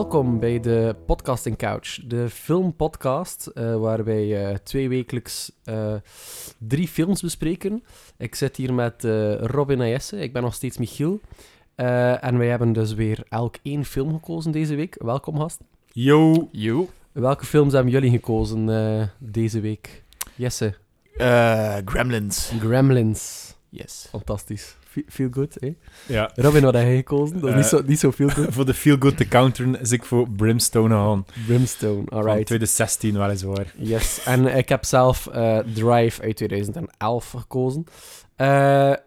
Eh, welkom bij de Podcasting Couch, de filmpodcast uh, waar wij uh, twee wekelijks drie films bespreken. Ik zit hier met Robin Ayesse, ik ben nog steeds Michiel. en wij hebben dus weer elk één film gekozen deze week. Welkom, gast. Yo. Yo. Welke films hebben jullie gekozen deze week? Jesse. Gremlins. Gremlins. Yes. Fantastisch. Feel good, hè? Ja. Robin, wat heb je gekozen? Dat is niet, zo, niet zo feel good. voor de feel good te counteren is ik voor Brimstone gegaan. Brimstone, alright. Van 2016 weliswaar. Yes, en ik heb zelf uh, Drive uit 2011 gekozen. Uh,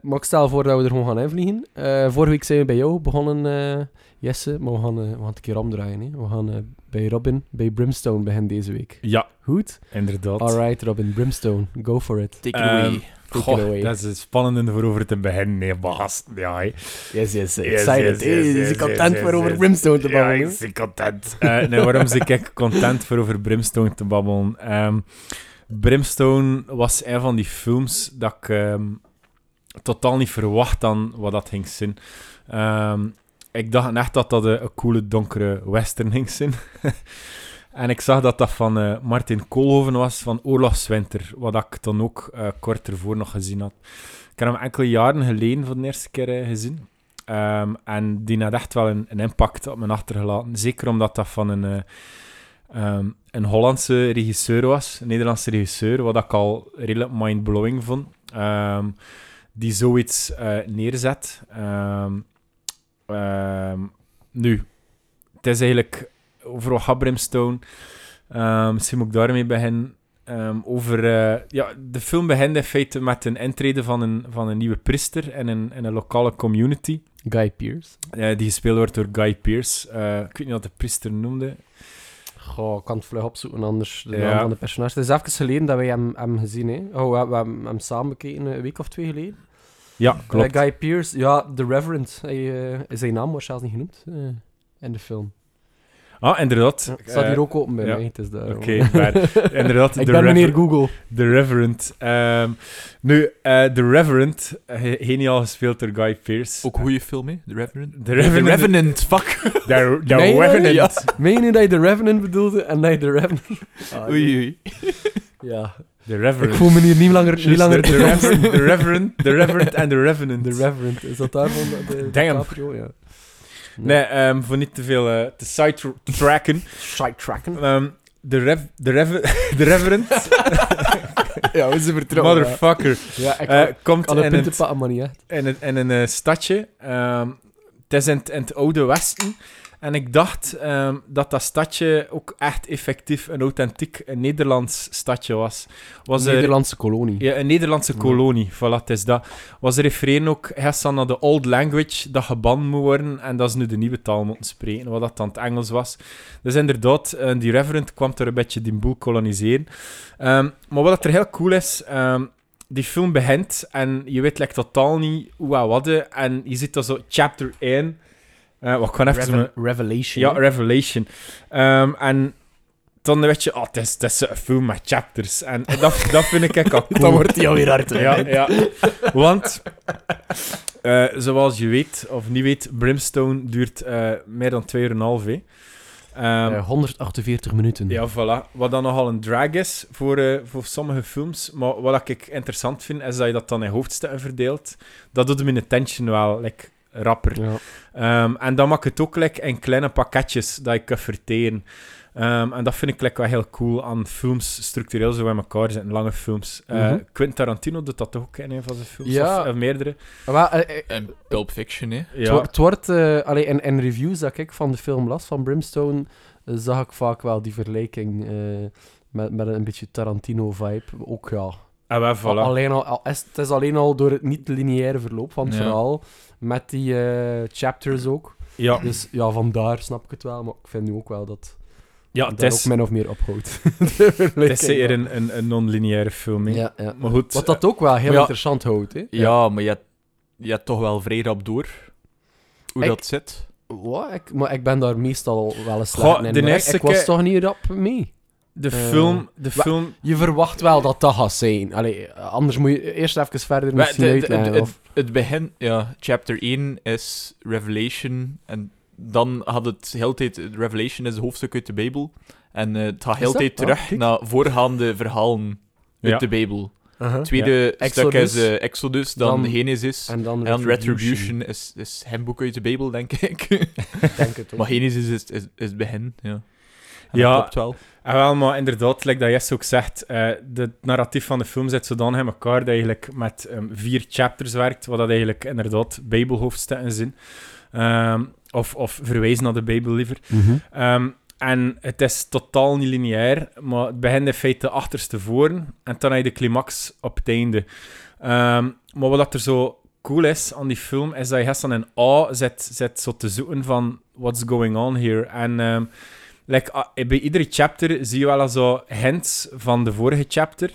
maar ik stel voor dat we er gewoon gaan invliegen. Uh, vorige week zijn we bij jou begonnen, Jesse, maar we gaan, we gaan het een keer omdraaien. Hè. We gaan bij Robin, bij Brimstone beginnen deze week. Ja. Goed? Inderdaad. Alright, Robin, Brimstone, go for it. Take it away. Goh, dat is het spannende voor over te beginnen, nee, baas. Ja. Yes, yes, excited. Yes, yes, yes, is hij content voor over Brimstone te babbelen? Ja, ik content. uh, nee, waarom ben ik content voor over Brimstone te babbelen? Um, Brimstone was een van die films dat ik um, totaal niet verwacht dan wat dat ging zijn. Um, ik dacht echt dat dat een, een coole donkere western ging zijn. En ik zag dat dat van uh, Martin Koolhoven was, van Oorlogswinter, wat ik dan ook uh, kort ervoor nog gezien had. Ik heb hem enkele jaren geleden voor de eerste keer uh, gezien. Um, en die had echt wel een, een, impact op me achtergelaten. Zeker omdat dat van een, um, een Hollandse regisseur was, een Nederlandse regisseur, wat ik al redelijk mind-blowing vond. Um, die zoiets neerzet. nu, het is eigenlijk over wat Brimstone. Um, misschien moet ik daarmee beginnen. Um, over, uh, ja, de film begint in feite met een intrede van een, van een nieuwe priester in een, in een lokale community. Guy Pearce. Uh, die gespeeld wordt door Guy Pearce. Uh, ik weet niet wat de priester noemde. Goh, ik kan het vlug opzoeken, anders de ja. naam van de personage. Het is even geleden dat wij hem, hem gezien hebben. Oh, we, we, hebben hem samen bekeken, een week of twee geleden. Ja, klopt. Guy Pearce, ja, The Reverend. Hij, zijn naam wordt zelfs niet genoemd in de film. Ah, inderdaad. Ja, staat hier ook open bij ja. mij. Oké, okay, maar inderdaad. ik ben meneer Google. The Reverend. Um, nu, uh, The Reverend, geniaal gespeeld door Guy Pearce. Ook goede film, hè? The Reverend. The Revenant. The Revenant, fuck. The, the nee, Revenant. Ja. Meen je dat je The Revenant bedoelde en dat je The Revenant... Ah, oei, oei. ja. The Reverend. Ik voel me hier niet langer... Niet langer the, the, Reverend, the Reverend, The Reverend en The Revenant. The Reverend. Is dat daarvan de, de Damn. DiCaprio? Ja. Nee, um, voor niet te veel uh, te sidetracken. Sidetracken? Um, de, rev, de, rev, de Reverend. ja, we zijn vertrouwen. Motherfucker. Ja, ik uh, komt kan in, het, pakken, maar niet echt. In, een, in een uh, stadje. Um, het is in, in het oude Westen. En ik dacht um, dat dat stadje ook echt effectief een authentiek een Nederlands stadje was. was een er, Nederlandse kolonie. Ja, een Nederlandse kolonie. Voilà, het is dat. Was er refereren ook Hessan naar de old language, dat geband moet worden. En dat is nu de nieuwe taal moeten spreken, wat dat dan het Engels was. Dus inderdaad, uh, die reverend kwam er een beetje die boel koloniseren. Um, maar wat er heel cool is... Um, die film begint en je weet like, totaal niet hoe en wat. En je ziet dat zo chapter 1 uh, wat kan even... Reve Revelation. Ja, Revelation. Um, en dan weet je, oh, het is, het is een film met chapters. En dat, dat vind ik echt al cool. dan wordt hij alweer hard. Ja, ja. Want, uh, zoals je weet, of niet weet, Brimstone duurt uh, meer dan 2,5 uur. Um, 148 minuten. Ja, voilà. Wat dan nogal een drag is voor, uh, voor sommige films. Maar wat ik interessant vind, is dat je dat dan in hoofdstukken verdeelt. Dat doet hem in attention wel like, rapper. Ja. Um, en dan maak ik het ook like, in kleine pakketjes dat ik kan verteren. Um, en dat vind ik like, wel heel cool aan films, structureel zo bij elkaar zitten, lange films. Uh, mm -hmm. Quentin Tarantino doet dat ook in een van zijn films, ja. of, of meerdere. Maar, uh, en Pulp Fiction, hè? Ja. Het wordt, uh, allee, in, in reviews dat ik van de film las, van Brimstone, zag ik vaak wel die vergelijking met, met een beetje Tarantino-vibe. Ook ja, Ah, wel, voilà. alleen al, het is alleen al door het niet-lineaire verloop van het ja. verhaal, met die uh, chapters ook. Ja. Dus ja, vandaar snap ik het wel, maar ik vind nu ook wel dat ja, het is, ook min of meer ophoudt. het is zeker een, een, een non-lineaire film. Ja, ja. Maar goed. Wat dat ook wel heel ja, interessant houdt. Hè? Ja, ja, maar je hebt, je hebt toch wel vrij rap door hoe ik, dat zit. Wat? Ik, maar ik ben daar meestal wel eens slecht Goh, in. De ik, eerste ik was toch niet rap mee. De film... De film... Je verwacht wel dat dat gaat zijn. Allee, anders moet je eerst even verder misschien de, uitleggen. Het, of... het begin... Ja, chapter 1 is Revelation en dan had het de hele tijd... Revelation is een hoofdstuk uit de Bijbel. En eh, het gaat heel tijd Ah, terug naar voorgaande verhalen uit Ja. de Bijbel. Het tweede stuk Exodus. is eh, Exodus, dan, Dan- Genesis. En dan Retribution is, is hem boek uit de Bijbel, denk ik. Denk het ook. maar Genesis is, is, is het begin, ja. En Ja. dat klopt wel. En wel, maar inderdaad, like dat Jesse ook zegt, eh de narratief van de film zit zodanig in elkaar dat eigenlijk met ehm, vier chapters werkt, wat dat eigenlijk inderdaad bijbelhoofdstukken zijn. Ehm, of, of verwijzen naar de Bijbel liever. Mhm. Ehm, en het is totaal niet lineair, maar het begint in feite achterstevoren en dan heb je de climax op het einde. Maar wat er zo cool is aan die film, is dat je dan in A zit, zit zo te zoeken van what's going on here. En like, ah, bij iedere chapter zie je wel zo hints van de vorige chapter,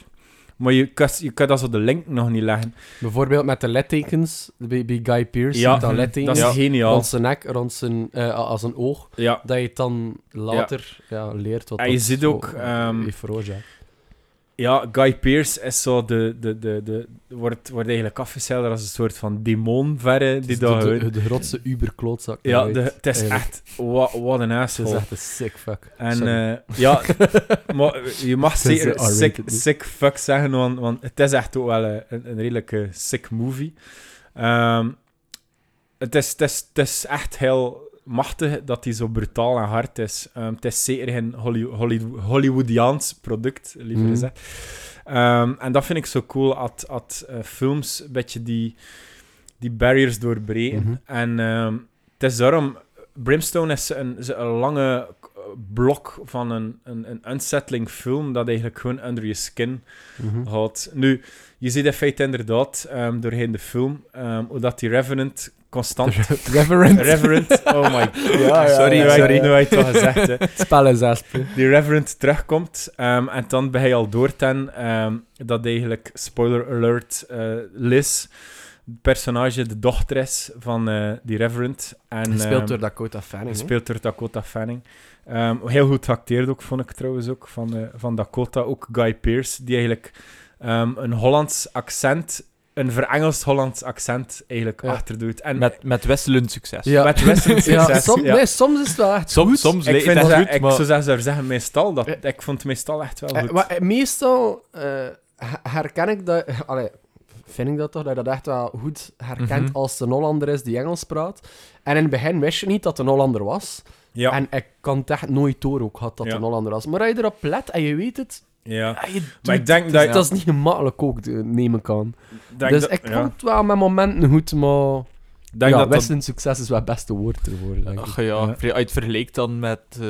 maar je kan, je kan dat zo de link nog niet leggen. Bijvoorbeeld met de littekens bij, bij Guy Pearce. Ja, met dat dat littekens is geniaal. rond zijn nek, rond zijn, eh, als een oog. Ja, Dat je het dan later ja. leert wat En je dat ziet ook, eh, ehm, heeft veroorzaakt. Ja, Guy Pearce is zo de, de, de, de, wordt, wordt eigenlijk afgesteld als een soort van demonverre die daar de, de, de grootste uberklootzak. Ja, de, het is echt... Wat, wat een Het is asshole. echt een sick fuck. En eh, ja, maar je mag zeker eh, sick, sick fuck zeggen, want, want het is echt ook wel een, een, een redelijke sick movie. Ehm, het, is, het, is, het is echt heel machtig dat hij zo brutaal en hard is. Ehm, het is zeker geen Holly, Holly, Hollywoodiaans product, liever Mhm. gezegd. Ehm, en dat vind ik zo cool, dat, eh, films een beetje die, die barriers doorbreken. Mhm. En ehm, het is daarom... Brimstone is een, een lange blok van een, een, een unsettling film dat eigenlijk gewoon under je skin Mhm. houdt. Nu, je ziet in feite inderdaad ehm, doorheen de film ehm, hoe dat die Revenant constant... Reverend. Reverend, oh my god. Ja, ja, sorry, ja, sorry. ik- nu heb je het al gezegd. Hè. Die Reverend terugkomt ehm, en dan ben je al door ten dat eigenlijk, spoiler alert, eh, Liz, het personage, de dochter is van eh, die Reverend. En, Gespeeld door Dakota Fanning. hè? Gespeeld door Dakota Fanning. Heel goed geacteerd ook, vond ik trouwens ook, van, eh, van Dakota. Ook Guy Pearce, die eigenlijk ehm, een Hollands accent, een verengelst Hollands accent eigenlijk Ja. achterdoet. En Met, met wisselend succes. Ja. met Ja, succes. som- ja. Nee, soms is het wel echt Soms, goed. soms Ik lijkt vind het dat, goed, ik maar... zou zelfs zeggen, meestal, dat, ik vond het meestal echt wel Eh, goed. maar, meestal eh, her- herken ik dat... Allee, vind ik dat toch, dat je dat echt wel goed herkent Mhm. als het een Hollander is die Engels praat. En in het begin wist je niet dat het een Hollander was. ja, En ik kan het echt nooit door ook gehad dat een Hollander was. Maar als je erop let en je weet het... ja. je Maar ik denk het. dat- Dat is niet gemakkelijk ook, eh, nemen kan. Denk dus dat- ik ja. vond het wel met momenten goed, maar... denk ja, dat dat... wisselend succes is wel het beste woord ervoor, denk ik. Ach ja, vergelijkt dan met, eh,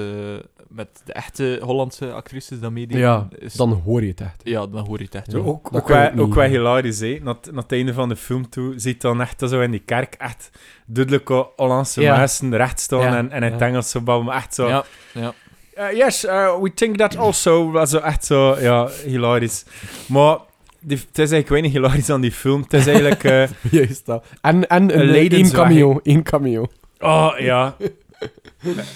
met de echte Hollandse actrices meedoen, Ja, is, Dan hoor je het echt. ja, dan hoor je het echt ook, ook, ook wel hilarisch, hè. Naar, naar het einde van de film toe ziet dan echt zo in die kerk echt duidelijke Hollandse Ja. mensen recht staan Ja, en, en in het ja. Engels zo babbelen, echt zo... Ja, ja. Uh, yes, uh, we think that also. Was zo echt zo, ja, hilarisch. Maar die, het is eigenlijk weinig hilarisch aan die film. Het is eigenlijk... eh, Juist dat. En, en Een één cameo. één cameo. oh, ja.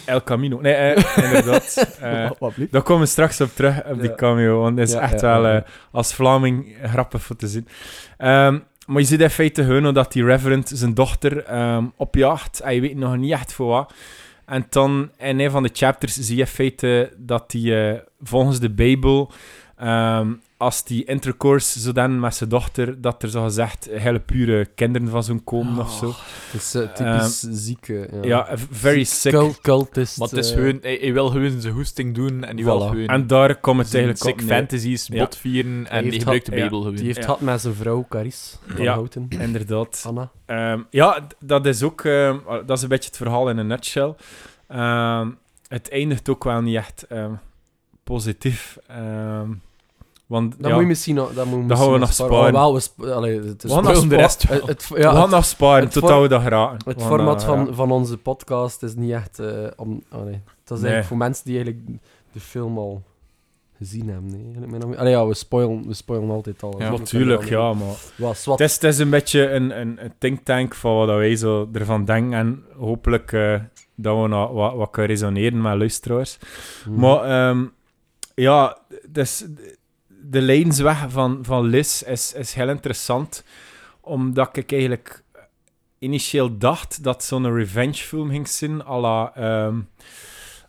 El Camino. Nee, eh, inderdaad. Eh, blieft? daar komen we straks op terug, op die Ja. cameo. Want dat is Ja, echt ja, wel eh, als Vlaming grappig voor te zien. Ehm, maar je ziet in feite gewoon dat die Reverend zijn dochter ehm, opjaagt. En je weet nog niet echt voor wat. En dan in een van de chapters zie je in feite dat die eh, volgens de Bijbel, ehm, als die intercourse zo dan met zijn dochter, dat er zo gezegd hele pure kinderen van zo'n komen of zo. Het is eh, typisch zieke. Ja, Ja, eh, very sick. Cult, cultist. Maar het is eh, gewoon, hij, hij wil gewoon zijn hoesting doen en die wil gewoon En daar komt het zijn eigenlijk sick op fantasies Ja. botvieren en die gebruikt de ja, gewoon. Die heeft Ja. gehad met zijn vrouw, Caris. Van Ja. Houten. Inderdaad. Anna. Ehm, ja, dat is ook ehm, dat is een beetje het verhaal in een nutshell. Ehm, het eindigt ook wel niet echt ehm, positief. Ehm, want Dat ja, moet je misschien nog... Dat moet Dat gaan we nog sparen. Oh, wel, we sp- allee, het is We gaan nog de rest wel. het, het, we ja, gaan nog sparen for- we dat geraken. het gaan format dat van, van onze podcast is niet echt... eh, om, allee, dat is Nee. eigenlijk voor mensen die eigenlijk de film al gezien hebben. Nee. Allee, ja, we spoilen, we spoilen altijd al. Ja, Natuurlijk, ja, maar... Het is, het is een beetje een, een, een think tank van wat wij zo ervan denken. En hopelijk eh, dat we nou wat, wat kunnen resoneren met luisteraars. Hmm. Maar ehm, ja, dus de lijnsweg van, van Liz is, is heel interessant. Omdat ik eigenlijk initieel dacht dat zo'n revenge film ging zijn, à la... ehm,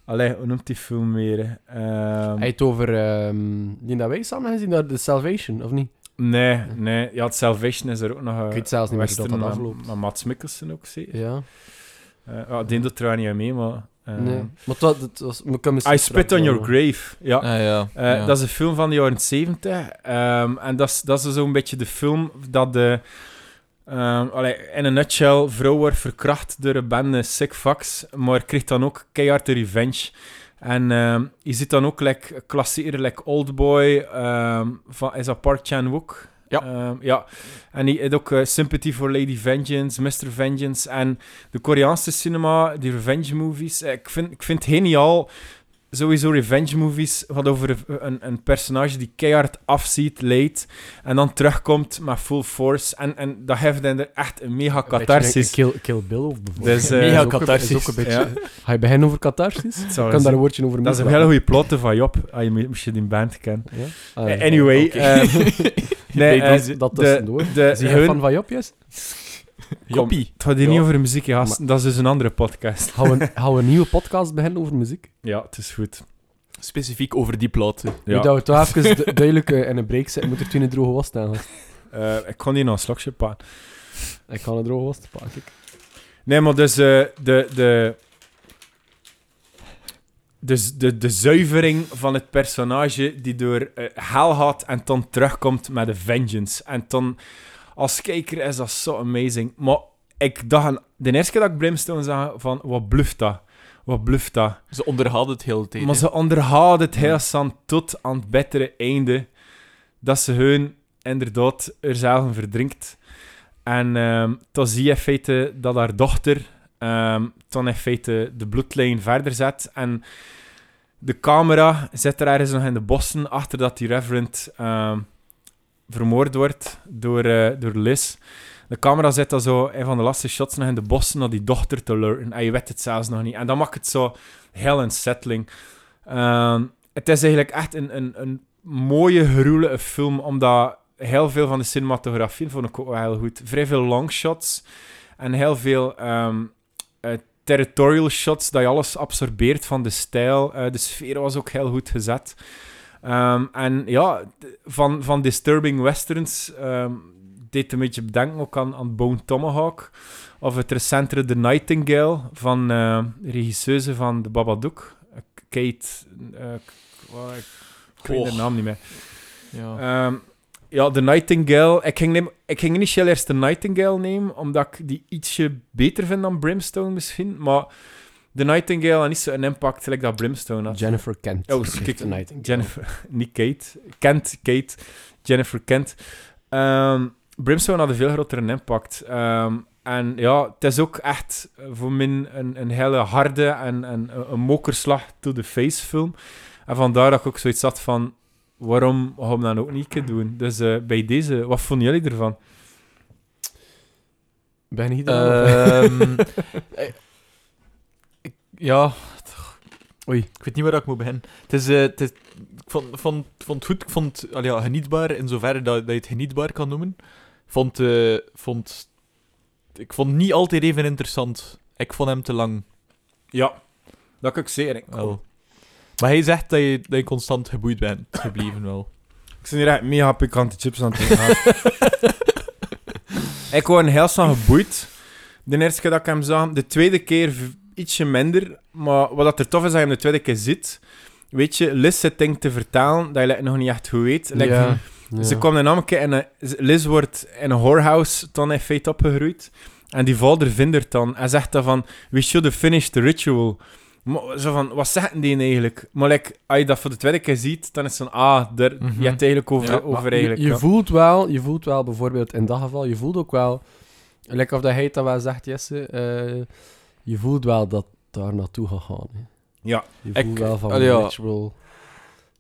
allee, hoe noemt die film weer? Ehm, Hij het over... ehm die dat wij samen gezien, dat The Salvation, of niet? Nee, nee. Ja, het Salvation is er ook nog... eh, Ik weet zelfs niet meer dat dat afloopt. Met Mats Mikkelsen ook, zeker. Ja. Eh, ja, die doet er wel niet aan mee, maar... nee. Maar dat, dat was... I Spit on Your Grave. Ja. Ah, ja. Eh, ja. Dat is een film van de jaren 70. ehm, en dat is, dat is zo'n beetje de film dat de. ehm, allee, in een nutshell, vrouw wordt verkracht door een bende sick fucks, maar krijgt dan ook keihard de revenge. En ehm, je ziet dan ook like, klassieker, like Oldboy, ehm van, is dat Park Chan-wook? Ja. Ehm, ja. En hij heeft ook eh, Sympathy for Lady Vengeance, Mr. Vengeance. En de Koreaanse cinema, die revenge movies, eh, ik vind, ik vind het geniaal sowieso revenge movies gaat over een- een, personage die keihard afziet, leidt en dan terugkomt met full force. En, en dat heeft dan echt een mega catharsis. Kill, Kill Bill of bijvoorbeeld. Dus, eh, Is Mega catharsis. is ook een beetje... Ja. Ga je beginnen over catharsis? Ik kan daar een woordje over dat is een hele goede plotte van Job, als je moest je die band kennen. Ja? Ah, ja. Anyway, oké. ehm, nee, Bij eh, dat de, tussendoor. de, Zie je hun- fan van Jopjes? Joppie. Het gaat hier Ja. niet over muziek, gasten. Dat is dus een andere podcast. Gaan we, gaan we een nieuwe podcast beginnen over muziek? Ja, het is goed. Specifiek over die platen. Nu Ja. dat we toch even du- duidelijk eh, in een break zitten, moet er toen een droge was staan. Eh, ik kon hier nog een slokje pakken. Ik kan een droge was te pakken. Nee, maar dus eh, de, de, dus de, de zuivering van het personage die door hel gaat en dan terugkomt met een vengeance. En dan, als kijker is dat zo amazing. Maar ik dacht, aan- de eerste keer dat ik Brimstone zag, van, wat bluft dat? Wat bluft dat? Ze onderhouden het heel tijd. Maar ze onderhouden het heel stand tot aan het bittere einde. Dat ze hun inderdaad er zelf verdrinkt. En dan zie je in feite dat haar dochter dan in feite de bloedlijn verder zet. En de camera zit er ergens nog in de bossen achter dat die reverend ehm, vermoord wordt door, eh, door Liz. De camera zit dan zo, een van de laatste shots nog in de bossen, naar die dochter te lurken. En je weet het zelfs nog niet. En dan maakt het zo heel unsettling. Ehm, het is eigenlijk echt een, een, een mooie, gruwelijke film, omdat heel veel van de cinematografie vond ik ook wel heel goed. Vrij veel longshots en heel veel eh, territorial shots, dat je alles absorbeert van de stijl. Eh, de sfeer was ook heel goed gezet. Ehm, en ja, van, van disturbing westerns ehm, deed een beetje bedenken ook aan, aan Bone Tomahawk. Of het recentere The Nightingale van de regisseuse van The Babadook. Eh, Kate... eh, ik, ik weet de naam niet meer. Ja. Ehm, ja, The Nightingale. Ik ging, neem, ik ging initieel eerst The Nightingale nemen, omdat ik die ietsje beter vind dan Brimstone misschien. Maar The Nightingale had niet zo'n impact gelijk dat Brimstone had. Jennifer Kent. Oh, kijk, een Nightingale. Jennifer, niet Kate. Kent, Kate. Jennifer Kent. Ehm, Brimstone had een veel grotere impact. Ehm, en ja, het is ook echt voor mij een, een hele harde en, en een, een mokerslag to the face film. En vandaar dat ik ook zoiets had van, waarom gaan we dat ook niet een keer doen? Dus eh, bij deze, wat vonden jullie ervan? Ben je daar? Ehm, eh, ja. Oei. Ik weet niet waar ik moet beginnen. Het is, eh, het is, ik vond, vond, vond het goed. Ik vond het ja, genietbaar in zoverre dat, dat je het genietbaar kan noemen. Vond, eh, vond, ik vond het niet altijd even interessant. Ik vond hem te lang. Ja, dat kan ik zeker. Wel. Maar hij zegt dat je, dat je constant geboeid bent gebleven wel. Ik ben hier echt mega pikante chips aan het eten. ik word heel snel geboeid. De eerste keer dat ik hem zag. De tweede keer ietsje minder. Maar wat dat er tof is, dat je hem de tweede keer ziet. Weet je, Liz zit dingen te vertalen dat je like, nog niet echt goed weet. Like, ja. ja. Ze kwam namelijk in een... Liz wordt in een whorehouse dan in feite opgegroeid. En die vader vindt het dan. Hij zegt dan van... We should have finished the ritual. Maar zo van, wat zeggen die eigenlijk? Maar like, als je dat voor de tweede keer ziet, dan is het van... Ah, daar, Mhm. je hebt het eigenlijk over, Ja, over eigenlijk... je, voelt wel, je voelt wel bijvoorbeeld in dat geval, je voelt ook wel, lekker of dat hij dat wel zegt, Jesse, eh, je voelt wel dat daar naartoe gaat gaan. Hè. Ja. Je Ik- voelt wel van allee, ja.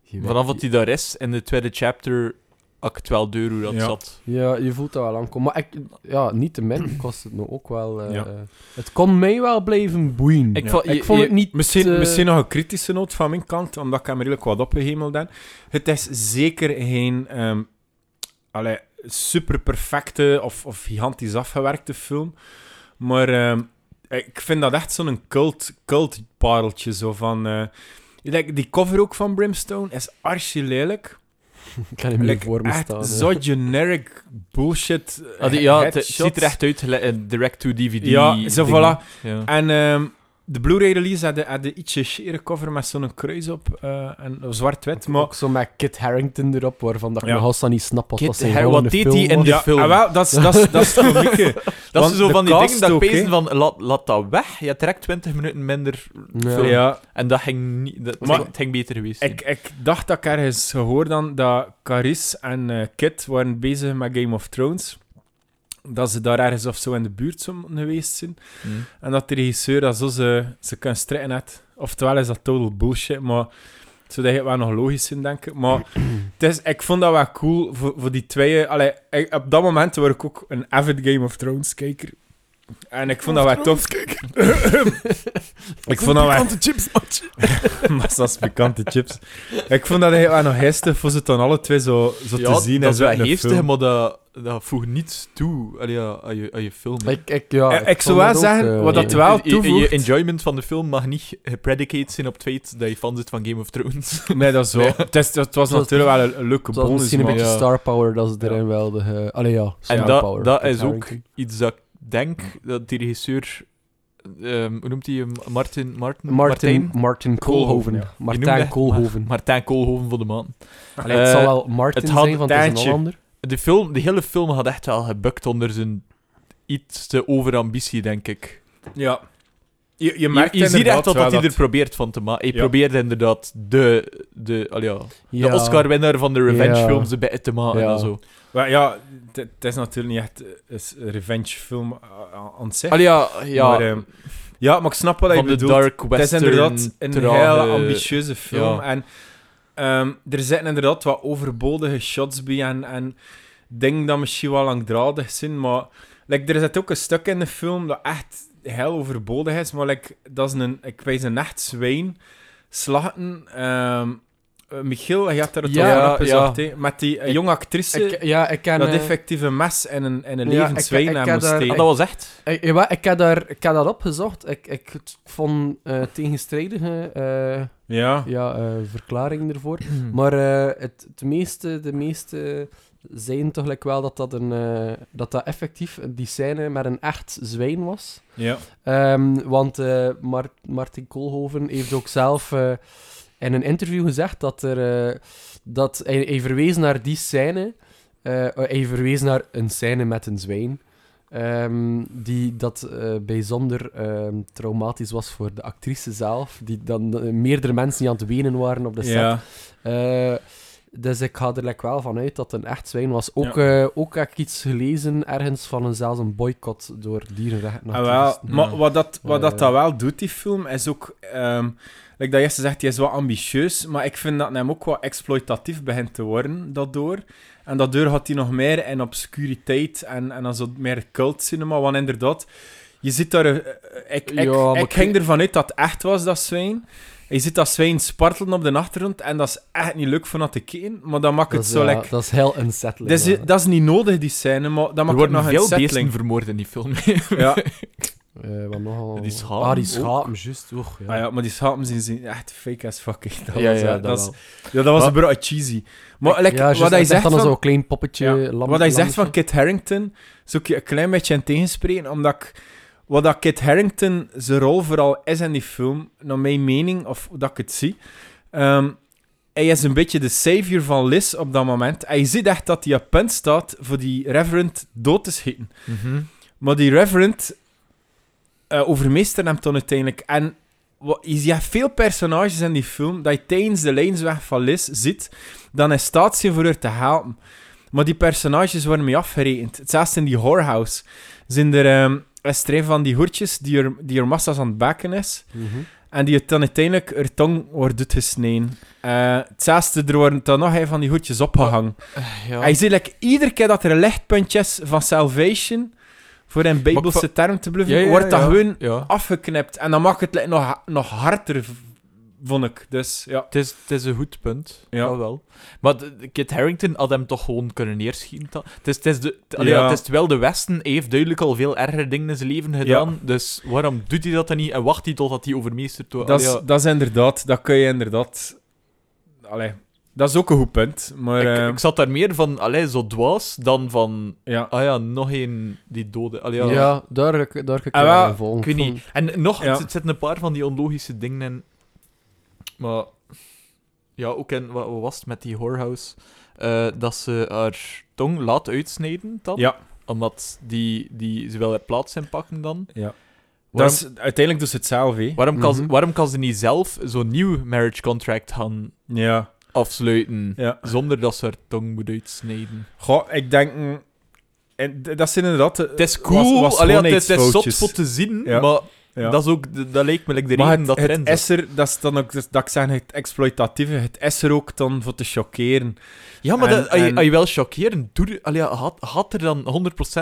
Je weet- Vanaf dat hij daar is, in de tweede chapter, had ik het wel deur hoe dat Ja. zat. Ja, je voelt dat wel aankomen. Maar ik, ja, niet te min kost het me ook wel. eh, Ja. Het kon mij wel blijven boeien. Ik Ja. vond, Ik je- vond je- het niet. Misschien, eh, misschien nog een kritische noot van mijn kant, omdat ik hem redelijk wat opgehemeld heb. Het is zeker geen ehm allee, super perfecte of, of gigantisch afgewerkte film. Maar ehm, ik vind dat echt zo'n cult, cult pareltje. Zo van, eh, like, die cover ook van Brimstone is archi lelijk. Ik kan hem niet Like, voor me echt staan. zo generic bullshit. Ah, die- ja, het ziet er echt uit, gelijk een direct-to-DVD. Ja, zo ding. voilà. Ja. En ehm, de Blu-ray release had de, ietsje schere cover met zo'n kruis op. eh, en zwart-wit. Maar Ook zo met Kit Harington erop, waarvan dat ik Ja. nog altijd niet snap wat Kit dat zijn wat deed hij in de ja, film. ah, wel, dat is, dat is, dat is het komieke. Dat Want is zo van die dingen dat pezen van, laat, laat dat weg. Je direct 20 minuten minder Ja. film. Ja, En dat ging, niet, dat, Maar- ging, het ging beter geweest ik, ik dacht dat ik ergens gehoord dan dat Caris en eh, Kit waren bezig met Game of Thrones. Dat ze daar ergens of zo in de buurt geweest zijn. Hm. En dat de regisseur dat zo ze, ze kan strikken had. Oftewel is dat total bullshit, maar het zou eigenlijk wel nog logisch zijn, denk ik. Maar het is, ik vond dat wel cool voor, voor die tweeën. Allee, ik- op dat moment was ik ook een avid Game of Thrones kijker. En ik vond dat wel tof. ik vond dat wel... chips, Massa's pikante chips. Ik vond dat eigenlijk wel nog geestig voor ze dan alle twee zo, zo Ja, te zien. dat en is zo wel in film. maar dat, dat voegt niets toe aan, je, aan je film. hè. Ik, ik, ja, Eh, ik zou vond wel zeggen, ook, wat eh, dat wel je, je- je toevoegt- enjoyment van de film mag niet gepredicated zijn op het feit dat je fan zit van Game of Thrones. Nee, dat is wel. Nee. Het, is, het was was- natuurlijk wel een, een leuke Het was bonus. misschien een maar- beetje ja. star power dat ze erin wel de... allee ja, star en dat, power. dat Kit is ook iets dat ik denk dat die regisseur... ehm, hoe noemt hij hem? Martin? Martin? Martin, Martin Koolhoven. Koolhoven, ja. Je Martijn Koolhoven. Martijn Koolhoven voor de man. Allee, het Eh, zal wel Martin het had zijn, want het is een. Hollander. De, film, de hele film had echt wel gebukt onder zijn iets te overambitie, denk ik. Ja. Je, je Je, merkt je ziet inderdaad echt wat wel dat hij er probeert van te maken. Hij Ja. probeert inderdaad de, de, allee, ja, Ja. de Oscar-winnaar van de revenge-films Ja. erbij te maken Ja. en zo. Maar ja, het is natuurlijk niet echt eh, een revenge-film eh, aan zich. Ja, ja Maar, ehm, ja, maar ik snap wat je bedoelt. dark Het is inderdaad een trage- hele ambitieuze film. ja. En ehm, er zitten inderdaad wat overbodige shots bij en, en dingen dat misschien wel langdradig zijn, maar like, er zit ook een stuk in de film dat echt heel overbodig is, maar like, dat is een, ik wijs een echt zwijn. Slachten. ehm eh, Michiel, je had er het Ja, over opgezocht, ja. hè, met die eh, Ik- jonge actrice, Ik, ja, ik ken... dat eh, effectieve mes en een, en een Ja, levend zwijn ik aan moest daar- steken. Ah, dat was echt. Ik, ja, ik, heb daar, ik heb dat opgezocht. Ik, ik het vond eh, tegenstrijdige eh, Ja. ja, eh, verklaringen ervoor. Maar eh, het, het meeste, de meeste zeiden toch like wel dat dat, een, eh, dat dat effectief die scène met een echt zwijn was. Ja. Ehm, want eh, Mar- Martin Koolhoven heeft ook zelf eh, in een interview gezegd dat er... eh, dat hij, hij verwees naar die scène. eh, hij verwees naar een scène met een zwijn. ehm, die dat eh, bijzonder ehm, traumatisch was voor de actrice zelf. Die dan eh, meerdere mensen die aan het wenen waren op de set. Ja. Eh, dus ik ga er like wel van uit dat het een echt zwijn was. Ook, eh, ook heb ik iets gelezen ergens van een, zelfs een boycott door dierenrechten. Ah, wel, maar wat dat, wat dat, Eh. dat wel doet, die film, is ook... ehm like dat Jesse zegt, hij is wel ambitieus, maar ik vind dat hij hem ook wat exploitatief begint te worden, daardoor. En daardoor gaat hij nog meer in obscuriteit en, en dan zo meer cult cinema, want inderdaad, je ziet daar... eh, ik ik, Ja, ik ik- ging ervan uit dat het echt was, dat zwijn. Je ziet dat zwijn spartelen op de achtergrond en dat is echt niet leuk van dat te kijken, maar dan maakt dat, het is, zo... ja, like, dat is heel unsettling. dat, is, ja. dat is niet nodig, die scène, maar dat Er maakt het worden nog veel een beesten settling. vermoord in die film. Ja. Eh, wat nogal... Die schapen Ah, die schapen, juist. Och, ja. Ah ja, maar die schapen zien, zien echt fake as fuck. Dat Ja, was, ja, dat wel. ja, dat was een bro cheesy. Maar like, ja, juist, wat hij echt zegt dan van, zo'n klein poppetje. ja, lam- wat hij zegt van. Kit Harington, zoek je een klein beetje in tegenspreken, omdat ik, wat dat Kit Harington zijn rol vooral is in die film, naar mijn mening, of hoe dat ik het zie, ehm, hij is een beetje de savior van Liz op dat moment. En je ziet echt dat hij op punt staat voor die reverend dood te schieten. Mhm. Maar die reverend eh overmeestert hem dan uiteindelijk. En wat, je ziet veel personages in die film dat je tijdens de lijnsweg van Liz ziet, dan in staat zijn voor haar te helpen. Maar die personages worden mee afgerekend. Hetzelfde in die whorehouse. Zijn er ehm, een strijd van die hoertjes die er, die er massa's aan het bakken is. Mhm. En die dan uiteindelijk haar tong wordt uitgesneden. Eh hetzelfde, er worden dan nog een van die hoertjes opgehangen. Ja. En je ziet like, iedere keer dat er een lichtpuntje is van salvation, voor in bijbelse va- term te Ja, ja, wordt dat gewoon afgeknipt. En dan maakt het nog, nog harder vond ik. Dus ja. Het is, het is een goed punt. Ja. Wel. Maar Kit Harington had hem toch gewoon kunnen neerschieten. Het is, het is, de, het- allee, is wel de Westen hij heeft duidelijk al veel ergere dingen in zijn leven gedaan. Dus waarom doet hij dat dan niet en wacht hij totdat hij overmeesterd wordt? Dat is, dat is inderdaad, dat kun je inderdaad. Allee, dat is ook een goed punt. Maar ik, eh, ik zat daar meer van, allee, zo dwaas, dan van, ja. ah ja, nog één die dode. Allee, Ja, ja, daar, daar kan ik Ah, wel ik weet niet. En nog, Ja. het, het zitten een paar van die onlogische dingen in. Maar, ja, ook in, wat, wat was het met die whorehouse? Eh, dat ze haar tong laat uitsnijden dan. Ja, Omdat die, die ze wel haar plaats inpakken dan. ja. Dat Waarom, is, uiteindelijk doet ze het zelf, hè. waarom, kan, Mhm. waarom kan ze niet zelf zo'n nieuw marriage contract gaan Ja, afsluiten, ja. zonder dat ze haar tong moet uitsnijden? Goh, ik denk... En dat zijn inderdaad... Het is cool, allee, het, is- het is zot voor te zien, Ja. maar Ja. dat, is ook, dat lijkt me like de maar reden het, dat het erin is er, dat is dan ook, dus, dat ik zeg, het exploitatieve, het is er ook dan voor te chockeren. Ja, maar En- dat, als, je, en- als je wel chockeren, doe, allee, had, had er dan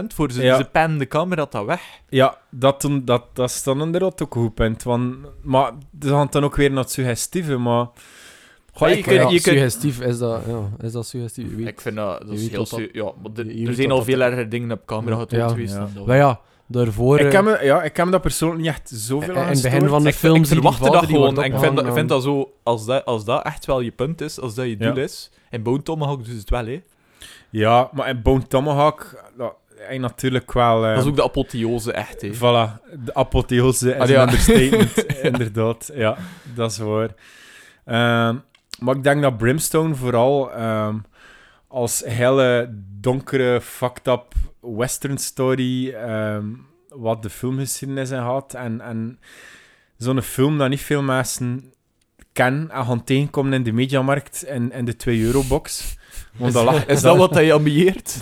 100% voor. Ze, Ja. ze pennen de camera dat weg. Ja, dat, dat, dat is dan inderdaad ook een goed punt. Want, maar ze gaan dan ook weer naar het suggestieve, maar... Goh, je ik- kunt- ja, je kunt- suggestief is dat, ja, is dat suggestief? Weet- Ik vind dat, dat is heel... dat- Ja, maar de- je er zijn al dat- veel erger dingen op camera getoond Ja. geweest. Ja. Maar ja, daarvoor... ik, eh, heb me, ja, ik heb me dat persoonlijk niet echt zoveel aan in het begin van de ik, film ik verwachtte dat gewoon. En ik vind dat, vind zo... Als dat, als dat echt wel je punt is, als dat je doel Ja. is... In Bone Tomahawk doen ze het wel, hè. Ja, maar in Bone Tomahawk... Dat, hij natuurlijk wel... eh, Dat is ook de apotheose, echt, hè. Voilà, de apotheose is Ah, ja. een understatement, inderdaad. Ja, dat is waar. Ehm, maar ik denk dat Brimstone vooral ehm, als hele donkere, fucked up western story, ehm, wat de filmgeschiedenis in had. En, en zo'n film dat niet veel mensen kennen en gaan tegenkomen in de mediamarkt en in de 2-euro-box. Want Is, dat lag- is dat wat hij ambieert?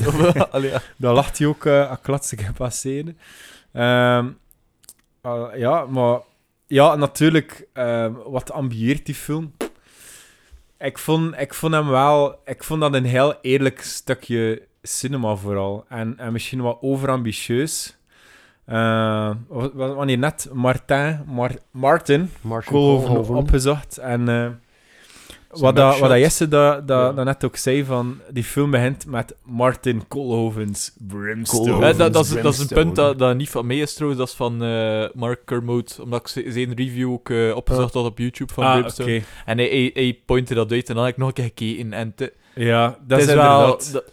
Eh, daar lacht hij ook uh, klassiek passeren. Ehm uh, ja, maar ja, natuurlijk, wat ambieert die film? Ik vond, ik vond hem wel, ik vond dat een heel eerlijk stukje cinema vooral. En, en misschien wat overambitieus. Uh, wa- wa- wanneer net Martin, Mar Martin Marshall Koolhoven opgezocht. En Zo'n wat, dat, wat dat Jesse dat, dat, Ja. dat net ook zei, van die film begint met Martin Koolhovens Brimstone. Dat, dat, is, dat is een punt dat, dat niet van mij is trouwens, dat is van eh, Mark Kermode, omdat ik zijn review ook eh, opgezocht had op YouTube van ah, oké. Brimstone. En hij, hij, hij pointte dat uit en dan heb ik nog een keer gekeken. En te, Ja, dat is, is wel... inderdaad... dat-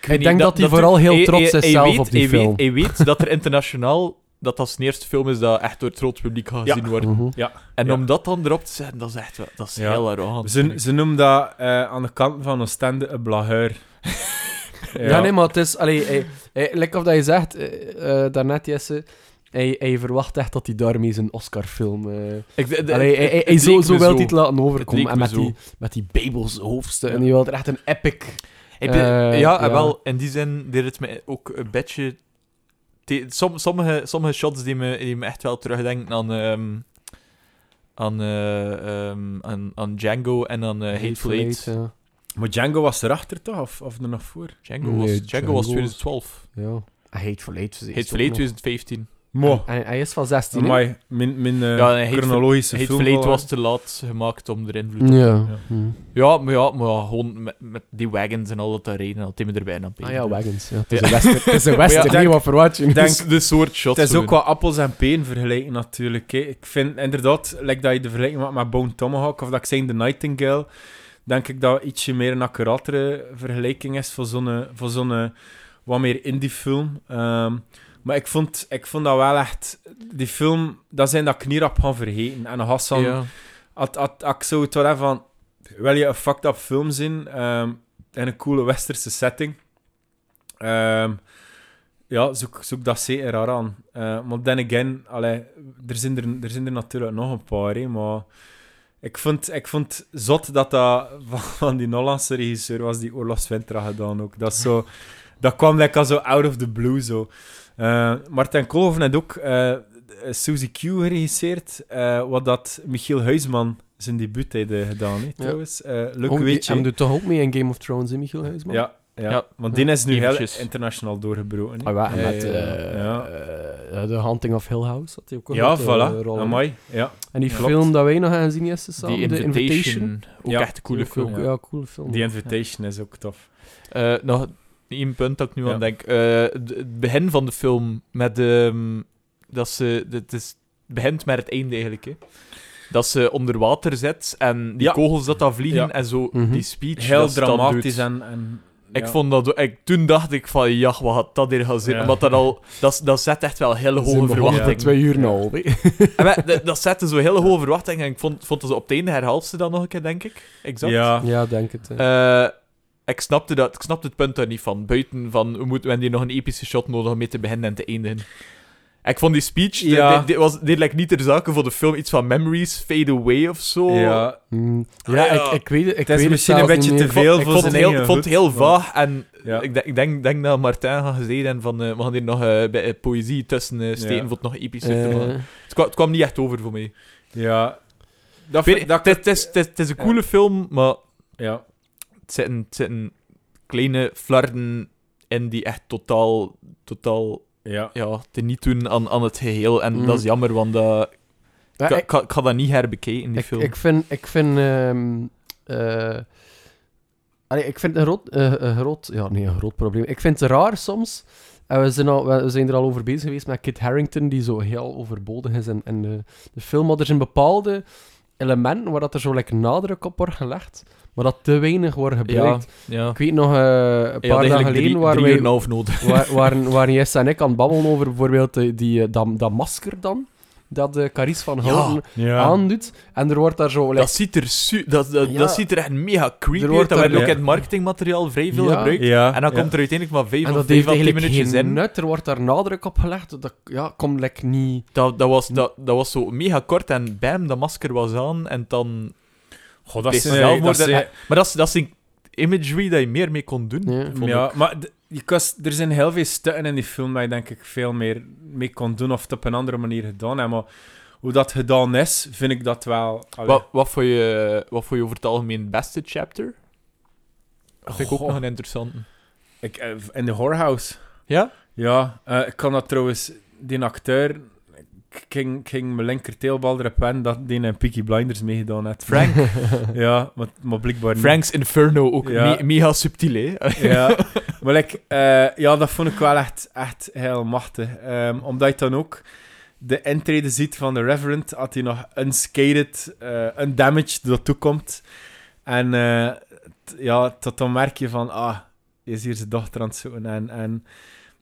ik denk niet, dat hij vooral heel trots hij- is hij zelf weet- op die hij film. Weet, hij weet dat er internationaal... Dat dat zijn eerste film is dat echt door het grote publiek gaat Ja. gezien wordt. Mhm. En Ja. om dat dan erop te zetten, dat is echt wel... Dat is Ja. heel arrogant. Ze, ze noemen dat eh, aan de kant van Oostende een blageur. Ja. nee, maar het is... Allee, hij, hij, like of dat je zegt, eh, eh, daarnet, Jesse... Hij, hij verwacht echt dat hij daarmee zijn Oscar-film... eh hij, hij, hij zo, zo wil hij het laten overkomen. En me met zo. die, met die hoofdstukken. En die wil er echt een epic... Ik ben- Eh, ja, en ja. wel, in die zin deed het me ook een beetje... som- sommige, sommige shots die me, die me echt wel terugdenken aan... ehm, aan, eh, ehm, aan, aan Django en aan eh, Hateful Eight. ja. Maar Django was erachter toch? Of, of er nog voor? Django, Nee, was, Django Django was was- 2012. ja. Hateful Eight. is Hateful Eight nog- 2015. Mo. En hij is van 16, hè? Amai, mijn, mijn eh, Ja, chronologische film. Was te laat gemaakt om er invloed op te Ja. Ja. Hm. Ja, maar ja, maar ja, gewoon met, met die wagons en al dat daar reden, dat me erbij aan Ah ja, wagons. Ja. Het is Ja. een western. Het is een western, denk- nee, wat verwacht je? denk- de soort shots. Het is ook wat appels en peren vergelijken natuurlijk. Hè. Ik vind inderdaad, like dat je de vergelijking maakt met Bone Tomahawk of dat ik zei The Nightingale, denk ik dat ietsje meer een accuratere vergelijking is voor zo'n voor zo'n wat meer indie film. Ehm, maar ik vond, ik vond dat wel echt... Die film, dat zijn dat knierap gaan vergeten. En Hassan, Ja. had, had, had ik zo het wel van... Wil je een fucked up film zien? ehm, in een coole westerse setting? Ehm, ja, zoek, zoek dat zeker aan. aan. Eh, maar then again, allee, er, zijn er, er zijn er natuurlijk nog een paar, hè, maar... Ik vond, ik vond zot dat dat van, van die Hollandse regisseur was die Oorlogs Winter had gedaan ook. Dat, zo, dat kwam lekker zo out of the blue zo. Eh Martin Koolhoven had ook eh Suzy Q geregisseerd, eh, wat dat Michiel Huisman zijn debuut heeft gedaan, hè, trouwens. Eh leuk Oh, Hij doet toch ook mee in Game of Thrones, hè, Michiel Huisman? Ja, ja. Ja. want die is nu heel internationaal doorgebroken. Ah, ja, en met ja, The Haunting of Hill House. Had hij ook een Ja, voilà. rol in. Amai. Ja. En die Ja. film dat wij nog gaan zien is samen, The Invitation, Invitation. ook Ja, echt een coole film. ook- Ja, coole film. The Invitation is ook tof. Eh, nog één punt dat ik nu Ja. aan denk. Eh, de- het begin van de film met ehm, dat ze. Het, is, het begint met het einde eigenlijk. Hè. Dat ze onder water zit en die Ja. kogels dat dan vliegen Ja. en zo Mhm. die speech. Heel dat ze dan dramatisch doet. en... en Ik vond dat... Ik, toen dacht ik van, ja, wat had dat hier gaan zitten? Dat al... Dat, dat zet echt wel hele hoge verwachtingen. twee uur nou dat, dat zette zo hele hoge verwachtingen. En ik vond, vond dat ze op het einde herhaalt ze dat nog een keer, denk ik. Exact. Ja. Ja, denk het. Ik, snapte dat, ik snapte het punt daar niet van. Buiten van, we, moeten, we hebben hier nog een epische shot nodig om mee te beginnen en te eindigen. Ik vond die speech, Ja. dit, was, dit lijkt niet ter zake voor de film iets van memories fade away of zo. Ja. Mm, Ah, ja, ja. Ik, ik weet het. Ik Het is weet misschien een beetje te veel ik voor vond het zijn heel, ik vond het heel vaag en Ja. ik, denk- ik denk, denk dat Martijn had gezegd en van, eh, we gaan hier nog eh, bij, eh, poëzie tussen steken Ja. voor het nog epischer te maken. Het, kwam, het kwam niet echt over voor mij. Ja. Dat, Het is- het is- het is- het is een coole film, maar ja. Het zitten, het zitten kleine flarden in die echt totaal, totaal Ja. ja, te niet doen aan, aan het geheel. En Mm. dat is jammer, want dat, ja, ik, ik- ik, ga- dat niet herbekeken, die ik, film. ik vind... Ik vind... ehm, eh, allee, ik vind een groot, eh, een groot... Ja, nee, een groot probleem. Ik vind het raar soms... En we zijn, al, we zijn er al over bezig geweest met Kit Harington, die zo heel overbodig is in, in de, de film. Maar er zijn bepaalde elementen waar dat er zo like, nadruk op wordt gelegd, maar dat te weinig wordt gebruikt. ja. Ik weet nog, eh, een paar dagen geleden waar uur en wij... een half nodig. Waar, waren, waren Jesse en ik aan het babbelen over bijvoorbeeld die, die, eh, dat, dat masker dan, dat de Carice van. Houten Ja. aandoet. En er wordt daar zo... like, Dat ziet er, su dat, dat, Ja. dat ziet er echt mega creepy Er uit. wordt Dat werd ook in het marketingmateriaal vrij veel Ja. gebruikt. Ja. En dan ja. komt er uiteindelijk maar vijf en of dat vijf heeft à tien eigenlijk minuutjes geen in. nut, er wordt daar nadruk op gelegd. Dat ja, komt like, niet... Dat, dat, was, dat, dat was zo mega kort en bam, dat masker was aan. En dan... Goh, dat is zelfmoord dat Maar dat is, dat is een imagery dat je meer mee kon doen. Ja. vond ja, ik. maar je kost, er zijn heel veel stukken in die film waar je denk ik veel meer mee kon doen of het op een andere manier gedaan hebt. Maar hoe dat gedaan is, vind ik dat wel... allee. Wat, wat, voor je, wat voor je over het algemeen het beste chapter? Dat vind ik ook nog een interessante. Ik, eh, in de Whorehouse. Ja? Ja, eh, ik kan dat trouwens... Die acteur... Ging, ging mijn linker teelbal erop dat die in Peaky Blinders meegedaan heeft. Frank. Ja, maar, maar blijkbaar niet. Frank's Inferno, ook Ja. me- mega subtiel, hè? Ja, maar eh, ja, dat vond ik wel echt, echt heel machtig. Ehm, omdat je dan ook de intrede ziet van de Reverend, had hij nog unscathed, eh undamaged naartoe komt. En eh, t- ja, tot dan merk je van, ah, is hier zijn dochter aan het zoeken. En, en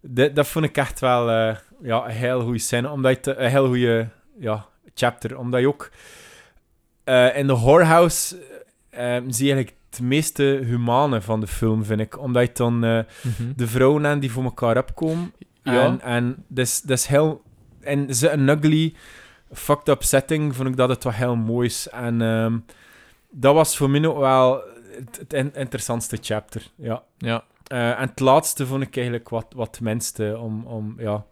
dit- dat vond ik echt wel ja, een heel goede scène, omdat je te- een heel goede ja, chapter. Omdat je ook eh, in de whorehouse eh, zie je eigenlijk het meeste humane van de film, vind ik. Omdat je dan eh, de vrouwen aan die voor elkaar opkomen. Ja. En, en dat is, dat is heel... En ze een ugly, fucked up setting, vond ik dat het wel heel mooi is. En ehm, dat was voor mij ook wel het, het in- interessantste chapter, ja. Ja. Eh, en het laatste vond ik eigenlijk wat, wat het minste om, om ja...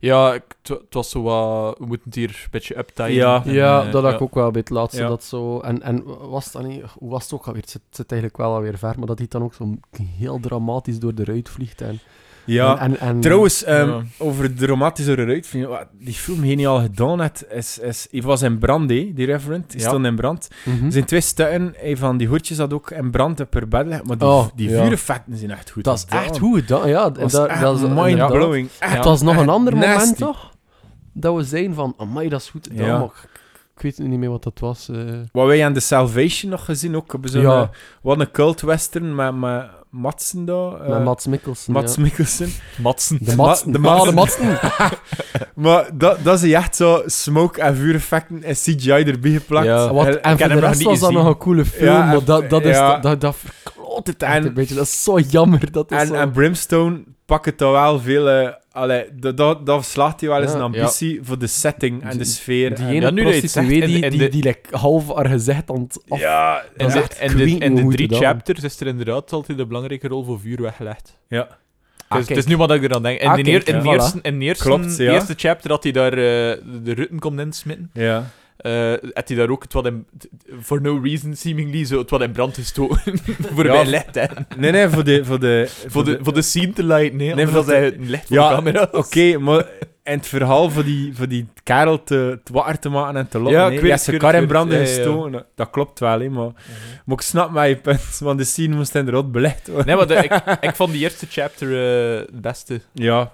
Ja, het wa- het was zo wat... We moeten het hier een beetje uptime. Ja. Ja, eh, dat had ik ook wel bij het laatste. Ja. Dat zo, en, en was het dan niet, hoe was het ook alweer? Het zit, zit eigenlijk wel alweer ver, maar dat hij dan ook zo heel dramatisch door de ruit vliegt. En, Ja, en, en, Trouwens, ehm, Ja. over de romantische eruit, vind je, wat die film geniaal gedaan heeft, is, is, hij was in brand, die Reverend, die Ja. stond in brand. Er zijn twee stukken, een van die hoertjes had ook in brand haar bed liggen, maar die, Oh, die ja. vuureffecten zijn echt goed Dat is gedaan. echt goed gedaan, ja. Dat dat, echt dat is mind-blowing. Het was nog een ander moment, toch? Dat we zeiden van, amai, dat is goed gedaan, Ja. maar ik, weet niet meer wat dat was. eh. Wat wij aan The Salvation nog gezien, ook Ja. eh, wat een cult western met, met Matsen daar. eh, met Mats Mikkelsen. Mats ja. Mikkelsen. Matsen. De Ma- Matsen. de Ah, de Matsen. Matsen. Maar dat, dat is echt zo smoke en vuureffecten en CGI erbij geplakt. Ja. Wat, Eh, en heb voor de rest niet was dat nog een coole film, Ja, maar en- dat, dat, is, ja. dat, dat verkloot het echt En- een beetje. Dat is zo jammer. Dat is En, zo... en Brimstone pakt het toch wel veel... allee, dat, dat, dat slaagt hij wel eens Ja. een ambitie voor de setting en de sfeer. Die en- ene Ja, nu dat je het prostituee zegt, die, en- die, en die, de- like, half haar gezicht aan het af... ja, Dat is de, echt de, queen drie chapters is er inderdaad altijd een belangrijke rol voor vuur weggelegd. ja. Dus Ah, het is nu wat ik er aan denk. In, Ah, de, kijk, eer- in, de eerste, in de eerste, Klopt, ja. eerste chapter had hij daar eh, de rutten komt insmitten. ja. Eh had hij daar ook het wat in, for no reason seemingly, zo het wat in brand gestoken. voor Ja. bij licht, hè. Nee, nee, voor de... Voor de, Voor de, voor de scene te lighten, hè. Nee, Nee, voor de- hij het licht voor Ja, de camera. Oké, maar en het verhaal voor die, voor die kerel te, te wakker te maken en te lokken. Ja, ik weet zijn ik kar in het, branden ja, ja, ja. gestoken. Dat klopt wel, hè, maar... Maar ik snap mijn punt, want de scene moest in de rot belegd worden. Nee, maar de- ik, ik vond die eerste chapter eh, het beste. Ja,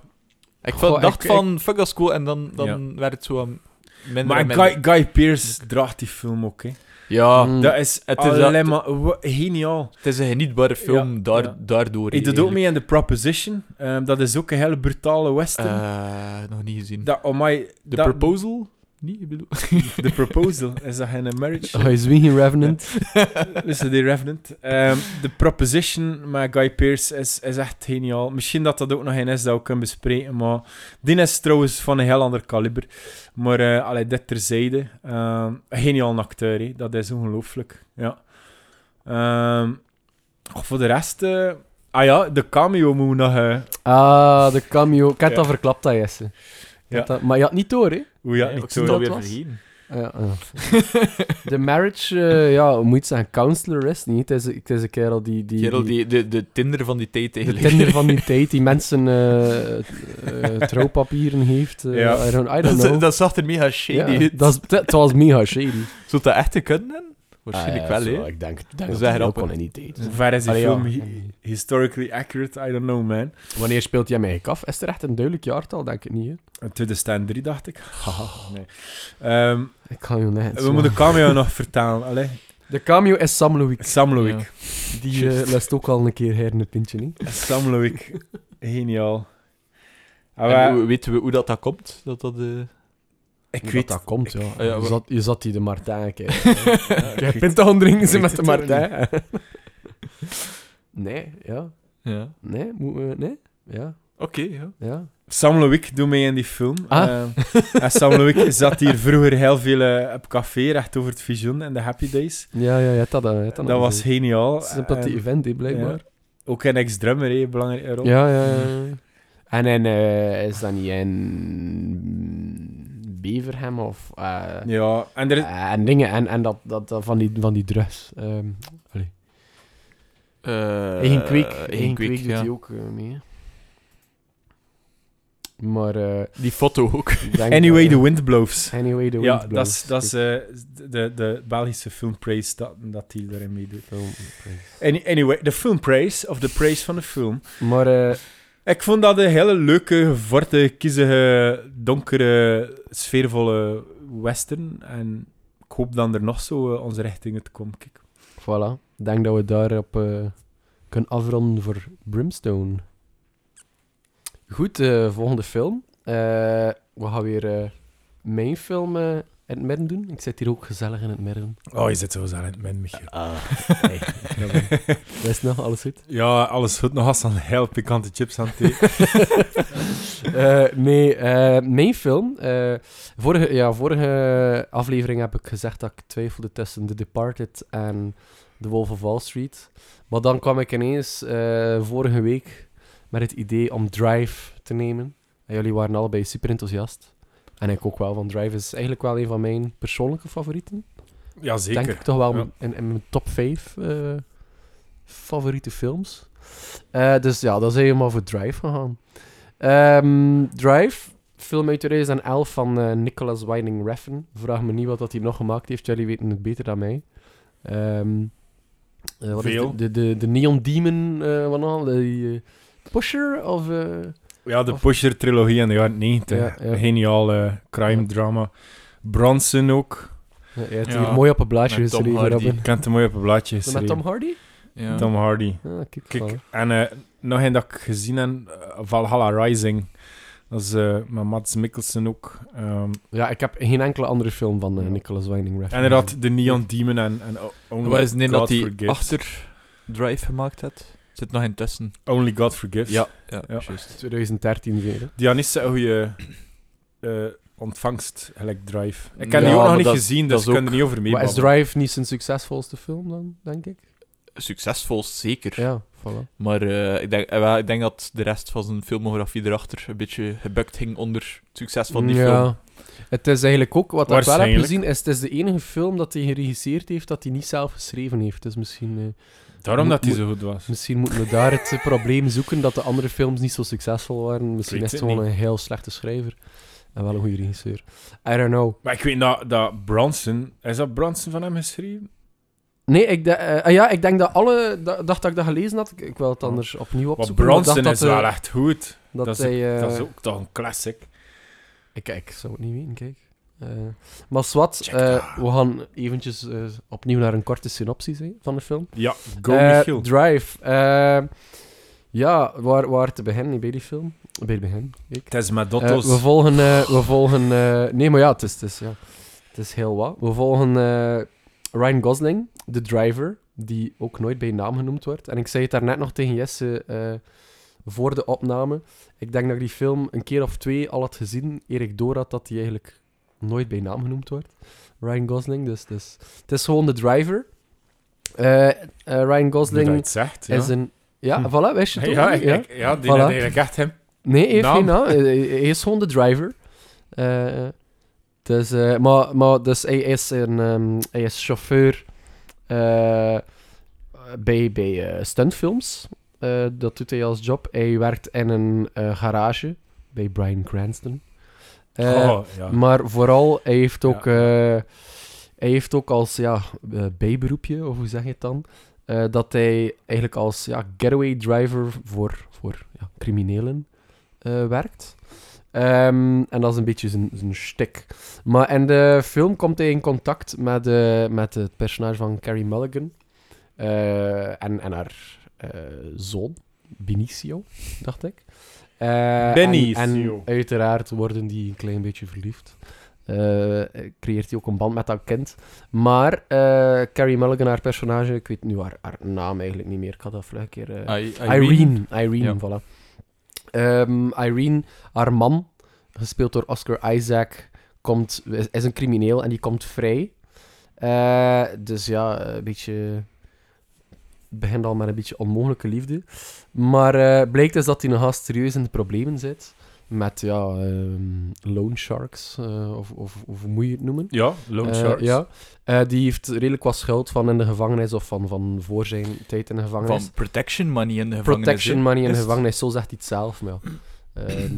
Ik vond, Goh, dacht ik- van, fuck, dat cool. En dan, dan werd het zo aan minder maar minder. Guy, Guy Pearce draagt die film ook, hè. Ja, Mm. Dat is Het is alleen dat- maar geniaal. het is een genietbare film Ja, daar, ja. daardoor. Hij doet ook mee in The Proposition. Ehm, dat is ook een hele brutale western. Eh, nog niet gezien. dat, oh my, The dat- Proposal? Niet, ik bedoel... The Proposal. Is dat geen marriage? Oh, is wie geen Revenant? Dus de Revenant. Ehm The Proposition met Guy Pearce is, is echt geniaal. Misschien dat dat ook nog een is dat we kunnen bespreken, maar die is trouwens van een heel ander kaliber. Maar eh allee, dit terzijde. Ehm een geniaal acteur, dat is ongelooflijk. Ja. Ehm, voor de rest... eh, ah ja, de cameo moet nog... eh Ah, de cameo. Ik heb Ja. dat verklapt, dat Jesse. Ja. dat- Maar je had niet door, hè? Hoe ja, Nee, niet ik zo. zie dat weer vergeten. Ja, ja. De marriage, eh, ja, hoe moet je zeggen, counselor is niet. Het is, het is een kerel die... die, Kerel, die- die, de, de Tinder van die tijd de eigenlijk. Tinder van die tijd, die mensen eh, eh, trouwpapieren heeft. eh, Ja. I don't, I don't dat, know. dat zag er mega shady Ja, uit. dat, dat was mega shady. Zou dat echt te kunnen? Waarschijnlijk Ah, wel, hè? Ik denk, ik denk Dat dat is hij grappig. wel in die tijd. Hoe ver is die Allee, film hi- historically accurate? I don't know, man. Wanneer speelt hij mij af? Is er echt een duidelijk jaartal? Denk ik niet, hè? In 2003, dacht ik. Nee. Ehm, Ik kan je net. we moeten de cameo nog vertalen. Allee. De cameo is Sam Loïc. Sam Loïc. Ja. Die lust ook al een keer her een pintje, niet? Sam Loïc. Geniaal. Ah, En weten we hoe dat, dat komt? Dat dat... eh, ik weet dat, dat komt, ja. Ah, ja, je, zat, je zat die de Martijn kijken. bent toch drinken ze met de het Martijn? nee, ja. Ja. Nee, moet, eh, nee. Ja, Oké, ja. ja. Sam Loïc doet mee in die film. Ah. En Sam Loïc zat hier vroeger heel veel eh, op café, recht over het Vision en de Happy Days. Ja, ja, dat, eh, dat Dat nog was geniaal. Sympathie En- event, hè, blijkbaar. Ook een ex-drummer, een belangrijke rol. Ja, ja, ja. En, en eh, is dat niet in Beverham of... eh, Ja, en er is... eh, en dingen, en, en dat, dat, dat van, die, van die drugs. Ehm allee. Eh, Eigen Kweek, Eigen Kweek, Kweek doet ja. hij ook mee. Maar... eh, Die foto ook. Anyway, the Wind Blows. Anyway, the Ja, wind dat is, blows. dat is eh, de, de Belgische film Praise dat, dat die erin meedoet. Film. Any, anyway, de film Praise, of de praise van de film. Maar Ik vond dat een hele leuke, gevorte, kiezige, donkere, sfeervolle western. En ik hoop dan er nog zo eh, onze richting uit komt. Voilà. Ik denk dat we daarop eh kunnen afronden voor Brimstone. Goed, eh, volgende film. We gaan weer mijn film in het midden doen. Ik zit hier ook gezellig in het midden. Oh, je zit zo aan het min, Michiel. Ah, hey, Wat is nog? Alles goed? Ja, alles goed. Nog als een heel pikante chips aan het. Eh, nee, eh, mijn film. eh, vorige, ja, vorige aflevering heb ik gezegd dat ik twijfelde tussen The Departed en The Wolf of Wall Street. Maar dan kwam ik ineens eh, vorige week met het idee om Drive te nemen. En jullie waren allebei super enthousiast. En ik ook wel, want Drive is eigenlijk wel een van mijn persoonlijke favorieten. ja, zeker. Denk ik toch wel Ja. in, in mijn top 5 favoriete films. Eh, dus ja, dan zijn we maar voor Drive gegaan. Ehm, Drive, film uit 2011 van eh, Nicholas Winding Refn. Vraag me niet wat dat hij nog gemaakt heeft, jullie weten het beter dan mij. Ehm, eh, wat is Veel. de, de, de, de Neon Demon, eh wat nog? Eh, Pusher? Of, eh, Ja, de Of- Pusher-trilogie in de jaren 90. Ja, ja. Geniaal eh, crime-drama. Bronson ook. ja, hier mooi op een blaadje met Tom geschreven. Hardy. Robin. Ik heb het mooi op een blaadje Met. Tom Hardy? Ja. Tom Hardy. Ah, kijk, en eh, nog een dat ik gezien heb, eh, Valhalla Rising. Dat is eh, met Mads Mikkelsen ook. Ehm, Ja, ik heb geen enkele andere film van Nicholas Winding Refn. en inderdaad, The Neon Demon en, en Only Wat is het dat hij achter Drive gemaakt heeft? Zit nog intussen. Only God Forgives. Ja, ja, Ja. juist. 2013 weer. niet zo'n goede eh, ontvangst, gelijk Drive. Ik heb Ja, die ook nog niet dat- gezien, dat dus is ik kan ook- er niet over mee Maar is. Drive niet zijn succesvolste film dan, denk ik? Succesvol, zeker. Ja, voilà. Maar eh, ik, denk, eh, ik denk dat de rest van zijn filmografie erachter een beetje gebukt ging onder het succes van die ja. film. Het is eigenlijk ook, wat ik wel heb gezien, is het is de enige film dat hij geregisseerd heeft dat hij niet zelf geschreven heeft. Dus misschien, eh, Daarom Moet- dat hij zo goed was. misschien moeten we daar het eh, probleem zoeken dat de andere films niet zo succesvol waren. Misschien is het gewoon een heel slechte schrijver. En wel een goede regisseur. I don't know. Maar ik weet dat, dat Bronson... Is dat Bronson van hem geschreven? Nee, ik, de- eh, ah ja, ik denk dat alle... da- dacht dat ik dat gelezen had. Ik, ik wil het anders opnieuw opzoeken. maar Bronson is dat, eh, wel echt goed. Dat, dat, is, hij... eh, dat is ook toch een classic. Ik, ik zou het niet weten, kijk. Eh, maar zwart, Check eh, we gaan eventjes eh, opnieuw naar een korte synopsis hè, van de film. Ja, go Michiel. Drive. ja, waar, waar te beginnen bij die film? Bij het begin, kijk. Het is met Dotto's... we volgen... we volgen nee, maar ja, het is, het, is, ja, het is heel wat. We volgen Ryan Gosling, de driver, die ook nooit bij naam genoemd wordt. En ik zei het daarnet nog tegen Jesse voor de opname. Ik denk dat ik die film een keer of twee al had gezien, eer ik door had dat hij eigenlijk nooit bij naam genoemd wordt. Ryan Gosling, dus, dus het is gewoon de driver. Eh, eh, Ryan Gosling zegt, ja. is een... Ja, Hm. voilà, wist je het ja, ik, ik- ja, die Voilà. eigenlijk echt hem. Nee, hij heeft Naam. geen naam. Hij is gewoon de driver. Eh, dus, eh, maar, maar dus hij is, een, ehm, hij is chauffeur eh, bij, bij stuntfilms. Dat doet hij als job. Hij werkt in een garage bij Brian Cranston. Eh, oh, ja. Maar vooral, hij heeft ook, Ja. eh, hij heeft ook als ja, eh, bijberoepje, of hoe zeg je het dan, dat hij eigenlijk als ja, getaway driver voor, voor ja, criminelen werkt. Ehm, en dat is een beetje zijn, zijn shtick. Maar in de film komt hij in contact met, met het personage van Carrie Mulligan en, en haar zoon, Benicio, dacht ik. Eh, en- Benicio. En, uiteraard worden die een klein beetje verliefd. Eh, creëert hij ook een band met dat kind. Maar eh, Carrie Mulligan, haar personage, ik weet nu haar, haar naam eigenlijk niet meer. Ik had dat een keer... eh, I- Irene. Irene, Ja. voilà. Ehm, Irene, haar man, gespeeld door Oscar Isaac, komt, is, is een crimineel en die komt vrij. Eh, dus ja, een beetje... Het begint al met een beetje onmogelijke liefde. Maar eh, blijkt dus dat hij nogal serieus in de problemen zit. Met, ja, ehm loan sharks, eh, of, of, of hoe moet je het noemen? Ja, Lone Eh, Sharks. ja. Die heeft redelijk wat schuld van in de gevangenis, of van, van voor zijn tijd in de gevangenis. Van protection money in de gevangenis. Protection money in de gevangenis, zo zegt hij het zelf. Maar ja. Ehm,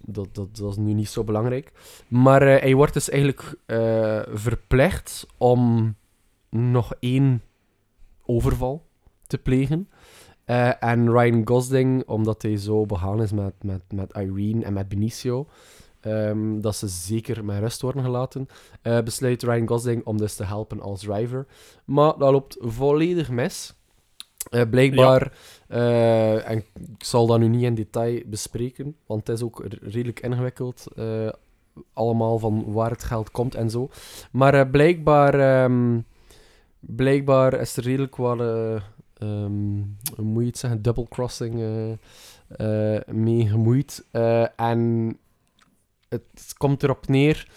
dat, dat, dat is nu niet zo belangrijk. Maar hij wordt dus eigenlijk eh, verplicht om nog één overval te plegen. Eh, en Ryan Gosling, omdat hij zo begaan is met, met, met Irene en met Benicio, ehm, dat ze zeker met rust worden gelaten, eh, besluit Ryan Gosling om dus te helpen als driver. Maar dat loopt volledig mis. Eh, blijkbaar, en ik zal dat nu niet in detail bespreken, want het is ook redelijk ingewikkeld, allemaal van waar het geld komt en zo. Maar blijkbaar, ehm, blijkbaar is er redelijk wat, eh, ehm, hoe moet je het zeggen, double crossing eh, eh, mee gemoeid. En het komt erop neer.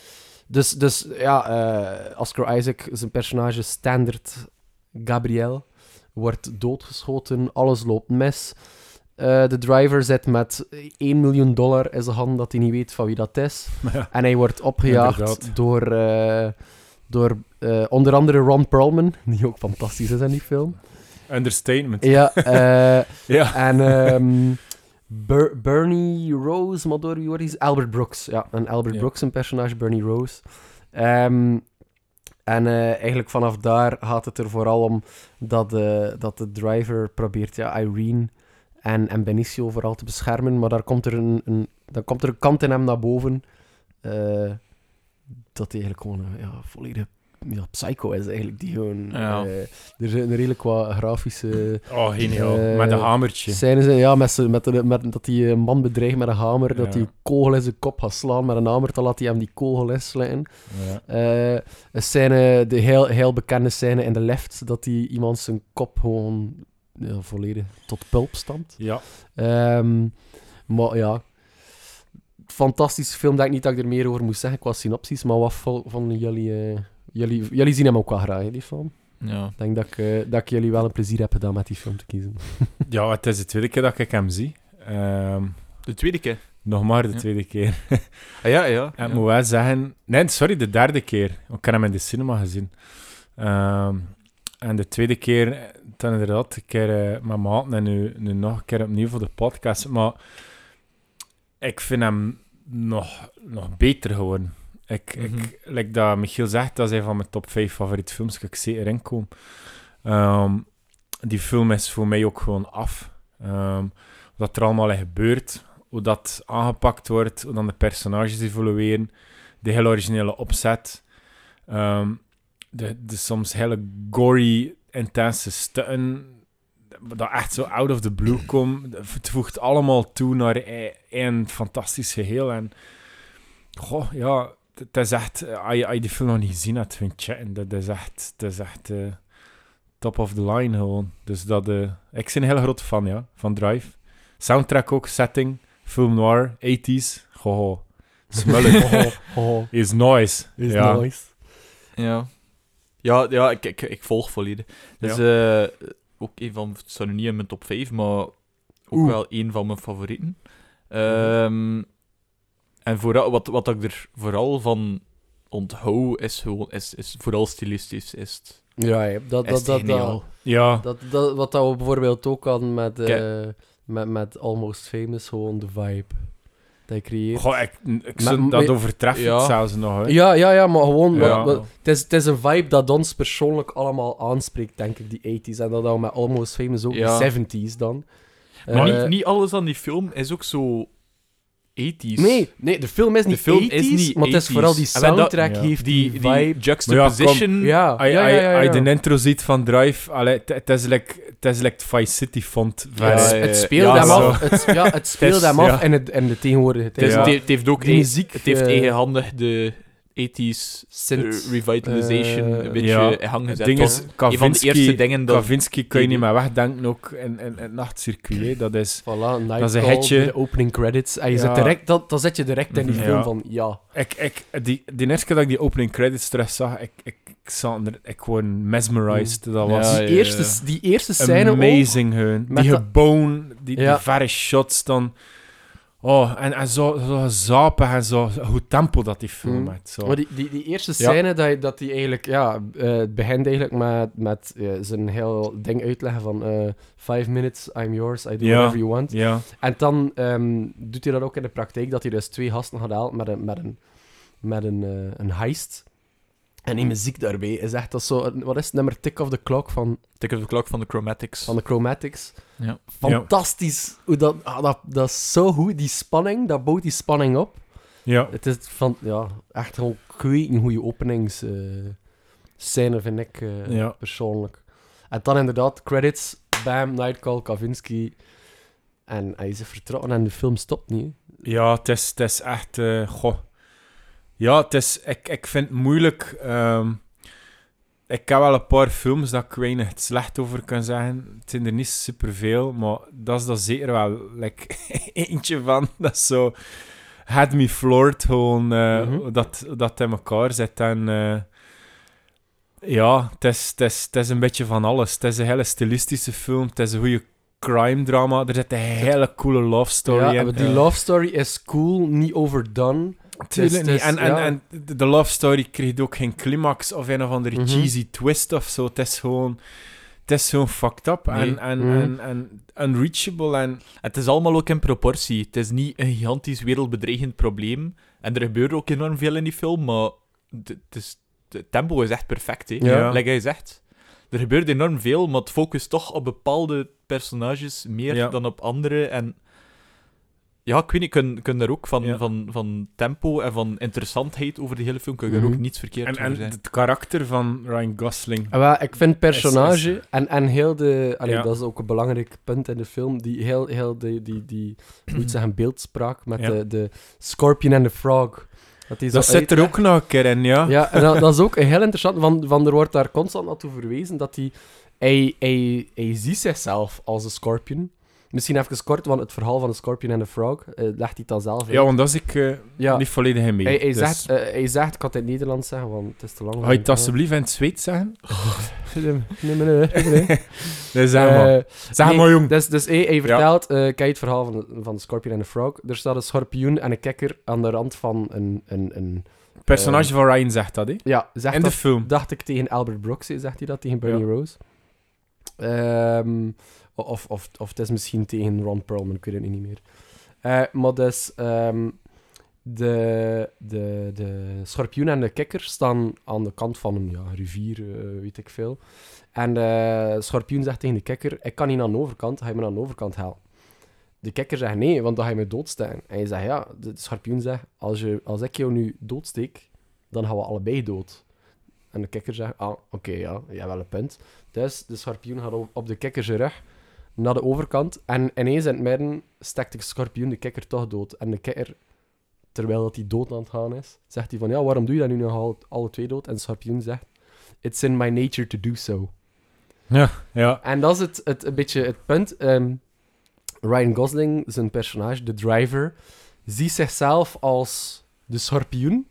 Dus, dus ja, Oscar Isaac, zijn personage Standard Gabriel, wordt doodgeschoten. Alles loopt mis. De driver zit met 1 miljoen dollar in zijn hand dat hij niet weet van wie dat is. Ja. En hij wordt opgejaagd Inderdaad. door, door eh, onder andere Ron Perlman, die ook fantastisch is in die film. Understatement. Ja, eh, Ja. en ehm, Ber- Bernie Rose, maar door wie wordt hij? Albert Brooks. Ja, en Albert Ja. Brooks, een personage, Bernie Rose. Ehm, en eh, eigenlijk vanaf daar gaat het er vooral om dat, dat de driver probeert ja, Irene en, en Benicio vooral te beschermen. Maar daar komt er een, een, dan komt er een kant in hem naar boven dat hij eigenlijk gewoon een ja, volledig ja, psycho is. Eigenlijk, die gewoon, Ja. eh, er zijn redelijk wat grafische Oh, geniaal. Eh, met een hamertje. scènes in. Ja, met, met, de- met, dat die een man bedreigt met een hamer, dat hij kogel in zijn kop gaat slaan met een hamer, dan laat hij hem die kogel inslaan. Ja. Eh, scène, de heel, heel bekende scène in de lift, dat hij iemand zijn kop gewoon ja, volledig tot pulp stampt. ja. Ehm, maar ja, fantastische film. Denk niet dat ik er meer over moest zeggen qua synopsis, maar wat vonden jullie, eh, jullie... Jullie zien hem ook wel graag, hè, die film. Ja. Ik denk dat ik, eh, dat ik jullie wel een plezier heb gedaan met die film te kiezen. ja, het is de tweede keer dat ik hem zie. Ehm, De tweede keer. nog maar de Ja. tweede keer. Ah, ja, ja. En ik ja. moet wel zeggen... Nee, sorry, de derde keer. Ik heb hem in de cinema gezien. Ehm, en de tweede keer, dan inderdaad, een keer met maat en nu, nu nog een keer opnieuw voor de podcast. Maar ik vind hem nog, nog beter geworden. Ik, Mhm. ik, like dat Michiel zegt, dat is een van mijn top 5 favoriete films. Ik zeker inkomen. Ehm die film is voor mij ook gewoon af. Ehm, wat er allemaal gebeurt, hoe dat aangepakt wordt, hoe dan de personages evolueren, de hele originele opzet, Ehm, de, de soms hele gory, intense stukken, dat echt zo out of the blue komen. Het voegt allemaal toe naar e- één fantastisch geheel. En goh, ja, het is echt, eh, als je, als je die film nog niet gezien hebt, vind je. Dat is echt, dat is echt eh, top of the line gewoon. Dus dat, eh, ik ben een hele grote fan, ja, van Drive. Soundtrack ook, setting, film noir, 80s. Goh, smullen. Is nice. is ja. nice. Ja. Ja, ja ik, ik, ik volg volledig. Dus eh, ook een van, het staat nu niet in mijn top 5, maar ook Oeh. wel een van mijn favorieten. Ehm, en vooral, wat, wat ik er vooral van onthoud, is, gewoon, is, is vooral stilistisch. Is het, Ja, ja, dat, is dat, het dat, dat, Ja, dat, dat, wat dat we bijvoorbeeld ook hadden met, eh, Kijk. met, met Almost Famous, gewoon de vibe dat je creëert. Goh, ik, ik Maar- dat maar- overtreffen Ja. zelfs nog. Hè. Ja, ja, ja, maar gewoon... Ja. maar- maar het, is, het is een vibe dat ons persoonlijk allemaal aanspreekt, denk ik, die 80s. En dat we met Almost Famous ook Ja. de 70s dan. Maar Eh, niet, niet alles aan die film is ook zo 80s. Nee, nee, de film is niet film 80s, is niet maar het is 80s. vooral die En dat- soundtrack ja. heeft Die, die, die juxtaposition. ja, Als je- ja, ja, ja, als je ja. de intro ziet van Drive, het- is like, het is like Vice City font. Ja, Het, speelt Ja, hem af, het, ja, het speelt hem af ja. in, het, in de tegenwoordige Het, tijd. het heeft- ook Die e- muziek, het heeft eh, eigenhandig de 80s Synth, eh, revitalization eh, een beetje ja. in gang Het gezet. ding is, een van de eerste dingen dat... Kavinsky kun je niet meer wegdenken, ook in, in, in het nachtcircuit. hè. Dat is... Voilà, Dat is een hitje. de opening credits. En je Ja. zit direct, dat, dan zet je direct in die Mhm. film van, ja. Ik, ik, die, die eerste keer dat ik die opening credits terug zag, ik, ik, ik, zat er, ik gewoon mesmerized. Dat was Ja, Die, ja, ja. eerste, die eerste scène ook, amazing, hun. Die geboon, die, Ja. die verre shots dan... Oh, en, en zo, zo zapig en zo, goed tempo dat die film Mm. heeft. Zo. Maar die, die, die eerste Ja. scène, dat, dat die eigenlijk, ja, eh, het begint eigenlijk met, met eh, zijn heel ding uitleggen van eh five minutes, I'm yours, I do Ja. whatever you want. Ja, En dan ehm, doet hij dat ook in de praktijk, dat hij dus twee gasten gaat halen met een, met een, met een, een heist. En die muziek daarbij is echt dat zo, wat is het nummer Tick of the Clock van, Tick of the Clock van de Chromatics. van de Chromatics. Ja. Fantastisch. Hoe dat, ah, dat, dat is zo goed, die spanning, dat bouwt die spanning op. ja. Het is van, ja, echt gewoon kwijt een goede openingsscène, vind ik eh, Ja. persoonlijk. En dan inderdaad, credits, bam, Nightcall, Kavinsky. En hij is vertrokken en de film stopt niet. hè. Ja, het is, het is echt... eh, goh. Ja, het is... Ik, ik vind het moeilijk... ehm, ik heb wel een paar films dat ik weinig het slecht over kan zeggen. Het zijn er niet superveel, maar dat is er zeker wel like, eentje van. Dat is zo... Had me floored, gewoon... Mhm. dat, dat in elkaar zit. En... eh, ja, het is, het, is, het is een beetje van alles. Het is een hele stilistische film. Het is een goede crime drama. Er zit een hele coole love story ja, in. maar die love story is cool, niet overdone. Tuurlijk het is- En, en, ja. en de, de love story kreeg ook geen climax of een of andere Mhm. cheesy twist of zo. Het is gewoon... Het is fucked up Nee. en, en, Mhm. en, en unreachable. En, Het is allemaal ook in proportie. Het is niet een gigantisch wereldbedreigend probleem. En er gebeurt ook enorm veel in die film, maar het is, het tempo is echt perfect. Hè. Ja. Like hij zegt. Er gebeurt enorm veel, maar het focust toch op bepaalde personages meer Ja. dan op andere. En ja, ik weet niet, kun, kun daar ook van, Ja. van, van tempo en van interessantheid over de hele film, kun je er ook niets verkeerd en, over en zijn. het karakter van Ryan Gosling. En wel, ik vind personage Is- En, en heel de... Allee, Ja. Dat is ook een belangrijk punt in de film. Die heel, heel die, die, hoe zeggen, beeldspraak met Ja. de, de Scorpion en de Frog. Dat, Dat zo zit er ook nog een keer in, ja. Ja, en dat, dat is ook heel interessant, van, van er wordt daar constant naartoe verwezen dat hij, hij, hij, hij ziet zichzelf als een scorpion. Misschien even kort, want het verhaal van de Scorpion en de Frog eh, legt hij dan zelf uit. Ja, want dat is ik eh, Ja. niet volledig in mee. hij, hij, Dus- zegt, eh, hij zegt, ik kan het in het Nederlands zeggen, want het is te lang. Ga je het alsjeblieft in het Zweeds zeggen? Nee, nee, nee, nee, nee. Zeg maar. Zeg nee, maar, jong. Dus, dus hij, hij vertelt, eh, kijk het verhaal van de, van de Scorpion en de Frog. Er staat een schorpioen en een kikker aan de rand van een... een, een personage van Ryan zegt dat, hè? ja, zegt In de film. dacht ik tegen Albert Brooks, zegt hij dat, tegen Bernie Ja. Rose. Ehm, of, of, of het is misschien tegen Ron Perlman, ik weet het niet meer. Eh, maar dus, ehm, de, de, de schorpioen en de kikker staan aan de kant van een ja, rivier, eh, weet ik veel. En de schorpioen zegt tegen de kikker, ik kan niet aan de overkant, ga je me aan de overkant helpen? De kikker zegt nee, want dan ga je me doodsteken. En je zegt ja, de schorpioen zegt, als, je, als ik jou nu doodsteek, dan gaan we allebei dood. En de kikker zegt, ah, oké, ja, je hebt wel een punt. Dus de schorpioen gaat op, op de kikker zijn rug naar de overkant. En ineens in het midden stekt de schorpioen de kikker toch dood. En de kikker, terwijl dat hij dood aan het gaan is, zegt hij van, ja, waarom doe je dat nu nog al, alle twee dood? En de schorpioen zegt, it's in my nature to do so. Ja, ja. En dat is het, het, een beetje het punt. Ehm, Ryan Gosling, zijn personage, de driver, ziet zichzelf als de schorpioen.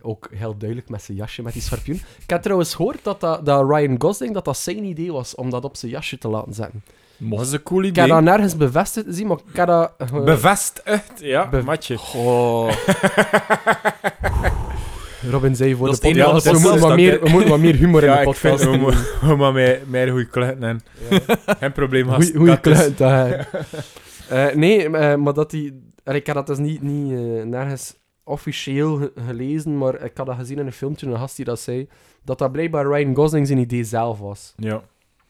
Ook heel duidelijk met zijn jasje met die schorpioen. Ik heb trouwens gehoord dat, dat, dat Ryan Gosling dat dat zijn idee was om dat op zijn jasje te laten zetten. Dat is een cool Ik heb idee. dat nergens bevestigd gezien, maar ik heb dat... eh, Bevestigd, ja, Be- matje. Goh. Robin zei voor Dat de podcast, wat we, moeten podcast wat meer, we moeten wat meer humor in Ja, de ik vind podcast we doen. mo- we maar meer, meer goede kluiten en geen probleem gast. Goeie Dat is- kluit, dat hij. Eh, nee, eh, maar dat die... Ik had dat dus niet, niet eh, nergens officieel ge- gelezen, maar ik had dat gezien in een filmpje, een gast die dat zei, dat dat blijkbaar Ryan Gosling zijn idee zelf was. Ja.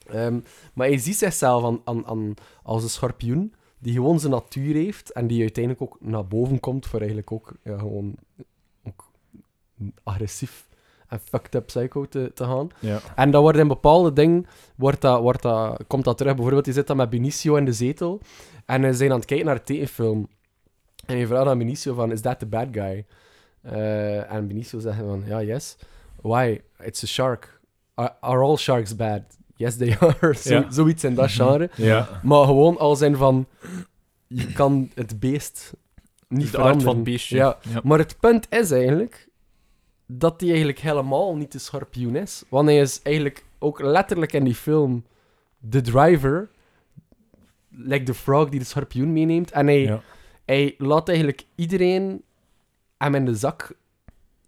Ehm, maar hij ziet zichzelf aan, aan, aan, als een schorpioen, die gewoon zijn natuur heeft, en die uiteindelijk ook naar boven komt, voor eigenlijk ook ja, gewoon ook agressief en fucked up psycho te, te gaan. Ja. En dan wordt in bepaalde dingen, wordt dat, wordt dat, komt dat terug. Bijvoorbeeld, hij zit dan met Benicio in de zetel, en ze zijn aan het kijken naar een tekenfilm. En je vraagt aan Benicio van, is that the bad guy? Eh, en Benicio zegt van, ja, yes. Why? It's a shark. Are, are all sharks bad? Yes, they are. Zo, Ja. Zoiets in dat genre. Ja. Maar gewoon al zijn van, je kan het beest niet De van veranderen. het beestje. Ja. Ja. Maar het punt is eigenlijk dat hij eigenlijk helemaal niet de schorpioen is. Want hij is eigenlijk ook letterlijk in die film de driver, like de frog die de schorpioen meeneemt. En hij, Ja. hij laat eigenlijk iedereen hem in de zak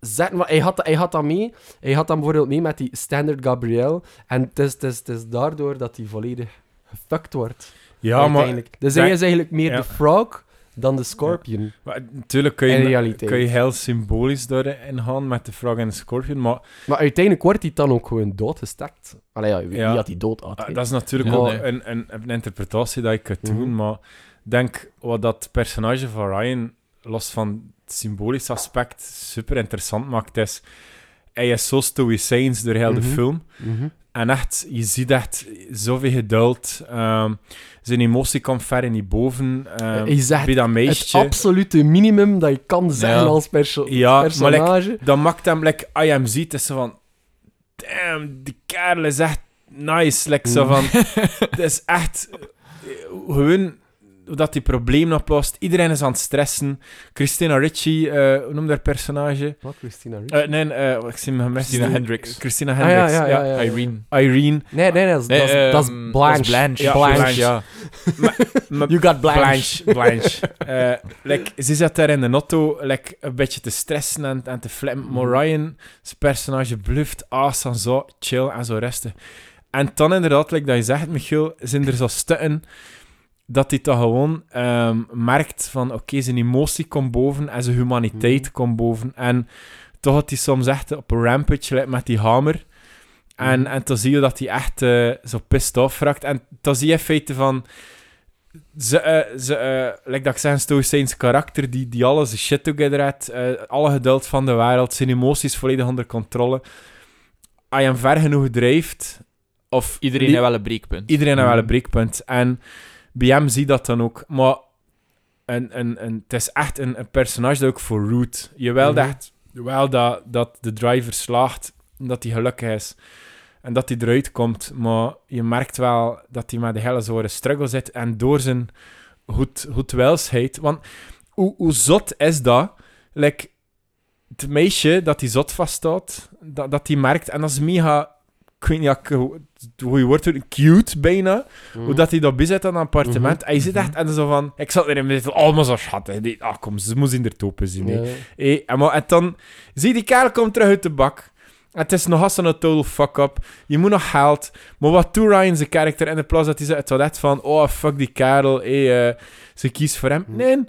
zetten. Want hij had, hij had dat mee. Hij had dat bijvoorbeeld mee met die Standard Gabrielle. En het is, het is, het is daardoor dat hij volledig gefuckt wordt. Ja, maar. Dus hij is eigenlijk meer ja. de frog dan de scorpion. maar natuurlijk kun je, kun je heel symbolisch daarin gaan met de frog en de scorpion, maar Maar uiteindelijk wordt hij dan ook gewoon doodgestakt. Allee, ja, wie Ja. had hij dood had, Ah, dat is natuurlijk wel nee. een, een, een interpretatie dat ik kan doen, Mhm. maar denk wat dat personage van Ryan, los van symbolisch aspect, super interessant maakt, is hij is zo stoïcijns door heel de Mhm. film. Mhm. En echt, je ziet echt zoveel geduld. ehm, zijn emotie komt ver in die boven. Je zegt bij dat Het meisje. absolute minimum dat je kan zeggen Ja. als perso Ja, maar dat maakt hem, like, als je hem ziet, is zo van... Damn, die kerel is echt nice. Like, zo Mm. van... Het is echt... eh, Gewoon... Dat die probleem oplost. Iedereen is aan het stressen. Christina Ricci, eh hoe noemt haar personage? Wat, Christina Ricci? Eh, nee, eh, ik zie hem. Christina Hendricks. Christina Ah, ja, Hendricks, ja, ja, ja. Irene. Irene. nee, nee, nee, dat is, Nee, dat is, ehm, Blanche. dat Blanche. Ja, Blanche. Blanche. Ja. Maar- You got Blanche. Blanche. Blanche. Eh, like, ze zat daar in de auto like, een beetje te stressen en, en te flippen. Maar Mhm. Ryan, zijn personage, bluft aas en zo chill en zo rustig. En dan inderdaad, like dat je zegt, Michiel, zijn er zo stukken dat hij toch gewoon ehm, merkt van oké, zijn emotie komt boven en zijn humaniteit Mhm. komt boven. En toch had hij soms echt op een rampage like, met die hamer. En, Mhm. en dan zie je dat hij echt eh, zo pissed off raakt. En dan zie je in feite van... Ze, eh, ze like dat ik zeg, een stoïcijns karakter die, die alles de shit together eh, alle geduld van de wereld, zijn emoties volledig onder controle. Als je hem ver genoeg drijft... Of Iedereen heeft wel een breekpunt. Iedereen heeft wel een Mhm. breekpunt. En bij hem zie je dat dan ook. Maar een, een, een, het is echt een, een personage dat ook voor root. Je wil Mhm. echt wel dat, dat de driver slaagt, dat hij gelukkig is. En dat hij eruit komt. Maar je merkt wel dat hij met de hele zware struggle zit. En door zijn goed, goedwilsheid... Want hoe, hoe zot is dat? Like, het meisje dat hij zot vaststaat, dat, dat hij merkt... En dat is mega... Ik weet niet hoe je woord doet, cute bijna. Mhm. Hoe dat hij dat bezit aan een appartement. Mhm. Hij zit echt en zo van... Ik zat erin met van, oh, maar zo schat. hè. Die, ah, kom, ze moest in de topen zien. en, maar, en dan... Zie die kerel komt terug uit de bak. Het is nog eens een total fuck-up. Je moet nog geld. Maar wat doet Ryan zijn karakter in de plaats dat hij het net van... Oh, fuck die kerel. Hé, eh, ze kiest voor hem. Mhm. Nee,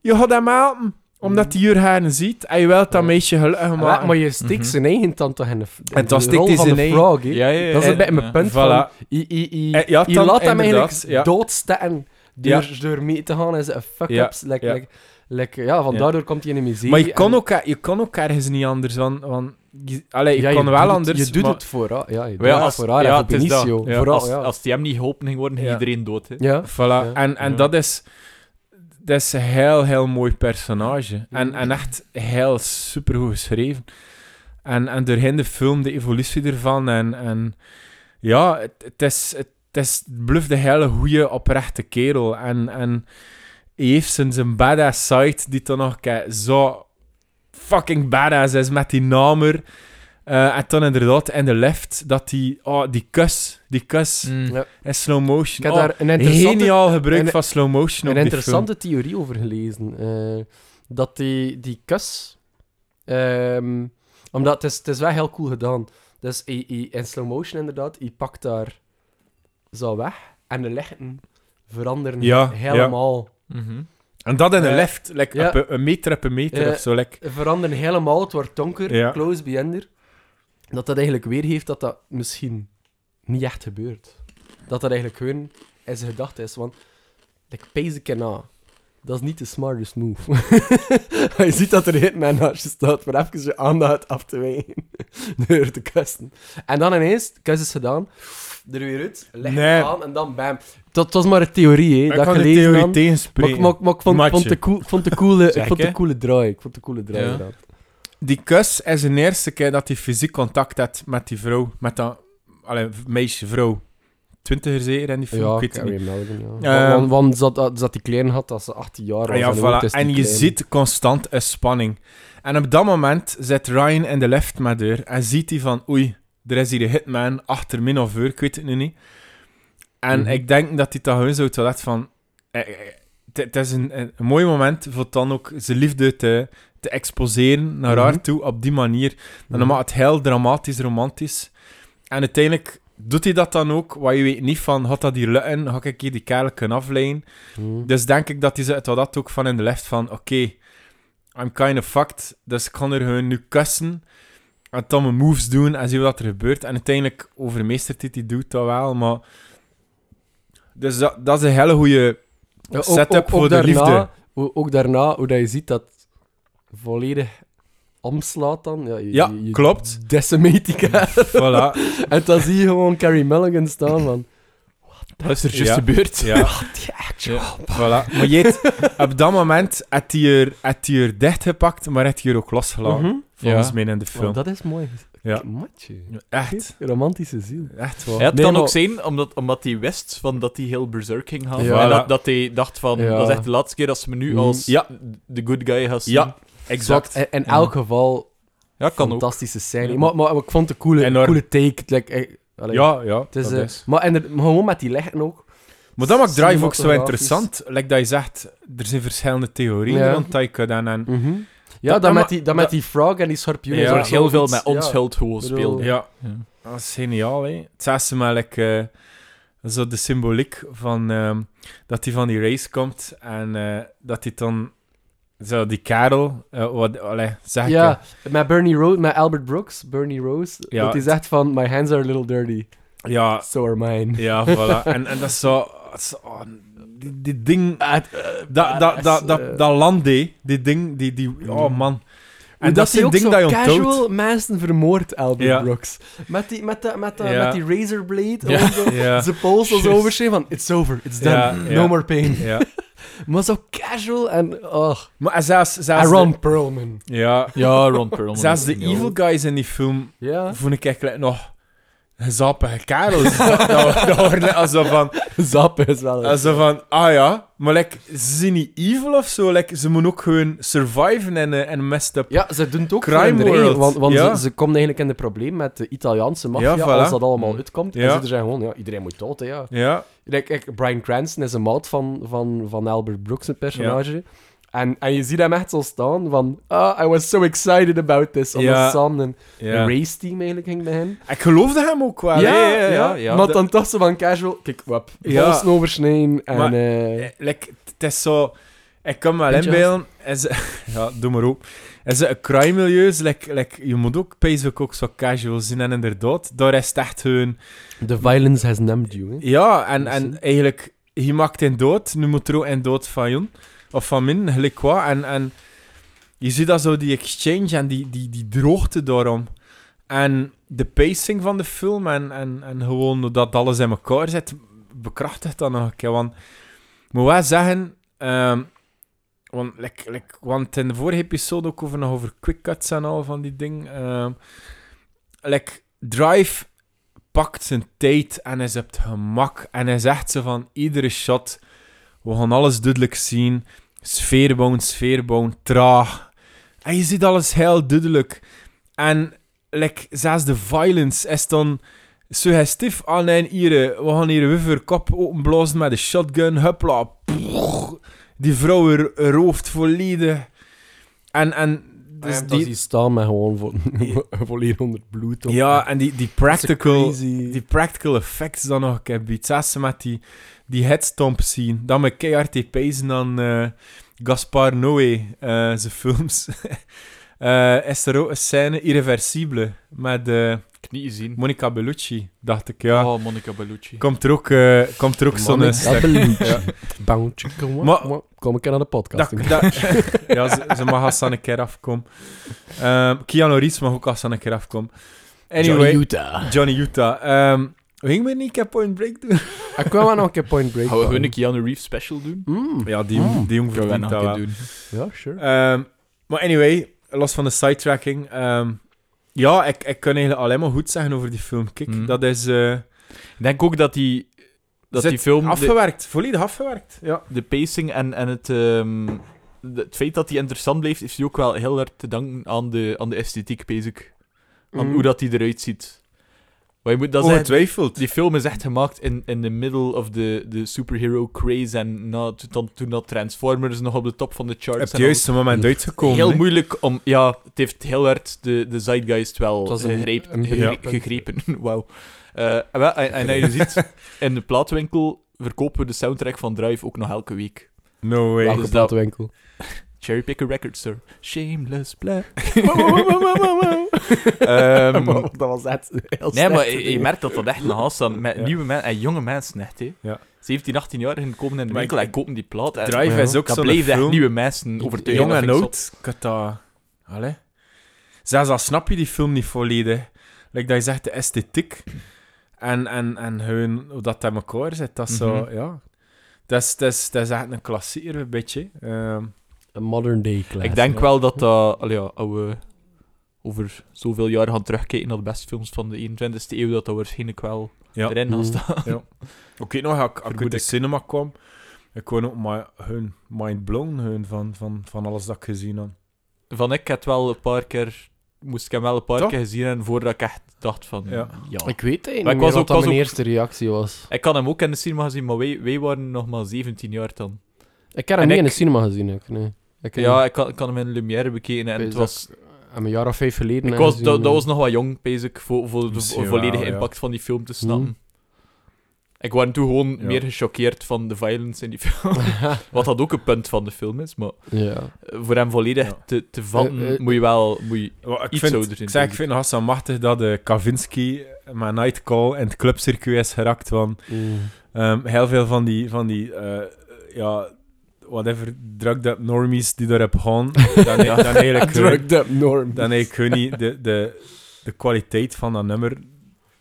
je gaat hem helpen. Omdat hij haar ziet. En je wilt dat Ja. meisje gelukkig Maar, maken. maar je steekt Mhm. zijn eigen tand toch in de, in En dan de rol van zijn de eigen- Ja, frog, hè. ja, ja. Dat is een ja. beetje mijn Ja. punt Voilà. van... Je, je, je, Eh, ja, je dan laat hem eigenlijk ja. doodstekken door, door mee te gaan en zijn fuck-ups. Ja, like, ja. like, like, ja, van Ja. daardoor komt hij in een miserie. Maar je kan, en- ook, je kan ook ergens niet anders. Want, want je, allee, je ja, kan doet wel het- anders. Je doet maar- het voor haar. Ja, je doet ja, het als- voor haar ja, en het voor is dat. Benicio. Ja. Vooral, Als, ja. als die hem niet geholpen ging worden, ging Ja. iedereen dood. Ja. Voilà. Ja. En, en Ja. dat is... Dat is een heel, heel mooi personage. En, Mhm. en echt heel supergoed geschreven. En, en doorheen de film, de evolutie ervan. En, en ja, het, het is... Het, het is bluff de hele goede, oprechte kerel. En, en hij heeft zijn, zijn badass side, die dan nog zo fucking badass is met die namer. Eh, en dan inderdaad in de left, dat die... Oh, die kus. Die kus Mm. Ja. in slow motion. Ik heb Oh, daar een interessante, Geniaal gebruik een- van slow motion een op die interessante theorie over gelezen. eh, dat die, die kus... ehm, omdat het is, het is wel heel cool gedaan. Dus in slow motion inderdaad, hij pakt daar zo weg en de lichten veranderen Ja, helemaal. Mhm. film. En dat in een Eh, lift, like ja. op een, een meter op een meter Ja. of zo. Like. Veranderen helemaal, het wordt donker, Ja. close behinder. Dat dat eigenlijk weergeeft dat dat misschien niet echt gebeurt. Dat dat eigenlijk gewoon in zijn gedachte is. Want, ik pees ik na. Dat is niet de smartest move. je ziet dat er hitman naast je staat, voor even je aandacht af te wijken. Door te kussen. En dan ineens, kus is gedaan, er weer uit, leg Nee. aan en dan bam. Dat was maar een theorie, hè, Ik dat ik de theorie. Maar, tegenspreken. maar, maar ik vond, de cool, ik vond de coole, ik Zeg, vond de coole draai. Ik vond de coole draai. Ja. Die kus is de eerste keer dat hij fysiek contact had met die vrouw. Met dat allee, meisje, vrouw. Twintiger zeker in die film, Ja, ik weet. Carrie Mulligan, ja. Ehm, want want zat, dat- zat die klein had als ze 18 jaar was. Ah, ja, en voilà. En je klein? ziet constant een spanning. En op dat moment zit Ryan in de lift met haar en ziet hij van, oei, er is hier een hitman achter min of haar, ik weet het nu niet. En Mhm. ik denk dat hij dat gewoon zo toilet van... eh, eh, Het is een, een, een mooi moment voor dan ook zijn liefde te, te exposeren naar Mhm. haar toe op die manier. En Mhm. dan maakt het heel dramatisch, romantisch. En uiteindelijk doet hij dat dan ook, waar je weet niet van, had dat hier lukken, ga ik hier die kerel kunnen afleiden. Mhm. Dus denk ik dat hij zegt wel dat ook van in de lift van, oké, I'm kind of fucked, dus ik kan er gewoon nu kussen en dan mijn moves doen en zien wat er gebeurt. En uiteindelijk overmeestert hij die doet dat wel, maar... Dus dat, dat is een hele goede ook- setup ook- ook voor de daarna- liefde. Hoe- Ook daarna, hoe dat je ziet dat volledig omslaat dan. Ja, je, Ja, je- je klopt. Decimate die kerel. Voilà. En dan zie je gewoon Carrie Mulligan staan van... Dat is er juist Ja. gebeurd. Ja, Die actual... voilà. Maar op dat moment had hij er, had hij er dichtgepakt, maar had hij er ook losgelaten. Mhm. Volgens Ja. mij in de Oh, film. dat is mooi. Ja. Matje. Echt, Romantische ziel. echt wel. Ja, het Nee, kan maar- ook zijn omdat, omdat hij wist van dat hij heel berserk ging gaan. Ja. En dat, dat hij dacht van, Ja. dat is echt de laatste keer dat ze me nu Mm. als Ja. de good guy gaan zien. Ja, exact. In, in elk geval, Ja, kan ook. fantastische scène. Ja. Maar, maar, ik vond het een coole, Enorm. coole take. Like, eh, allee, Ja, ja, Het is, dat eh, is. Maar, en er- maar gewoon met die lichten ook. Maar dat maakt Drive ook zo interessant. Like dat je zegt, er zijn verschillende theorieën Ja. rond dat je kunt en, en Mhm. Ja, Dat- met die, dat met dat- die frog en die schorpioen. Ja, is ook wordt heel veel zoiets- met ja. onschuld gewoon bedoel- speelde. Ja, Ja. dat is geniaal, hè. Het zesde maar like, eh, zo de symboliek van ehm, dat hij van die race komt en eh, dat hij dan zo die kerel, eh, wat, allee, zeg ik, Ja, met Bernie Rose, met Albert Brooks, Bernie Rose. Ja. Dat hij zegt van, my hands are a little dirty, ja, so are mine. ja, voilà. en, en dat is zo, zo oh, die, die ding, Ah, eh, dat, dat, dat, dat, eh, dat land, hè. die ding, die, die, oh man. hoe En dat ook dingen zo dat je casual onthoudt. mensen vermoordt, Albert Ja. Brooks. Met die, met, de, met, de, Ja. met die razorblade, Ja. zo. Zijn pols was Juist. overschreven van, it's over, it's done, no more pain. Maar zo casual en, oh. Maar zelfs, zelfs En de- Ron Perlman. ja, Ja, Ron Perlman. zelfs de evil guys in die film Ja, vond ik eigenlijk nog gezappige kerels. dat, dat, net alsof van, Zap is wel... alsof van, ah ja, maar like, ze zijn niet evil of zo. Like, ze moeten ook gewoon surviven en een en messed up. Ja, ze doen het ook Crime voor World, want, want ja. ze, ze komen eigenlijk in de probleem met de Italiaanse maffia, Ja, voilà. als dat allemaal Mm. uitkomt. Ja. En ze zeggen gewoon, ja, iedereen moet dood, hè, ja. Ja, Brian Cranston is een maat van, van, van Albert Brooks, een personage. En, en je ziet hem echt zo staan van, ah, I was so excited about this. Omdat Ja. samen een, ja. een race-team eigenlijk ging bij hen. Ik geloofde hem ook wel. Ja, ja, ja, ja. Maar dan toch zo van casual, kijk, wap, Ja. polsen oversnijden en... Maar- like, het is zo... Ik kan me wel inbeelden. Is, ja, doe maar op. Is het een crime-milieu? is Like, like, je moet ook basic ook zo casual zien. En inderdaad, daar is het echt gewoon... The violence has numbed you. Hè? Ja, en, en eigenlijk, je maakt een dood. Nu moet er ook een dood van Jon. Of van min, gelijk wat. En, en je ziet dat zo, die exchange en die, die, die droogte daarom. En de pacing van de film en, en, en gewoon dat alles in elkaar zit, bekrachtigt dat nog een keer. Want moet wel zeggen, ehm, want, like, like, want in de vorige episode ook over, nog over quick cuts en al van die ding. ehm, like, Drive pakt zijn tijd en is het gemak. En hij zegt zo van iedere shot, we gaan alles duidelijk zien. Sfeer bouwen, sfeer bouwen, traag. En je ziet alles heel duidelijk. En like, zelfs de violence is dan suggestief. Ah nee, hier, eh, we gaan hier een voor kop openblazen met een shotgun. Hupla. Die vrouw hoofd volledig. En, en dus Dus die... die, staan met gewoon vo volledig onder bloed. op. ja, en die, die practical, crazy. die practical effects dan nog een keer biedt. Zelfs met die, die headstomp zien. Dat me keihard die pezen aan eh, Gaspar Noé, eh, zijn films. Eh, is er ook een scène irreversibele met eh, niet gezien. Monica Bellucci, dacht ik, ja. Oh, Monica Bellucci. Komt er ook, komt er ook zo'n Monica. Bellucci. Ja. Chicken, wa- Maar- Kom ik aan de podcast. Dat, dat, ja, ze, ze mag als ze een keer afkomen. Ehm Keanu Reeves mag ook als ze een keer afkomen. Anyway, Johnny Utah. Johnny Utah. Ehm gingen we niet een keer Point Break doen? Ik wil wel nog een keer Point Break Gaan we gewoon een Keanu Reeves special doen? Mm. Ja, die, Mm. die jong Gaan we verdient nog dat een wel. doen. Ja, sure. Ehm, maar anyway, los van de sidetracking. ehm, ja, ik, ik kan eigenlijk alleen maar goed zeggen over die film. Kijk, Mhm. dat is eh, Ik denk ook dat die, dat die film... de- afgewerkt. Volledig afgewerkt. Ja. de pacing en, en het, ehm, de- het feit dat hij interessant blijft, hij ook wel heel erg te danken aan de, aan de esthetiek, basic. Aan Mm. hoe dat hij eruit ziet. Maar je moet dat zeggen, Ongetwijfeld. die film is echt gemaakt in, in the middle of the, the superhero craze en na, toen, toen dat Transformers nog op de top van de charts Op het juiste moment uitgekomen. Heel moeilijk om... Ja, het heeft heel hard de, de zeitgeist wel een- gegreep- een gegrepen. Wauw. Eh, en, wel- en, en je ziet, in de plaatwinkel verkopen we de soundtrack van Drive ook nog elke week. No way. Welke dus dat- platenwinkel? Cherry Picker Record Store. Shameless Black. Ehm, dat was echt heel nee, maar je, je merkt dat dat echt nog haast met Ja. nieuwe mensen en jonge mensen echt. Hè. Ja. 17, 18 jaar en komen in de winkel en kopen die plaat. En Drive is ook dat zo'n bleef echt nieuwe mensen overtuigen. Jong dat en vind ik oud. Ik dat... Allee. Zelfs al snap je die film niet volledig. Like dat je zegt, de esthetiek. En, en, en hun, hoe dat in elkaar zit. Dat is zo, Mhm. ja... Dat is, dat, is, dat is echt een klassieker, een beetje. Ehm, Een modern day zot. class. Ik denk ja. wel dat dat... allee, ja, als we over zoveel jaar gaan terugkijken naar de beste films van de 21ste eeuw, dat dat waarschijnlijk wel ja. erin gaat Mm. staan. Oké, nog, als ik- als ik uit Vermoed de ik. cinema kwam, ik kon ook maar hun mind blown hun van, van, van alles dat ik gezien had. Van ik had wel een paar keer... Moest ik hem wel een paar Toch? keer gezien hebben voordat ik echt dacht van... Ja. ja. Ik weet het niet Maar ik meer was wat ook- dat was mijn ook- eerste reactie was. Ik kan hem ook in de cinema gezien, maar wij, wij waren nog maar 17 jaar dan. Ik heb hem En niet in de cinema gezien. Ik, nee. Ik Ja, ik kan, ik kan hem in Lumière bekeken en het dat- was... hem een jaar of vijf geleden Ik was gezien, dat, dat eh. was nog wat jong, basic, voor, voor de Misschien volledige wel, ja. impact van die film te snappen. Mhm. Ik was toen gewoon Ja. meer gechoqueerd van de violence in die film. Wat dat ook een punt van de film is, maar ja. eh, voor hem volledig Ja. te, te vatten, Eh, eh, moet je wel... Moet je, Wel, ik Iets vind, ouder zijn, ik, zeg, ik denk vind het hartstikke machtig dat de Kavinsky met Nightcall in het clubcircuit is geraakt. Want Mm. ehm, heel veel van die, van die eh, ja, whatever, drugged up normies die daarop gaan, dan, dan eigenlijk Drugged up norm. dan eigenlijk gewoon niet de, de, de kwaliteit van dat nummer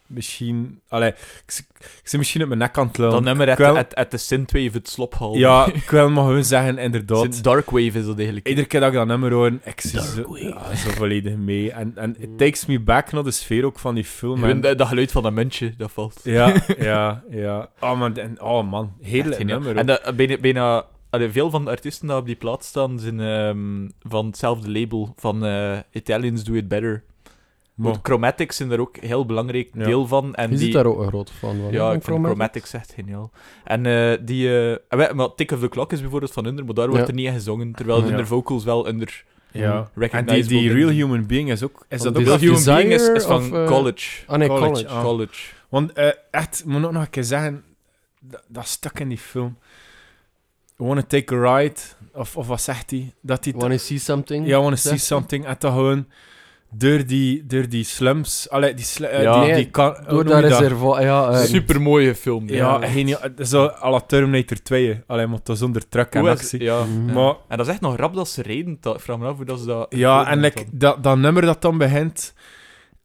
misschien... Allee, ik, z- ik zit misschien op mijn nek aan het lullen. dat nummer uit uit- uit de synthwave het slop halen. Ja, ik wil maar gewoon zeggen, inderdaad. Syn- Darkwave is dat eigenlijk. Iedere keer dat ik dat nummer hoor, ik zie zo, Darkwave. ja, zo volledig mee. En, en it takes me back naar de sfeer ook van die film. En- dat, dat geluid van dat muntje, dat valt. ja, ja, ja. Oh man, en, oh man. Geniaal. nummer. En ook. dat, bijna, bijna allee, veel van de artiesten die op die plaat staan, zijn ehm, van hetzelfde label, van eh, Italians Do It Better. Chromatics zijn daar ook een heel belangrijk Ja. deel van. En Je die, ziet daar ook een groot fan van. ja, ik van vind Chromatic. Chromatics echt geniaal. En eh, die... eh, wij- maar Tick of the Clock is bijvoorbeeld van hun, maar daar wordt er niet in gezongen, terwijl Ja. hun vocals wel onder ja. En die, Real Human Being is ook... Is dat ook Real Human Being is, van of, College. Ah nee, College, college. ah. College. Want eh, echt, ik moet ook nog een keer zeggen, dat, dat stuk in die film. Wanna take a ride, of, of wat zegt hij? Dat hij... Wanna see something? Ja, wanna see something. En dan gewoon door die, door die slums, allee, die, sl eh, Ja. die, Nee, die kan, Door dat dat? reservoir, ja. eh, Super mooie film. Ja, Ja. geniaal. Zo à la Terminator 2, alleen maar toch zonder truck en actie. ja. Mhm. Maar En dat is echt nog rap dat ze reden. Dat- Ik vraag me af hoe dat ze dat... ja, en dat like, dat, dat nummer dat dan begint...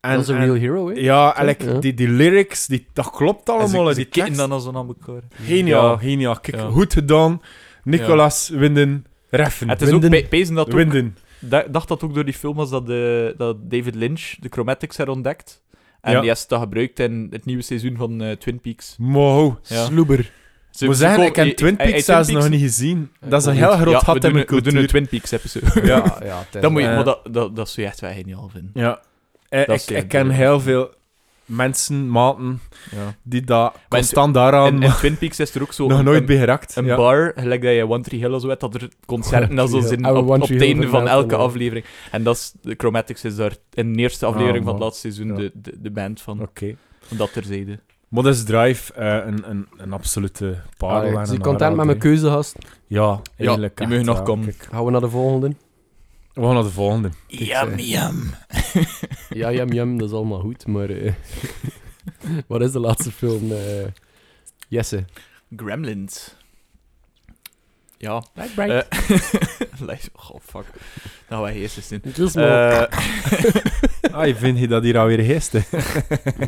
En, dat is een en- real hero, hè? Ja, en like, Ja. die, die lyrics, die, dat klopt En allemaal. ze, hè, ze die kitten tekst. dan als aan elkaar. Geniaal, Ja. geniaal. Kijk, Ja. goed gedaan. Nicolas Winden Reffen. Het is ook Winden. pezen dat ook... Winden. dacht dat ook door die film was dat, de, dat David Lynch de chromatics had ontdekt. En Ja. die heeft dat gebruikt in het nieuwe seizoen van eh, Twin Peaks. Ja. Sloeber. Ze- moet ze zeggen, komen- ik heb eh, Twin eh, Peaks zelfs nog niet gezien. Dat is een heel groot gat we in doen, mijn een- we doen een. Twin Peaks episode. Ja. Ja, is dat, moet je, maar dat, dat, dat zou je echt wel geniaal vinden. Ja. Dat ik, is ken heel veel mensen, maten, Ja. die dat in- constant daaraan In, in Twin Peaks is er ook zo nog nooit een, bij geraakt. een ja. bar, gelijk dat je One Tree Hill of zo hebt, dat er concerten dat zo zijn op, One op het einde van elke ja. aflevering. En dat is, de Chromatics is daar in de eerste aflevering Ah, van het laatste seizoen Ja. de, de, de band van, Oké. van dat terzijde. Modest Drive, eh, een, een, een absolute parel. Zie je content met mijn keuze, gast? Ja, eigenlijk. die echt, mogen nog ja. komen. Gaan we naar de volgende? we gaan naar de volgende. Yum, yum. Ja, jam, jam, dat is allemaal goed, maar... eh, wat is de laatste film? eh, Jesse. Gremlins. Ja. Eh, lijst- oh, fuck. Nou, wij eerst eens Eh, Ah, je vindt je dat hier alweer geest, hè?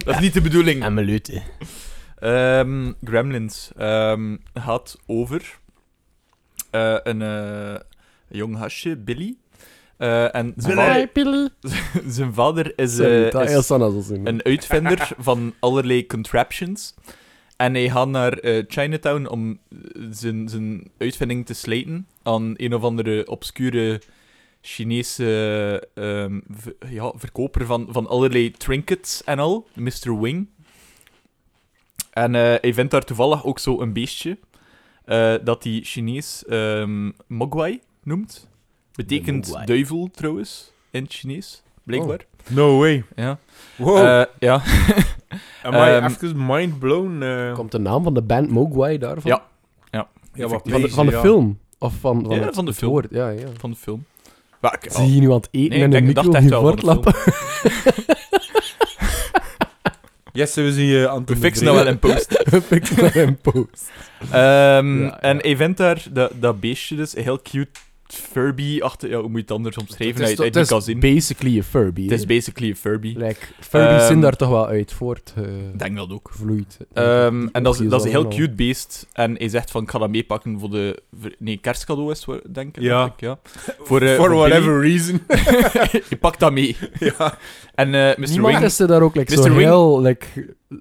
dat is niet de bedoeling. En. Ehm, Gremlins ehm, gaat over eh, een eh, jong hasje, Billy. Eh, en zijn vader, Billy. zijn vader is, Sorry, eh, is een uitvinder van allerlei contraptions. En hij gaat naar eh, Chinatown om zijn, zijn uitvinding te slijten aan een of andere obscure Chinese ehm, ja, verkoper van, van allerlei trinkets en al, Mr. Wing. En eh, hij vindt daar toevallig ook zo een beestje eh, dat hij Chinees ehm Mogwai noemt. Betekent duivel trouwens in het Chinees, blijkbaar. No way. Ja. Wow. Eh, ja. Am I even mind blown? Komt de naam van de band Mogwai daarvan? Ja. Ja. ja, wat Van de, van de ja. film? Of van, van, Ja, het, van de film. woord? Ja, ja. van de film. Maar ik, Zie je nu aan het eten Nee, en ik een micro echt voortlappen? Yes, we zien je aan het we fixen dat wel in post. Ik ben een post. Ehm, Ja, En vindt daar dat, dat beestje dus, een heel cute Furby achter. Ja, hoe moet je het anders omschrijven? Het Uit, is, uit die het is basically een Furby. Het is basically een Furby. Like, Furbies Ehm, zijn daar toch wel uit voort Ik denk dat ook. gevloeid. Ehm, en dat is, dat is een heel cute beest. En hij zegt van, ik ga dat meepakken voor de... voor- nee, kerstcadeau is het, denk ik. Ja. ik, ja. Voor, eh, For voor whatever reason. Je pakt dat mee. ja. En eh Mr. Niemand Wing... is er daar ook like, zo Mr. Wing- heel like,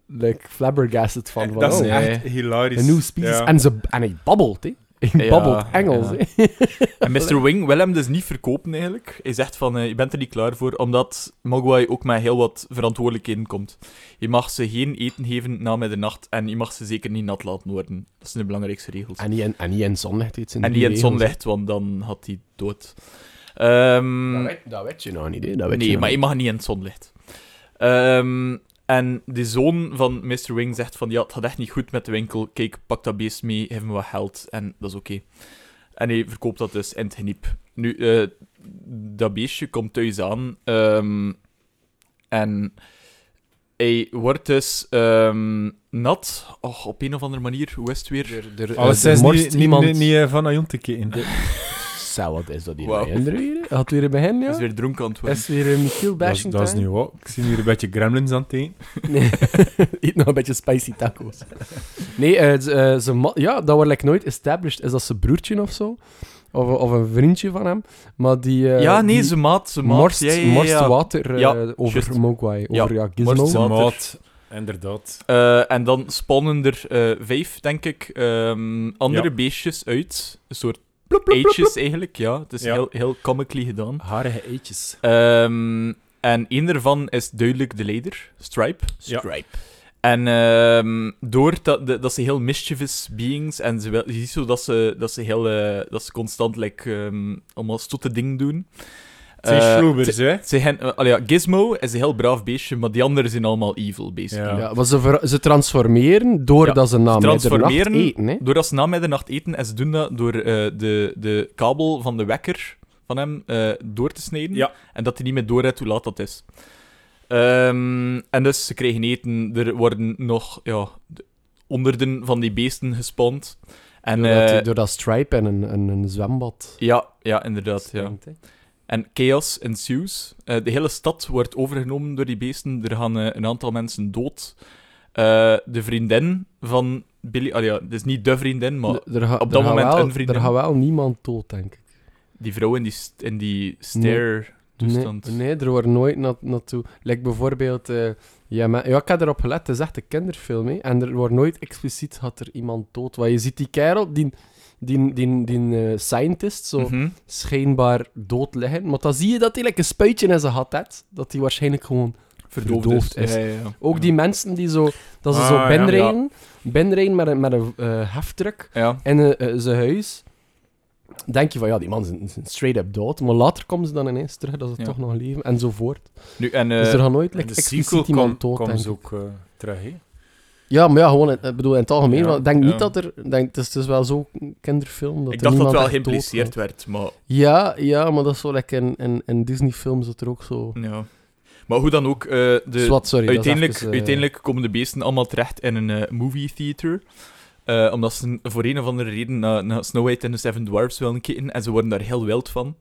like flabbergasted van. dat is oh, nee. echt hilarisch. een nieuw species. Ja. En, ze, en hij babbelt, hè. Hij Ja, babbelt Engels, ja. En Mr. Wing wil hem dus niet verkopen eigenlijk. Hij zegt van, eh, je bent er niet klaar voor, omdat Mogwai ook met heel wat verantwoordelijkheden komt. Je mag ze geen eten geven na middernacht en je mag ze zeker niet nat laten worden. Dat zijn de belangrijkste regels. En niet in, en niet in zonlicht. Het zijn En niet in zonlicht, want dan had hij dood. Hè. Dat weet, dat weet je nog niet, hè. Dat weet je nee, nog maar je mag niet in het zonlicht. Ehm, en de zoon van Mr. Wing zegt van, ja, het gaat echt niet goed met de winkel. Kijk, pak dat beest mee, geef me wat geld en dat is oké. En hij verkoopt dat dus in het geniep. Nu, eh, dat beestje komt thuis aan ehm, en hij wordt dus ehm, nat. Och, op een of andere manier, hoe is het weer? Er, er, Alles er is niet, niet, iemand... niet, niet eh, van Ajon te Zou, wat is dat hier bij hè? Had weer een begin, ja? is weer dronken aan het worden. Is weer een Michiel Dat is, bashing dat is time? nu wat. Ik zie hier een beetje gremlins aan het eten. Nee, eet nog een beetje spicy tacos. Nee, eh, eh, ze ma- ja, dat wordt like nooit established. Is dat zijn broertje of zo? Of, of een vriendje van hem. Maar die... eh, ja, nee, ze maat, ze maat. morst, ja, ja, ja, morst ja. water eh, Ja, over. Mogwai. Over ja, Gizmo. morst maat, inderdaad. Eh, en dan spannen er eh, vijf, denk ik, ehm, andere Ja. beestjes uit. Een soort Eitjes eigenlijk, ja. Het is Ja. heel, heel comically gedaan. Harige eitjes. Ehm, en één daarvan is duidelijk de leider, Stripe. Ja. Stripe. En ehm, door dat, de- dat ze heel mischievous beings en ze, wel- je ziet zo dat ze, dat ze, heel, eh, dat ze constant like, ehm, allemaal stotte dingen doen. Het zijn Eh, schroebers, ze- hè? ze hen- eh, allee, ja, Gizmo is een heel braaf beestje, maar die anderen zijn allemaal evil, basically. Ja. Ja, maar ze, ver- ze transformeren doordat ze na ze middernacht eten. Hè? Doordat ze na middernacht eten, en ze doen dat door eh, de, de kabel van de wekker van hem eh, door te snijden. Ja. En dat hij niet meer doorhebt hoe laat dat is. Ehm, en dus ze krijgen eten. Er worden nog ja, de- honderden van die beesten gespond. En, doordat, eh, doordat Stripe en een, een, een zwembad ja, ja, inderdaad. Ja. En chaos ensues. Eh, de hele stad wordt overgenomen door die beesten. Er gaan eh, een aantal mensen dood. Eh, de vriendin van Billy... Ah ja, het is niet de vriendin, maar ga- op dat moment wel, een vriendin. Er gaat wel niemand dood, denk ik. die vrouw in die, in die stare-toestand. Nee, nee, er wordt nooit na, naartoe. Like bijvoorbeeld, ja, maar, ja, ik heb erop gelet, het is echt een kinderfilm. Hè, en er wordt nooit expliciet had er iemand dood. Want je ziet die kerel, die, die, die, die eh, scientist, zo Mhm. schijnbaar dood liggen. Maar dan zie je dat hij like, een spuitje in zijn gat heeft. Dat hij waarschijnlijk gewoon verdoofd is. Ja, ja, ja. Ook die mensen die zo, dat ze Ah, zo binnenrijden, binnenrijden met een, met een eh, heftruck in eh, zijn huis. Denk je van ja, die man is, straight up dood. Maar later komen ze dan ineens terug dat ze toch nog leven enzovoort. Nu, en, dus er gaat nooit like, expliciet iemand dood. ze ik. ook terug? Ja, maar ja, gewoon in, ik bedoel, in het algemeen. Ja, ik denk niet dat er. Denk, het, is, het is wel zo'n kinderfilm. Dat ik er dacht dat niemand wel geïmpliceerd werd, maar... Ja, ja, maar dat is zo like in, in, in Disney-films dat er ook zo. Ja. Maar hoe dan ook, eh, de, sorry. uiteindelijk, even, eh, uiteindelijk komen de beesten allemaal terecht in een eh, movie theater. Omdat ze voor een of andere reden naar, naar Snow White en de Seven Dwarfs willen kijken. En ze worden daar heel wild van.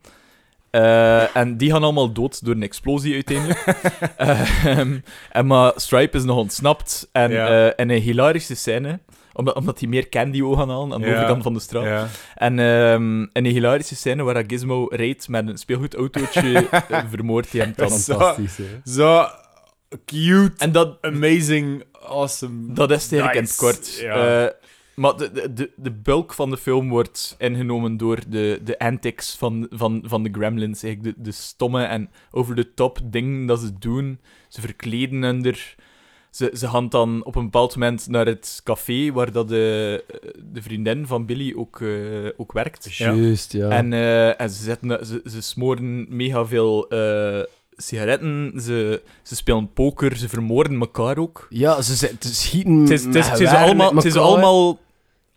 Eh, en die gaan allemaal dood door een explosie uiteindelijk. Ehm, en maar Stripe is nog ontsnapt. En Ja. eh, in een hilarische scène, omdat, omdat hij meer candy wil gaan halen aan de Ja. overkant van de straat. Ja. En ehm, in een hilarische scène waar Gizmo rijdt met een speelgoedautootje, eh, vermoordt hij hem dan. Fantastisch, hè. Zo cute, En dat, amazing, awesome. dat is het eigenlijk in het Nice, kort. Maar de, de, de, bulk van de film wordt ingenomen door de, de antics van, van, van de gremlins. Eigenlijk de, de stomme en over-the-top dingen dat ze doen. Ze verkleden under. Ze, ze gaan dan op een bepaald moment naar het café waar dat de, de vriendin van Billy ook, eh, ook werkt. Juist, ja. En, eh, en ze, zetten, ze, ze smoren mega veel eh, sigaretten, ze, ze spelen poker, ze vermoorden elkaar ook. Ja, ze, schieten. Het is, het is, het is allemaal, het is allemaal,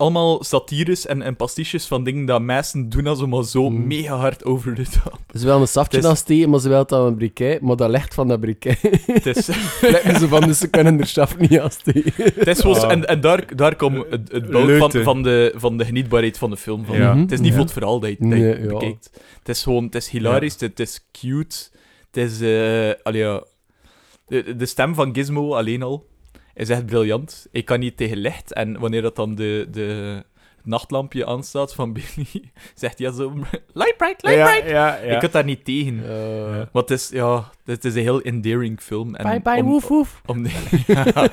allemaal satires en, en pastiches van dingen dat mensen doen als ze maar zo Mm. mega hard over de top. Ze willen een saftje Het is- maar ze willen dan een briquet. Maar dat ligt van dat briquet. Het is, Lijkt zo van, dus ze kunnen er saf niet het is gewoon zo- Ah. en, en daar, daar komt het, het bulk van, van, de, van de genietbaarheid van de film van. Ja. Het is niet Ja. voor het verhaal dat je, dat je Nee, ja. bekijkt. Het is gewoon, het is hilarisch, het, is cute, het is, eh allee, ja, de, de stem van Gizmo alleen al is echt briljant. Ik kan niet tegen licht en wanneer dat dan de, de het nachtlampje aanstaat van Billy, zegt hij zo, light bright, light ja, bright. ja, ja. Ik had daar niet tegen. Eh, Ja. Maar het is, ja, het is een heel endearing film. En bye bye, om- woef woef. Om de, ja,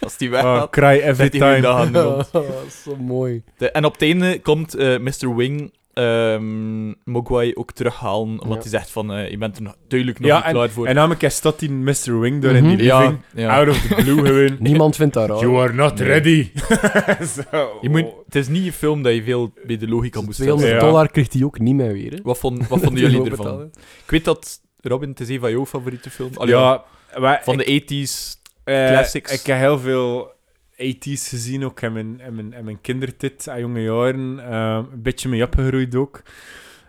als die weggaat, Oh, cry every time. aan dat is zo mooi. De- en op het einde komt eh, Mr. Wing ehm Mogwai ook terughalen, omdat Ja. hij zegt van, eh, je bent er duidelijk nog Ja, niet klaar voor. En namelijk staat die Mr. Wing door in die Mhm. ja, living. ja. Out of the blue gewoon. Niemand vindt dat raar. You are not Nee. ready. Zo. Je moet, het is niet een film dat je veel bij de logica moet stellen. 200 Ja. dollar krijgt hij ook niet meer weer. Hè. Wat, vond, wat vonden jullie ervan? Ik weet dat, Robin, het is een van jouw favoriete films. Allee, ja, maar van ik- de 80s. Eh, Classics. Ik heb heel veel 80s gezien, ook in mijn, in mijn, in mijn kindertijd, aan jonge jaren. Ehm, een beetje mee opgegroeid ook.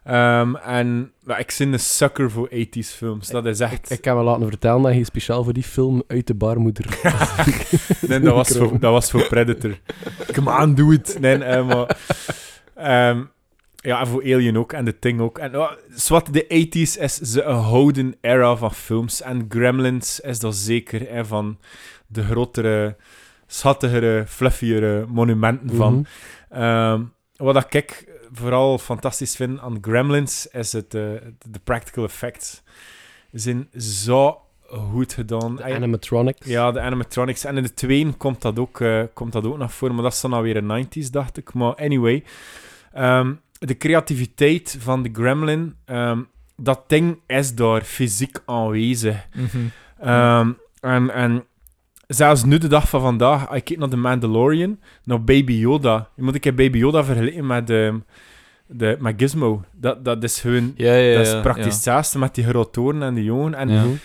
Ehm, en ik ben een sucker voor 80s films. Dat is echt... Ik kan me laten vertellen dat je speciaal voor die film uit de baarmoeder... nee, dat, was voor, dat was voor Predator. Come on, do it. Nee, maar... ehm, ja, en voor Alien ook. En The Thing ook. En oh, de 80s is ze een houden era van films. En Gremlins is dat zeker. Hè, van de grotere, schattigere, fluffiere monumenten van. Mhm. Ehm, wat ik vooral fantastisch vind aan Gremlins is het, eh, de practical effects. Ze zijn zo goed gedaan. De animatronics. Ja, de animatronics. En in de tweeën komt dat ook, eh, komt dat ook nog voor, maar dat is dan alweer een 90s, dacht ik. Maar anyway, ehm, de creativiteit van de Gremlin, ehm, dat ding is daar fysiek aanwezig. Ehm, en, en zelfs nu, de dag van vandaag, ik kijk naar The Mandalorian, naar Baby Yoda. Je moet ik heb Baby Yoda vergelijken met ehm, De, met Gizmo. Dat, dat is gewoon... Ja, ja, ja. dat is praktisch hetzelfde met die grotoren en die jongen. En.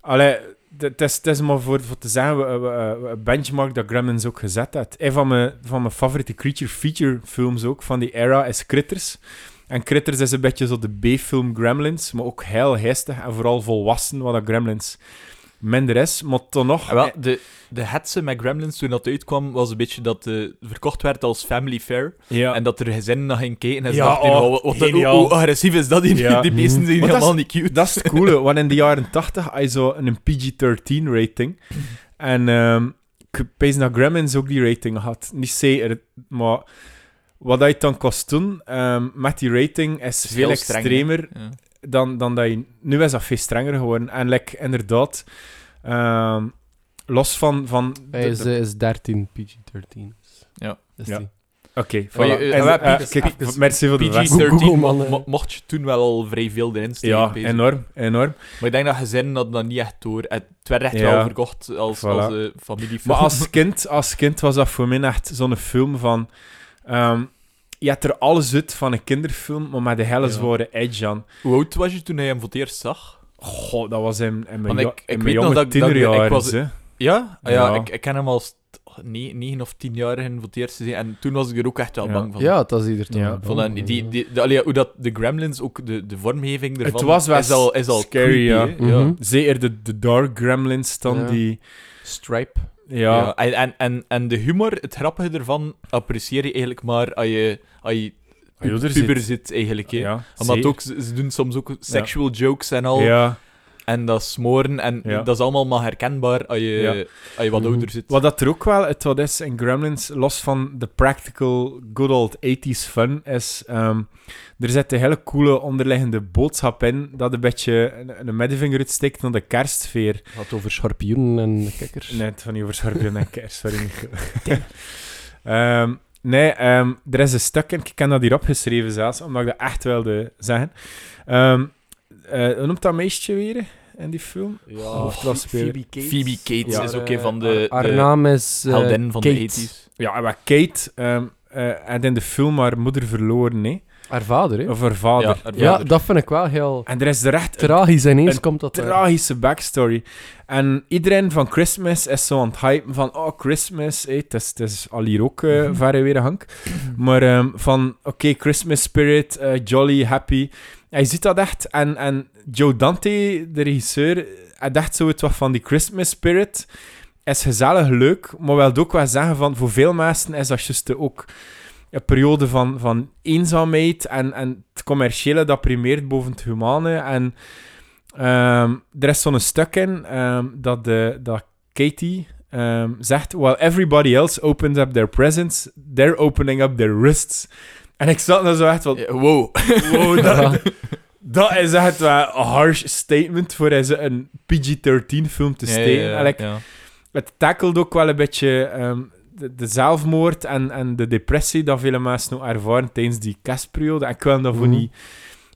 Allee, het is, het is maar voor, voor te zeggen, een benchmark dat Gremlins ook gezet heeft. Een van mijn, van mijn favoriete creature feature films ook, van die era, is Critters. En Critters is een beetje zo de B-film Gremlins, maar ook heel geestig en vooral volwassen, wat dat Gremlins minder is. Maar toch nog... Wel, de, de hetze met Gremlins toen dat uitkwam, was een beetje dat het verkocht werd als family fair. ja. En dat er gezinnen naar gingen kijken en ze Ja, dachten, oh, wat, wat, hoe, hoe agressief is dat hier? Ja. Die beesten zijn Maar helemaal is- niet cute. Dat is het coole, want in de jaren 80 had je zo een PG-13 rating. En ehm ik pees dat Gremlins ook die rating had. Niet zeker, maar wat je dan kost doen ehm, met die rating is, veel extremer. Dan, dan dat je... Nu is dat veel strenger geworden. En like, inderdaad, ehm, los van... van Hij de- is, de- eh, is 13, PG-13. Ja. Is Ja. die. Oké, eh, eh, P- merci voor de weg. Google, PG-13 man, mo- eh. mo- mocht je toen wel al vrij veel erin steken. Ja, bezig. enorm, enorm. Maar ik denk dat gezinnen dat dat niet echt door. Het werd echt Ja. wel verkocht als, Voilà. als eh, familiefilm. Maar als kind, als kind was dat voor mij echt zo'n film van... ehm, je hebt er alles uit van een kinderfilm, maar met de hele Ja. zware edge aan. Hoe oud was je toen hij hem voor het eerst zag? Goh, dat was in, in mijn, ik- in weet mijn nog jonge dat ik- dat ik- was-. Ja? Ah, ja, Ja. Ik, ik ken hem als ne- negen of tien jaar voor het eerst gezien. En toen was ik er ook echt wel Ja. bang van. Ja, dat is ieder toch Ja. Van die, die, de, allee, hoe dat de Gremlins, ook de, de vormgeving ervan, Het was wel is al, is al scary, creepy, ja. Zeker de, de Dark Gremlins dan, Ja. die... Stripe. Ja, Ja, En, en, en, de humor, het grappige ervan, apprecieer je eigenlijk maar als je, als je puber zit- eigenlijk. Hè. ja, Omdat ook, ze ze doen soms ook sexual jokes en al. Ja, En dat smoren. En Ja. dat is allemaal maar herkenbaar als je, Ja. als je wat Mhm. ouder zit. Wat dat er ook wel het wat is in Gremlins, los van de practical good old 80s fun, is ehm, er zit een hele coole onderliggende boodschap in dat een beetje een, een middenvinger uitsteekt naar de kerstsfeer. Wat over schorpioenen en kikkers. Net van die over schorpioen en kerst, sorry. Ehm, nee, ehm, er is een stuk in, ik heb dat hier opgeschreven zelfs, omdat ik dat echt wilde zeggen. Ehm eh, hoe noemt dat meisje weer in die film? Ja, Hoofdrolspeler. Phoebe Cates. Phoebe Cates Ja. is ook een van de, Haar naam is eh, heldinnen van Kate. de 80s. Ja, maar Kate ehm eh, had in de film haar moeder verloren, nee? Haar vader, hè? Of haar vader. Ja, haar Ja, vader. dat vind ik wel heel En er is er echt tragisch. Ineens een komt dat... tragische backstory. En iedereen van Christmas is zo aan het hypen van, oh, Christmas, hey, het, is, het is al hier ook eh Mhm. verre weer Hank. Maar ehm, van, oké, Christmas spirit, eh, jolly, happy. Je ziet dat echt. En, en Joe Dante, de regisseur, hij dacht zo het wat van die Christmas spirit. Is gezellig, leuk, maar wil ook wel zeggen van, voor veel mensen is dat juist ook een periode van, van eenzaamheid en, en het commerciële dat primeert boven het humane. En ehm, er is zo'n stuk in ehm, dat, de, dat Katie ehm, zegt: While everybody else opens up their presents, they're opening up their wrists. En ik zat nou zo echt van: wow. wow, dat, dat is echt wel een harsh statement voor een PG-13 film te steken. ja, het tackelt ook wel een beetje de, de zelfmoord en, en de depressie dat vele mensen ook ervaren tijdens die kerstperiode. Ik wil daarvoor Mhm. niet,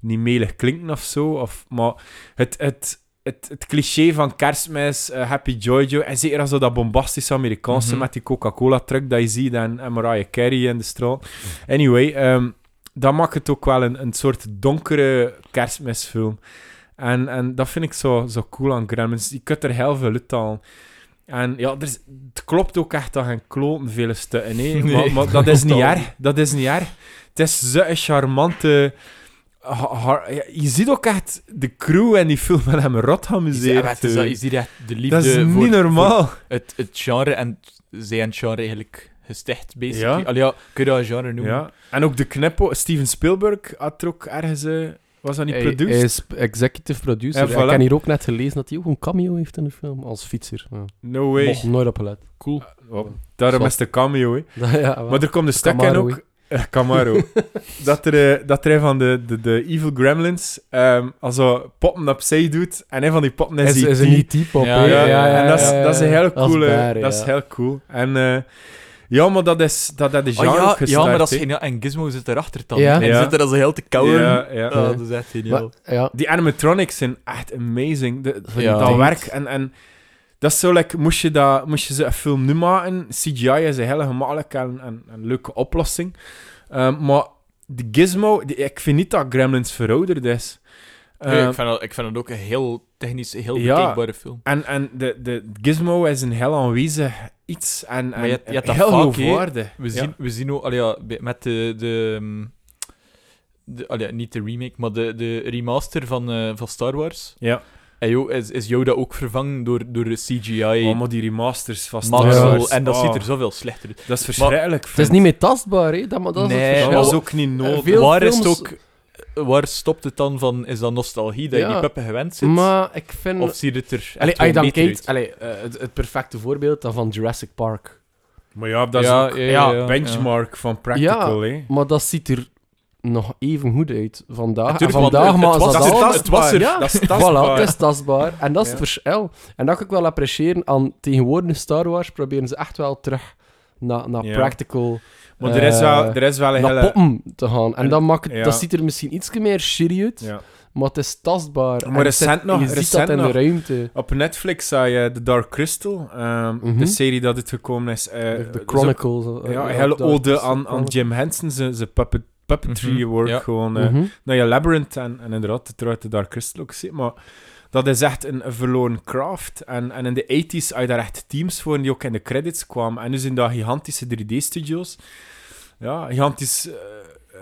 niet melig klinken of zo, of, maar het, het, het, het cliché van kerstmis, eh, Happy Joy, en zeker als dat, dat bombastische Amerikaanse Mhm. met die Coca-Cola-truck dat je ziet en, en Mariah Carey in de straat. Anyway, ehm, dat maakt het ook wel een, een soort donkere kerstmisfilm. En, en dat vind ik zo, zo cool aan Gremlins. Je kunt er heel veel uit. En ja, er is, het klopt ook echt dat geen kloten vele stukken. Nee. Maar, maar dat is niet erg. Dat is niet erg. Het is zo'n charmante... ha- ha- ja, je ziet ook echt de crew en die film met hem rot Je amuseerd. ziet- het is dat- je ziet echt de liefde dat is voor, niet normaal. voor het, het genre en zij en het genre eigenlijk gesticht, basically. Ja. Allee, ja, kun je dat een genre noemen? Ja. En ook de knippo. Steven Spielberg had er ook ergens... eh, was dat niet Hij, produced? hij is executive producer. Ik voilà. heb hier ook net gelezen dat hij ook een cameo heeft in de film. Als fietser. Ja. No way. Mocht nooit op gelet. Cool. Oh, daarom Zwat. is de cameo, hè. ja. Maar er komt een stuk in Camaro, ook... Eh, Camaro. dat, er, eh, dat er een van de, de, de evil gremlins ehm also poppen opzij doet. En een van die poppen is, is, die is een E.T.-pop. Ja, hè? Ja, ja, ja, en dat is, ja, dat is heel Dat is coole... bare, dat is heel cool. En eh, ja, maar dat is, dat, dat is Oh, ja, ja, maar dat is geniaal. En Gizmo zit erachter dan. Ja. En Ja. zit er als een heel te kauwen. Ja, ja. Ja, dat is echt geniaal. Maar, ja. Die animatronics zijn echt amazing. De, Ja. Dat werk. En, en dat is zo, like, moest, je dat, moest je ze een film nu maken, CGI is een hele gemakkelijke en, en, en leuke oplossing. Ehm, maar de gizmo... die- ik vind niet dat Gremlins verouderd is. Nee, Eh, ik, vind dat, ik vind het ook een heel technisch, heel Ja. bekijkbare film. en en de, de gizmo is een heel aanwezig iets. En, Maar en je hebt- je hebt dat heel vaak, geloofwaardig. We Ja. zien, we zien ook, allee, ja, met de, de, ehm, de allee, niet de remake, maar de, de remaster van, eh, van Star Wars. Ja. En joh, is, is Yoda ook vervangen door, door de CGI Oh, maar die remasters van Star Wars, en dat oh, ziet er zoveel slechter uit. Dat is verschrikkelijk. Het is niet meer tastbaar, hè? Dat, maar dat is Nee, het Dat was ook niet nodig. veel waar is het films- ook... Waar stopt het dan van? Is dat nostalgie, dat je die puppen gewend zit? Maar ik vind... Of ziet het er echt Allee, je dan kijkt... eh, het, het perfecte voorbeeld dan van Jurassic Park. Maar ja, dat is Ja, ook ja, ja, ja, ja, benchmark van practical, hè. Maar dat ziet er nog even goed uit vandaag. Natuurlijk, en want vandaag het- maar het was- dat het al... was- het was er. Ja, Dat is voilà, tastbaar. het is tastbaar. En dat is Ja. het verschil. En dat kan ik wel appreciëren aan tegenwoordig Star Wars. Proberen ze echt wel terug naar, naar Ja. practical... Maar er, is wel, eh, er is wel een naar hele... poppen te gaan. En, en- dan maakt ja. dat ziet er misschien iets meer shitty uit, Ja. maar het is tastbaar. Maar En recent het- nog- Je ziet recent dat in nog. de ruimte. Op Netflix zag je The Dark Crystal, ehm, Mhm. de serie dat het gekomen is. eh, De, de is Chronicles. ook- eh, ja, eh, een hele dat- ode dat- aan, aan Jim Henson, zijn puppet, puppetry Mhm, work. ja. Gewoon, eh, Mhm. nou ja, Labyrinth en, en inderdaad, uiteraard de Dark Crystal ook maar dat is echt een, verloren craft. En, en in de 80s had je daar echt teams voor die ook in de credits kwamen. En nu zijn dat gigantische 3D-studios. Ja, gigantisch... eh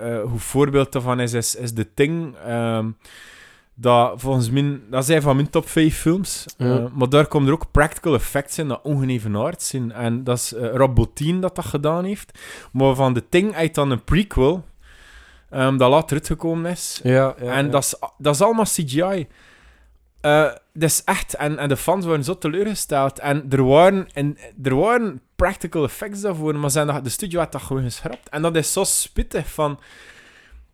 eh, hoe voorbeeld daarvan is, is, is The Thing. ehm, dat volgens mij... Dat zijn van mijn top 5 films. Ja. Eh, maar daar komen er ook practical effects in dat ongenevenaard zijn. En dat is Rob Bottin dat dat gedaan heeft. Maar van The Thing uit dan een prequel... ehm, dat later uitgekomen is. Ja, ja, en ja. Dat, is, dat is allemaal CGI. Eh dat is echt... En, en de fans waren zo teleurgesteld. En er waren, en, er waren practical effects daarvoor, maar zijn dat, de studio had dat gewoon geschrapt. En dat is zo spittig van...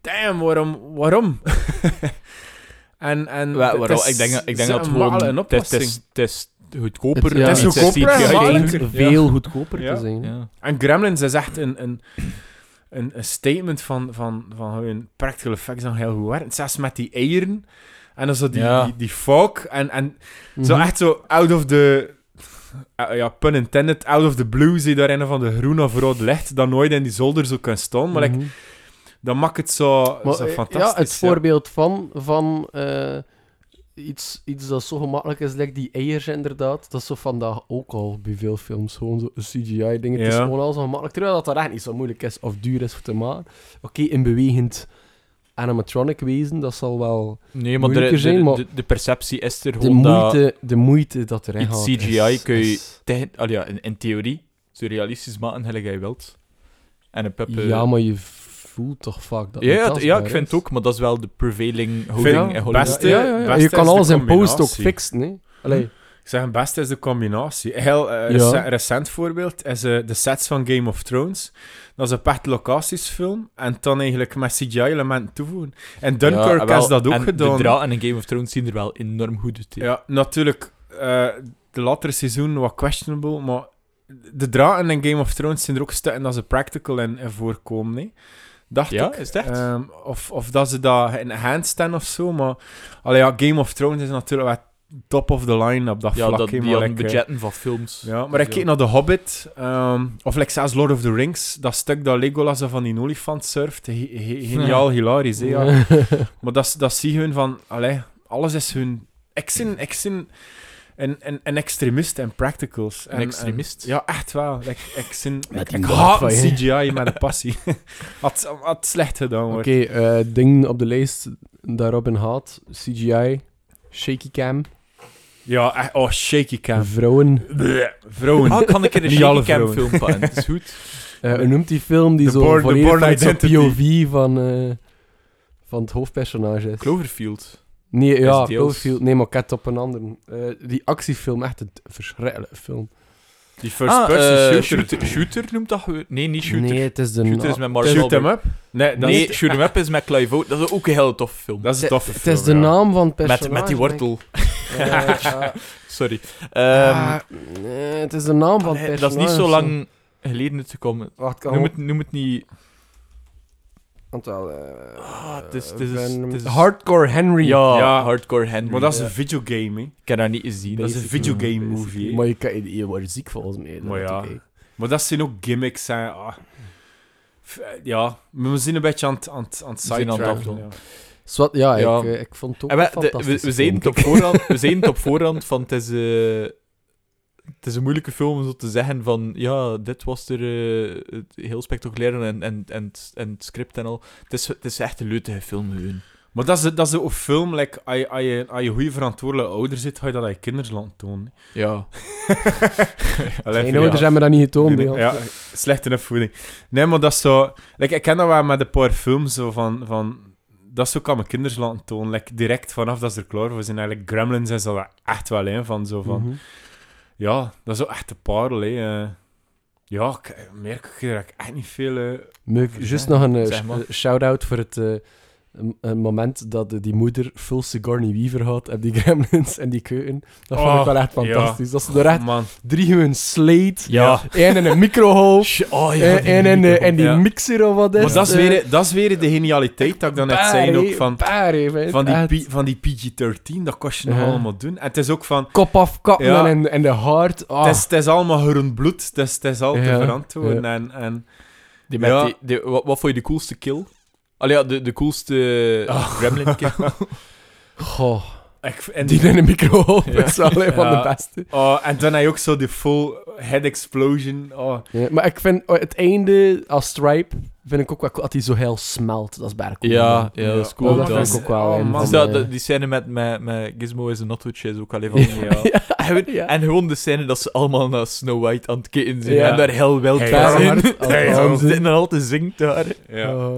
Damn, waarom? Waarom? en, en Wa- het waarom? is- Ik denk, ik denk dat gewoon... een Het is, het is, het is goedkoper. Het- ja, het is goedkoper, veel goedkoper Ja. te zijn. Ja. En Gremlins is echt een, een, een, een statement van, van, van hoe hun practical effects dan heel goed werken. Zelfs met die eieren. En dan zo die, Ja. die, die fog. En, en zo Mhm. echt zo out of the... eh, ja, pun intended, out of the blue zie je daar een van de groen of rood licht dat nooit in die zolder zo kan staan. Maar like, Mhm. dat maakt het zo, Maar, zo eh, fantastisch. Ja, het voorbeeld van, van eh, iets, iets dat zo gemakkelijk is, like die eiers inderdaad. Dat is zo vandaag ook al bij veel films. Gewoon zo een CGI-ding. Het is gewoon al zo gemakkelijk. Terwijl dat, dat echt niet zo moeilijk is of duur is voor te maken. Oké, in bewegend animatronic wezen, dat zal wel... Nee, maar de, Moeilijker de, zijn, maar- de, de perceptie is er De gewoon dat... moeite, de moeite dat erin iets gaat. CGI is- kun je- is- Tegen, al ja, in, in theorie, zo realistisch maken gelijk jij wilt. En een eh, Ja, maar je voelt toch vaak dat ja, het ja, ik vind is. het ook, maar dat is wel de prevailing Ja, houding in Hollywood. beste- Ja, ja, ja. beste Je kan de alles in post ook fixen, hè. Allee. Ik zeg, het beste is de combinatie. Een heel eh, Ja. recent voorbeeld is eh, de sets van Game of Thrones. Dat is een echt locatiesfilm. En dan eigenlijk met CGI-elementen toevoegen. En Dunkirk Ja, wel, dat ook en gedaan. de draad en Game of Thrones zien er wel enorm goed uit. Ja, natuurlijk. eh, de latere seizoen wat questionable, maar de draken in Game of Thrones zijn er ook stukken dat ze practical in, in voorkomen. Dacht Ja, ik. is het echt? Ehm, of, of dat ze dat in handstand of zo, maar... Allee, ja, Game of Thrones is natuurlijk wel top of the line op dat ja, vlak. dat, hè, die maar like, budgetten van films. Ja, maar ik Dus keek naar The Hobbit, ehm, of like zelfs Lord of the Rings, dat stuk dat Legolas van die olifant surft, ge- geniaal, hilarisch, hè, ja. Maar dat, is- dat zie je hun van, allee, alles is hun... Ik ben, ik ben een, een, een extremist en practicals. Een En- extremist? en- ja, echt wel. Ik, ik, Met ik, ik haat van je. CGI met een passie. Had, had slecht gedaan wordt. Oké, eh, ding op de lijst dat Robin haat. CGI. Shaky cam. Ja, echt, oh, shaky cam. Vrouwen. Bleh, Vrouwen. Ah, kan ik er een shaky cam film pakken? Dat is goed. Eh, hoe noemt die film die The zo Born- volledig Born vanuit zo'n. POV van, eh, van het hoofdpersonage is? Cloverfield. Nee, ja. Cloverfield. Nee, maar ik heb het op een andere. Eh, die actiefilm, echt een verschrikkelijke film. Die first ah, person eh, shooter. shooter. Shooter noemt dat... Nee, niet Shooter. Nee, het is de... Shooter is met Mark Shoot Wahlberg. up? Nee, dat Nee, is, Shoot 'em Up is met Clive Owen. Dat is ook een hele toffe film. dat is een toffe Het film, is de ja. naam van het met, personage. met die denk wortel. ik. Eh, Sorry. Ehm, ah, nee, het is de naam van het personage. dat is niet zo lang geleden uitgekomen. Wacht, kan Noem het, noem het niet... Want wel, eh, Ah, het is- het is- Venom- het is- Hardcore Henry. Ja, Ja. Hardcore Henry. Maar dat is Ja. een videogame, hè. Ik heb dat niet gezien. Dat is een Basically, videogame movie, hè. Maar je, kan, je wordt ziek volgens mij. Maar dat ja. oké. Maar dat zijn ook gimmicks, hè. Ah. F- Ja, we zijn een beetje aan het, aan het, aan het We zijn aan het sidetracken, afdoen. ja. Zwat, ja, Ja. Ik, eh, ik vond het ook En we, een de- we, fantastische we zeiden het op voorhand, we zeiden het op voorhand van het is, eh, het is een moeilijke film om zo te zeggen van ja, dit was er eh, heel spectaculair en, en, en, het- en het script en al. Het is, het is echt een leutige film gewoon. Maar dat is, dat is een film, like, als je, als je, als je goede verantwoordelijke ouder zit, ga je dat aan je kinderen laten tonen. Ja. Mijn ouders hebben dat niet getoond. Nee, ja, slechte opvoeding. Nee, maar dat is zo... Like, ik ken dat wel met een paar films, zo van... van dat is zo kan mijn kinderen laten tonen. Like, direct vanaf dat ze er klaar voor zijn. Eigenlijk Gremlins is dat echt wel een van. Zo van Mhm. Ja, dat is zo echt een parel, hè. eh. ja, ik merk ik er echt niet veel... Meuk, Over juist nog een eh, Zeg maar. shout-out voor het een, een moment dat eh, die moeder full Sigourney Weaver had en die gremlins en die keuken. Dat vond ik Oh, wel echt ja. fantastisch. Dat ze er echt Man. drie hun slate, Ja. één in een microgolf, Oh en, en, en, eh, en die Ja. mixer of wat is Maar dat is, het, eh, weer, dat is weer de genialiteit dat ik dan net zei. Ook hè, van, paar, van, die. P- van die PG-13, dat kost je nog Ja. allemaal doen. En het is ook van... Kop afkappen Ja. en, en de hart. Ah. Het, is, het is allemaal groen bloed. Het is, het is al te Ja, verantwoorden. En, en Die met Ja. die, die- wat, wat vond je de coolste kill? Allee, ja, de, de coolste Oh. gremlin. Goh, ik, en die in een microgolf Ja. is wel een van de beste. Oh, en dan heb je ook zo die full head explosion. Oh, Ja, maar ik vind oh, het einde als Stripe, vind ik ook wel cool, dat hij zo heel smelt. Dat is bijna cool. Ja, ja, dat is cool. Oh, dat vind ik ook wel Oh, man. Dus dat, de- die scène met, met, met Gizmo is een notwoodje is ook alleen van... ja. Ja. En. En gewoon de scène dat ze allemaal naar Snow White aan het kijken zijn Ja. en daar heel wild zijn. Ze zitten dan altijd zingt daar. ja.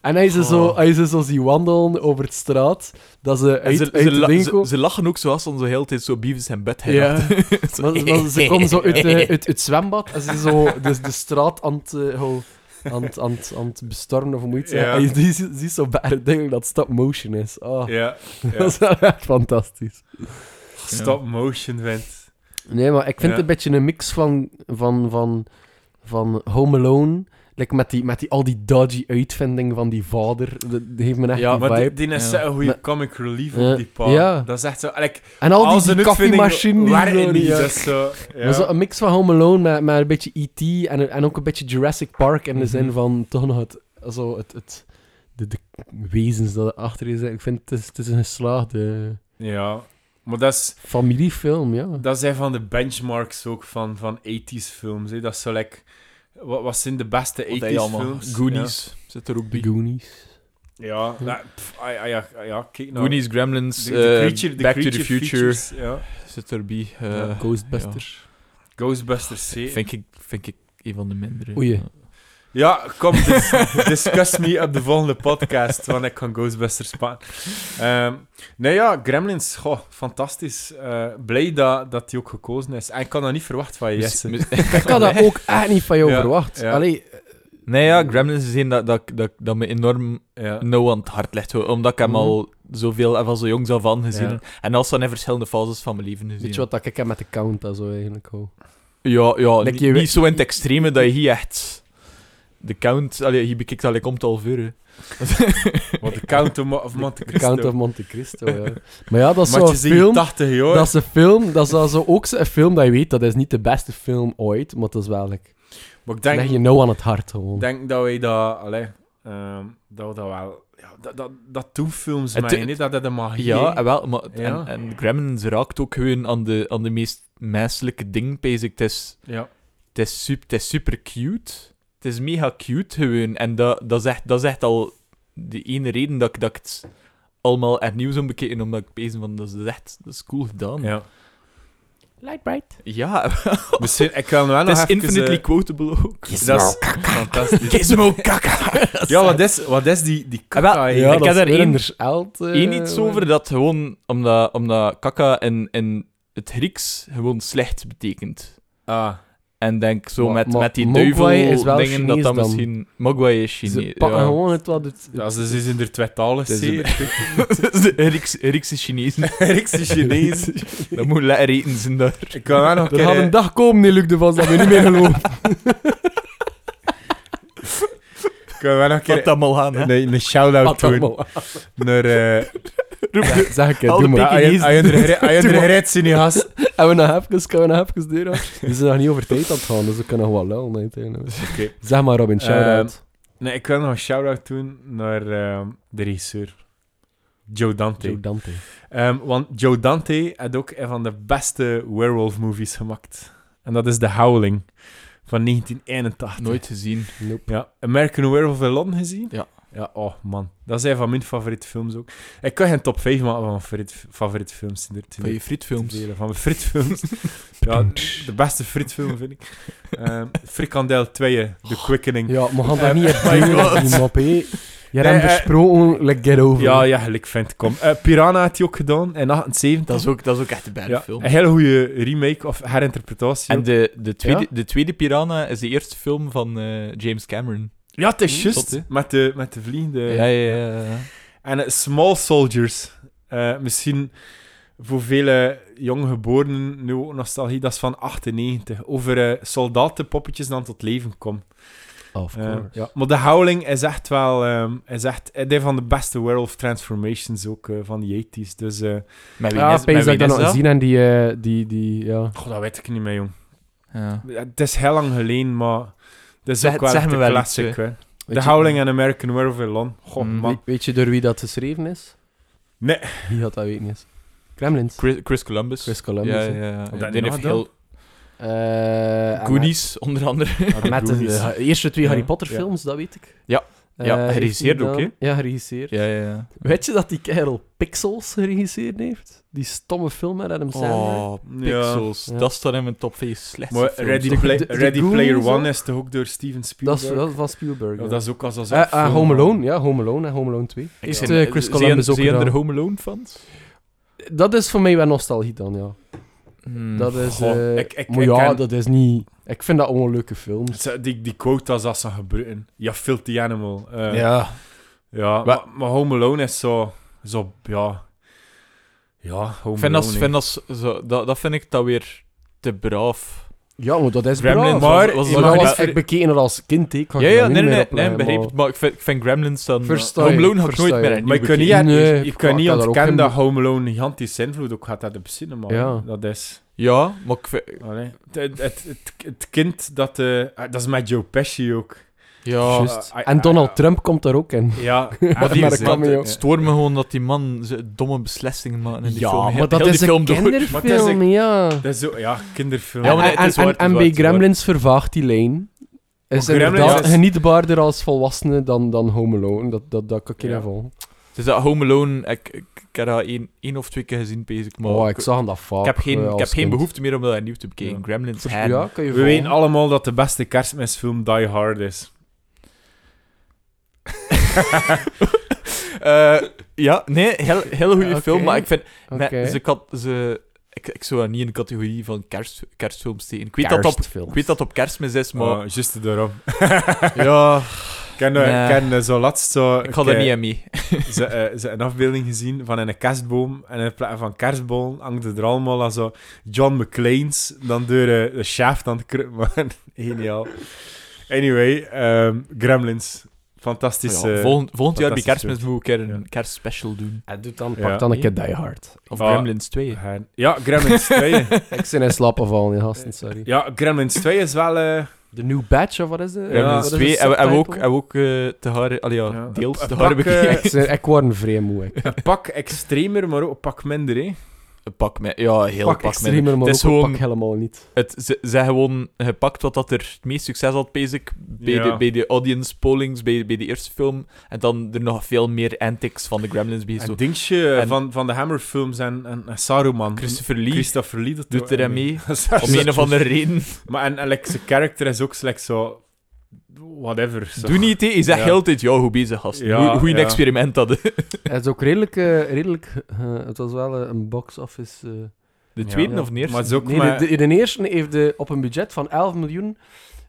En hij ze, zo, Oh. hij ze zo zie wandelen over het straat, dat ze uit, ze, uit ze, de la- winkel... ze, ze lachen ook zoals ze de tijd zo Beavis en Bed Ja. Maar, maar ze komen zo uit, de, uit het zwembad en ze zo de, de straat aan het, eh, ho- aan, het- aan, het- aan het bestormen of zeggen. Ja. En je ziet, zo ding dat stop motion is. Oh, Ja, Dat ja. is wel echt fantastisch. Stop motion vent. Nee, maar ik vind Ja. het een beetje een mix van, van, van, van Home Alone. Like met, die, met die, al die dodgy uitvindingen van die vader. Dat, heeft me echt Ja, die Maar die, vibe. die is Ja. een goede comic relief Ja. op die pa. Ja. Dat is echt zo... Like, En al die, die uitvinding koffiemachine. die waarin dat is zo... Ja. Zo een mix van Home Alone met, met een beetje E.T. En, en ook een beetje Jurassic Park. In de Mhm. zin van toch nog het, zo het, het, de, de wezens dat erachter is. Ik vind het, is- het is een geslaagde ja. Maar dat is... familiefilm, ja. Dat zijn van de benchmarks ook van, van 80s films. Hè. Dat is zo like, wat, wat zijn de beste 80s Wat heb je allemaal? films? Goonies zit er ook bij. The Goonies. Ja, ja, nou, pff, ah, ja, ja, ja, kijk nou. Goonies, Gremlins, De, de eh, creature, de Back to the creature Future features, ja. zit erbij. eh, Ja, Ghostbusters. Ghostbusters C. Vind ik, vind ik een van de mindere. Oei. Ja. Kom, dis discuss me op de volgende podcast, want ik kan Ghostbusters pakken. Ehm, nee, ja, Gremlins, goh, fantastisch. Eh, blij dat, dat die ook gekozen is. En ik kan dat niet verwachten van je, Jesse. mis- Ik had dat ook echt niet van jou Ja, verwacht. ja. Allee, Nee, ja, Gremlins is een dat, dat, dat, dat me enorm Ja. nauw aan het hart ligt. hoor. Omdat ik hem Mhm. al zoveel en van zo jongs af aan gezien Ja. En als dan in verschillende fases van mijn leven gezien weet je wat dat ik heb met de count dat zo eigenlijk hou? Ja, ja Like niet, je niet weet- zo in het extreme dat je hier echt... De count... Allee, hier bekijkt dat komt al ver, hè. Wat de Count of Mo- of Monte The Cristo. Count of Monte Cristo, ja. Maar ja, dat is zo'n je film... 80 jaar. Dat is een film, dat is al zo ook zo'n film dat je weet, dat is niet de beste film ooit, maar dat is wel, like, Maar ik denk, leg je nou aan het hart gewoon. denk dat wij dat... Allee, ehm, dat we dat wel... Ja, dat, dat, dat doen films Het- mij, niet dat dat de magie Ja, en wel, maar... Ja. En, en Gremlins raakt ook gewoon aan de, aan de meest menselijke dingen, pees ik. Het is, Ja. het, is super, het is super cute. Het is mega cute gewoon. En dat, dat, is, echt, dat is echt al de ene reden dat ik, dat ik het allemaal hernieuw zou bekijken, omdat ik pees van, dat is echt dat is cool gedaan. ja. Light bright. Ja, Misschien, ik kan wel het nog is even... infinitely eh, quotable ook. dat is fantastisch. Gizmo kaka! Ja, wat is, wat is die, die Ah, kaka? wel, hier? ja, ik heb is er één- eh, Eén iets over dat gewoon, omdat, omdat kaka in, in het Grieks gewoon slecht betekent. Ah, En denk zo Maar- met, maar met die Mogwai duivel is wel dingen dat dat dan. misschien... Mogwai is Ze Chinees. pakken Ja. gewoon het wat het... ja, ze ze zijn er twee talen. Griekse Chinees. Griekse Chinees. dat moet lekker eten zijn daar. Ik kan wel nog een Er gaat een dag komen, die Luc de Vos, dat we niet meer geloven. Ik kan wel nog een keer... hè. Een, een shout-out doen naar, eh, Zeg- Zeg ik, het, Al doe de maar. Als je- als je er gerij- als je gereid zit, niet gast. En we nog even, kunnen we nog even deur af? We zijn nog niet over tijd aan het gaan, dus we kunnen nog wel. Oké. Zeg maar Robin, shout-out. Nee, ik wil nog een shout-out doen naar ehm, de regisseur. Joe Dante. Joe Dante. Ehm, want Joe Dante had ook een van de beste werewolf-movies gemaakt. En dat is The Howling van 1981. Nooit gezien. Nope. Ja, American Werewolf in London gezien? Ja. Ja, oh man. Dat is een van mijn favoriete films ook. Ik kan geen top 5 maken van mijn favoriete, favoriete films. in de- Van je frietfilms. Delen Van mijn frietfilms. ja, de beste frietfilm vind ik. Ehm Frikandel 2, The Quickening. Ja, we gaan daar Eh, niet echt doen, Je hebt hem besproken, like get over. Ja, ja, ik vind kom. Eh, Piranha had hij ook gedaan in 78. Dat is ook, dat is ook echt een bad ja, film. een hele goede remake of herinterpretatie. En ook. de, de, tweede, Ja? de tweede Piranha is de eerste film van eh, James Cameron. ja, het is Zot, juist. Met de, met de vliegende... ja, ja, ja. ja. En eh, Small Soldiers. Eh, misschien voor vele jonggeborenen nu ook nostalgie. Dat is van 98. Over eh, soldatenpoppetjes dan tot leven komen. Of Eh, course. ja. Maar The Howling is echt wel... ehm is echt een van de beste werewolf transformations ook eh, van de 80s. Dus... eh Met wie Ja, is, met wie dat nog gezien en die, die, die, ja. goh, dat weet ik niet meer, jong. Ja. Het is heel lang geleden, maar... Het is Zeg- ook wel zeg een classic, hè. je- Howling en American Werewolf in London. Goh, Mm. man. Weet, weet je door wie dat geschreven is? Nee. Wie had dat weten is? Gremlins. Chris, Chris Columbus. Chris Columbus. Ja, ja, ja. Die heeft heel... Eh, en Goonies, onder andere. Met, met de, Goonies. de eerste twee Ja. Harry Potter films, dat weet ik. Ja. Ja, Eh, geregisseerd heeft hij ook, gedaan. Ja, geregisseerd. Ja, ja, ja. Weet je dat die kerel Pixels geregisseerd heeft? Die stomme film met Adam Sandler. Oh, Pixels. Ja. Dat staat in mijn top 5 slechtste Maar films. Ready, De- Play- de- de Ready Goonies, Player hè? One is toch ook door Steven dat, Spielberg? is, dat is van Spielberg. Ja, ja. dat is ook als als eh, film, Home. Alone, ja, Home Alone en Home Alone 2. Heeft Zijn- eh, Chris Columbus ook zijn er. Home Alone fans? Dat is voor mij wel nostalgie dan, ja. Hmm. Dat is... Goh, eh, ik- ik- maar ik ja, ken- dat is niet... Ik vind dat allemaal leuke films. Die, die quote als dat ze gebruiken. Ja, filthy animal. Eh, ja. ja maar, maar Home Alone is zo... Zo, ja... Ja, Home Ik vind Alone. dat, hè. vind dat, zo, dat, dat vind ik dat weer te braaf. Ja, maar dat is Gremlins braaf. maar- was, was Maar dat was, ik bekeken als kind, ik Ja, ja, nee, nee, nee, begreep maar- het. Maar ik vind, ik vind Gremlins dan... Versta Home Alone ga ik nooit meer Maar je kan niet, Nee, ik kan niet ontkennen dat Home Alone een gigantische invloed ook had op cinema. Ja. Dat is... Ja, maar ik vind... Allee, het, het, het, het, het kind dat... eh, ah, dat is met Joe Pesci ook. Ja. Ah, En Donald ah, Trump komt daar ook in. Ja, Maar die het stoort me gewoon dat die man domme beslissingen maakt in die Ja, film. maar Heel dat die is een door. Is kinderfilm, een- ja. Dat is zo, ja, kinderfilm. Ja, en, en, en bij. Gremlins vervaagt die lijn. Is inderdaad is- genietbaarder als volwassene dan, dan Home Alone. Dat, dat, dat kan ik je Ja. niet volgen. Het is dat Home Alone, ik, ik, ik heb dat één, één of twee keer gezien, bezig, maar Oh, ik, zag dat vaak. ik heb geen, eh, ik heb geen behoefte meer om dat nieuw te bekijken. Ja. Gremlins. Ja, kan je We weten allemaal dat de beste kerstmisfilm Die Hard is. Eh, ja, nee, heel, heel goede Oké. film, maar ik vind... Oké. met- ze, kan- ze, ik, ik zou dat niet in de categorie van kerst, kerstfilms steken. Ik weet, dat op, Kerstfilms. ik weet dat op kerstmis is, maar... Maar juist daarom. ja, Ik ken, Nee. ken eh, zo laatst zo... ik ga daar niet aan mee. Ze, eh, ze een afbeelding gezien van een kerstboom. En in plaats van kerstboom hangt er allemaal aan zo John McClane's. Dan door eh, de shaft aan het kruppen. Geniaal. Anyway, ehm, Gremlins. Fantastisch. Ja, volgend, volgend jaar bij kerstmis moet ik een keer een Ja. kerstspecial doen. Hij doet dan, Ja. pak dan een keer. Die Hard. Of Ah. Gremlins 2. Haar- Ja, Gremlins 2. Ik zit in slappe vallen, ja, gasten, sorry. ja, Gremlins 2 is wel... eh, De New Batch, of wat is het? Gremlins Wat is 2. de En we hebben ook, ook eh, te. Allee, ja, Ja. deels te bekeken. Ik, word een vrij moe. ik. een pak extremer, maar ook een pak minder. Hè. Pak met... Ja, heel Pak pak met... maar Het is gewoon- pak helemaal niet. Het, ze, gewoon gepakt wat dat er het meest succes had, basic, bij, Ja. de, bij de audience pollings, bij, bij de eerste film. En dan er nog veel meer antics van de Gremlins bij. Zo. Een dingetje En- van, van de Hammer-films en, en, en Saruman. Christopher Lee Christopher Lee dat doet er mee. Om een of andere reden. Maar en, en like, zijn karakter is ook slecht zo... Whatever. Zo. Doe niet, zegt Ja. heel de tijd, ja, hoe bezig, gast. Ja, Hoe Goeie ja. experiment dat. hè. Het is ook redelijk... eh, redelijk eh, het was wel eh, een box-office... eh, De tweede Ja. of de eerste? Maar het is ook Nee, maar... de, de, de eerste heeft de, op een budget van 11 miljoen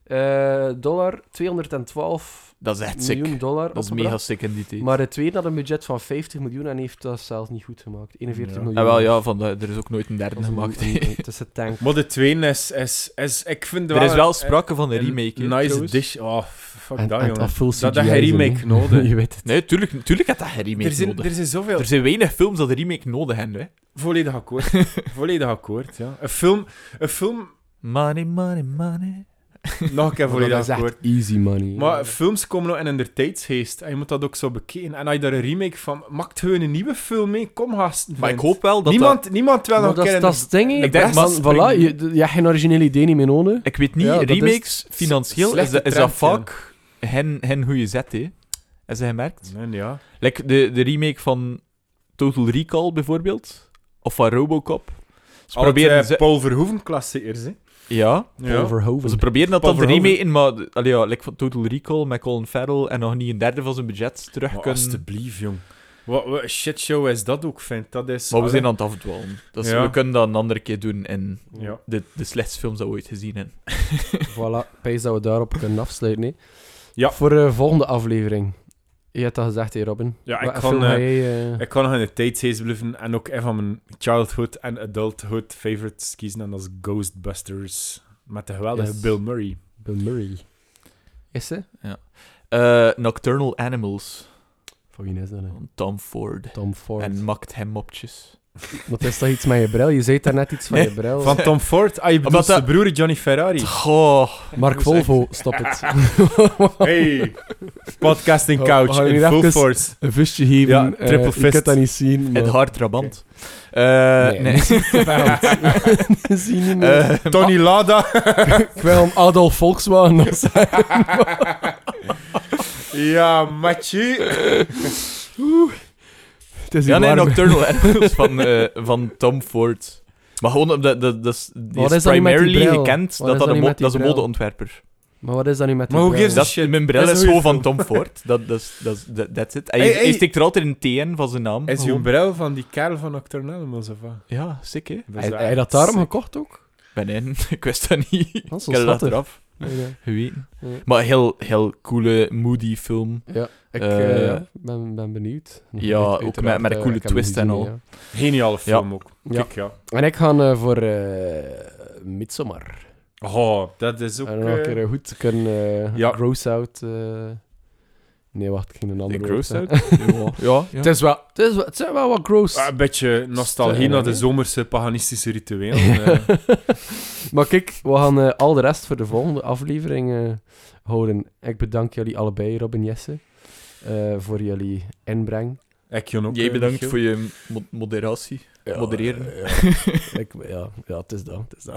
eh, dollar 212 Dat is echt sick. miljoen dollar Dat is opgebracht. mega sick in die tijd. Maar de tweede had een budget van 50 miljoen en heeft dat zelfs niet goed gemaakt. 41 Ja. miljoen. En wel, ja, van de, er is ook nooit een derde een- gemaakt. een- een- Het is een tank. Maar de tweede is, is, is... Ik vind Er is wel een- sprake van een een remake, hè, Nice trouwens. dish. Oh, fuck En, dat, en jongen. dat full Dat dat CGI geen is, remake hè. nodig. Je weet het. Nee, tuurlijk, tuurlijk had dat geen remake Er zijn, nodig. er zijn zoveel... Er zijn weinig films dat een remake nodig hebben, hè. Volledig akkoord. Volledig akkoord, ja. Een film... Een film... Money, money, money. Nog een keer Maar volledig dat is easy money. Maar films komen nog in een tijdsgeest. En je moet dat ook zo bekijken. En als je daar een remake van... Maakt gewoon een nieuwe film mee. Kom, gasten. Maar ik hoop wel dat niemand, niemand wil nog dat, een keer... dat is het ding. Ik denk- Man, voilà, je, je hebt geen originele idee niet meer nodig. Ik weet niet, Ja, dat is remakes, financieel, is, dat- is dat vaak hen, hen goede zet, hè. Heb je gemerkt? Nee, ja. Like de, de remake van Total Recall, bijvoorbeeld. Of van Robocop. Ze Altijd, proberen... ze- Paul Verhoeven klassiekers, hè. Ja, Paul Verhoeven. ze proberen dat Paul dan te Verhoeven. remaken, maar allee, ja, like van Total Recall met Colin Farrell en nog niet een derde van zijn budget terug Maar kunnen... alsjeblieft, jong. Wat, wat een shitshow is dat ook, vind Dat is... Maar we zijn aan het afdwalen. Dus Ja. we kunnen dat een andere keer doen in Ja. de, de slechtste films dat we ooit gezien hebben. Voilà, pijs dat we daarop kunnen afsluiten. hè. Ja. Voor de volgende aflevering. Je hebt dat gezegd, hè, Robin. Ja, ik kan, ga eh, jij, eh, Ik kan nog in de tijdsgeest blijven en ook een van mijn childhood en adulthood favorites kiezen. En dat is Ghostbusters. Met de geweldige Yes. Bill Murray. Bill Murray. Is ze? Eh, Nocturnal Animals Van wie is dat? hè? Tom Ford. Tom Ford. En makt hem mopjes. Wat is toch iets met je bril? Je zei daar net iets van je bril. Van Tom Ford. Ah, je bedoelt zijn dat- broer Johnny Ferrari. Goh. Mark Volvo, stop het. Hey! Podcasting Oh, couch in full force. Een visje geven. Ja, eh, triple fist. kunt dat niet zien. Maar... Het hart Trabant. Eh, Nee, nee. niet meer. Eh, Tony Lada. Ik wil hem Adolf Volkswagen nog zeggen. ja, matje. Het is ja, nee, warm. Nocturnal Animals van, eh, van Tom Ford. Maar gewoon omdat dat, dat is, die Wat is is dat nu met die primarily gekend Wat dat is dat, dat een, dat is een modeontwerper. Maar wat is dat nu met Maar hoe Dat, shit. mijn bril Dat is gewoon van Tom Ford. Dat, dat, is- dat, is- that- that's it. Hij, Hey, hij hey. steekt er altijd een TN van zijn naam. Is je Gewoon. bril van die kerel van Nocturnal Animals of wat? Ja, sick hè? Dat Hij hij dat daarom sick. gekocht ook? Ben in. Ik wist dat niet. Ik Dat is heb wel dat eraf Nee, nee. geweten. Maar heel, heel coole, moody film. Ja, ik ja, ben, ben benieuwd. Nog ja, ook met- met een coole twist en al. ja. Geniale film ook. Ja. Kijk, ja. En ik ga eh, voor eh Midsommar. Oh, dat is ook... en nog een keer goed kunnen ja. gross out. Nee, wacht, ik ging een andere De woord gross zeggen. out? ja, ja. Het is wel, het is wel, het zijn wel wat gross. ah, een beetje nostalgie naar de zomerse paganistische rituelen. eh. maar kijk, we gaan eh, al de rest voor de volgende aflevering eh, houden. Ik bedank jullie allebei, Robin Jesse, eh, voor jullie inbreng. Ik ook. Jij bedankt Michiel. voor je mo- moderatie. Modereren. Ja, ik, ja, ja, het is dat. Het is dat.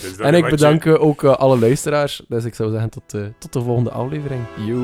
Dus dat En ik je- bedank ook alle luisteraars. Dus ik zou zeggen tot, tot de volgende aflevering. Yo.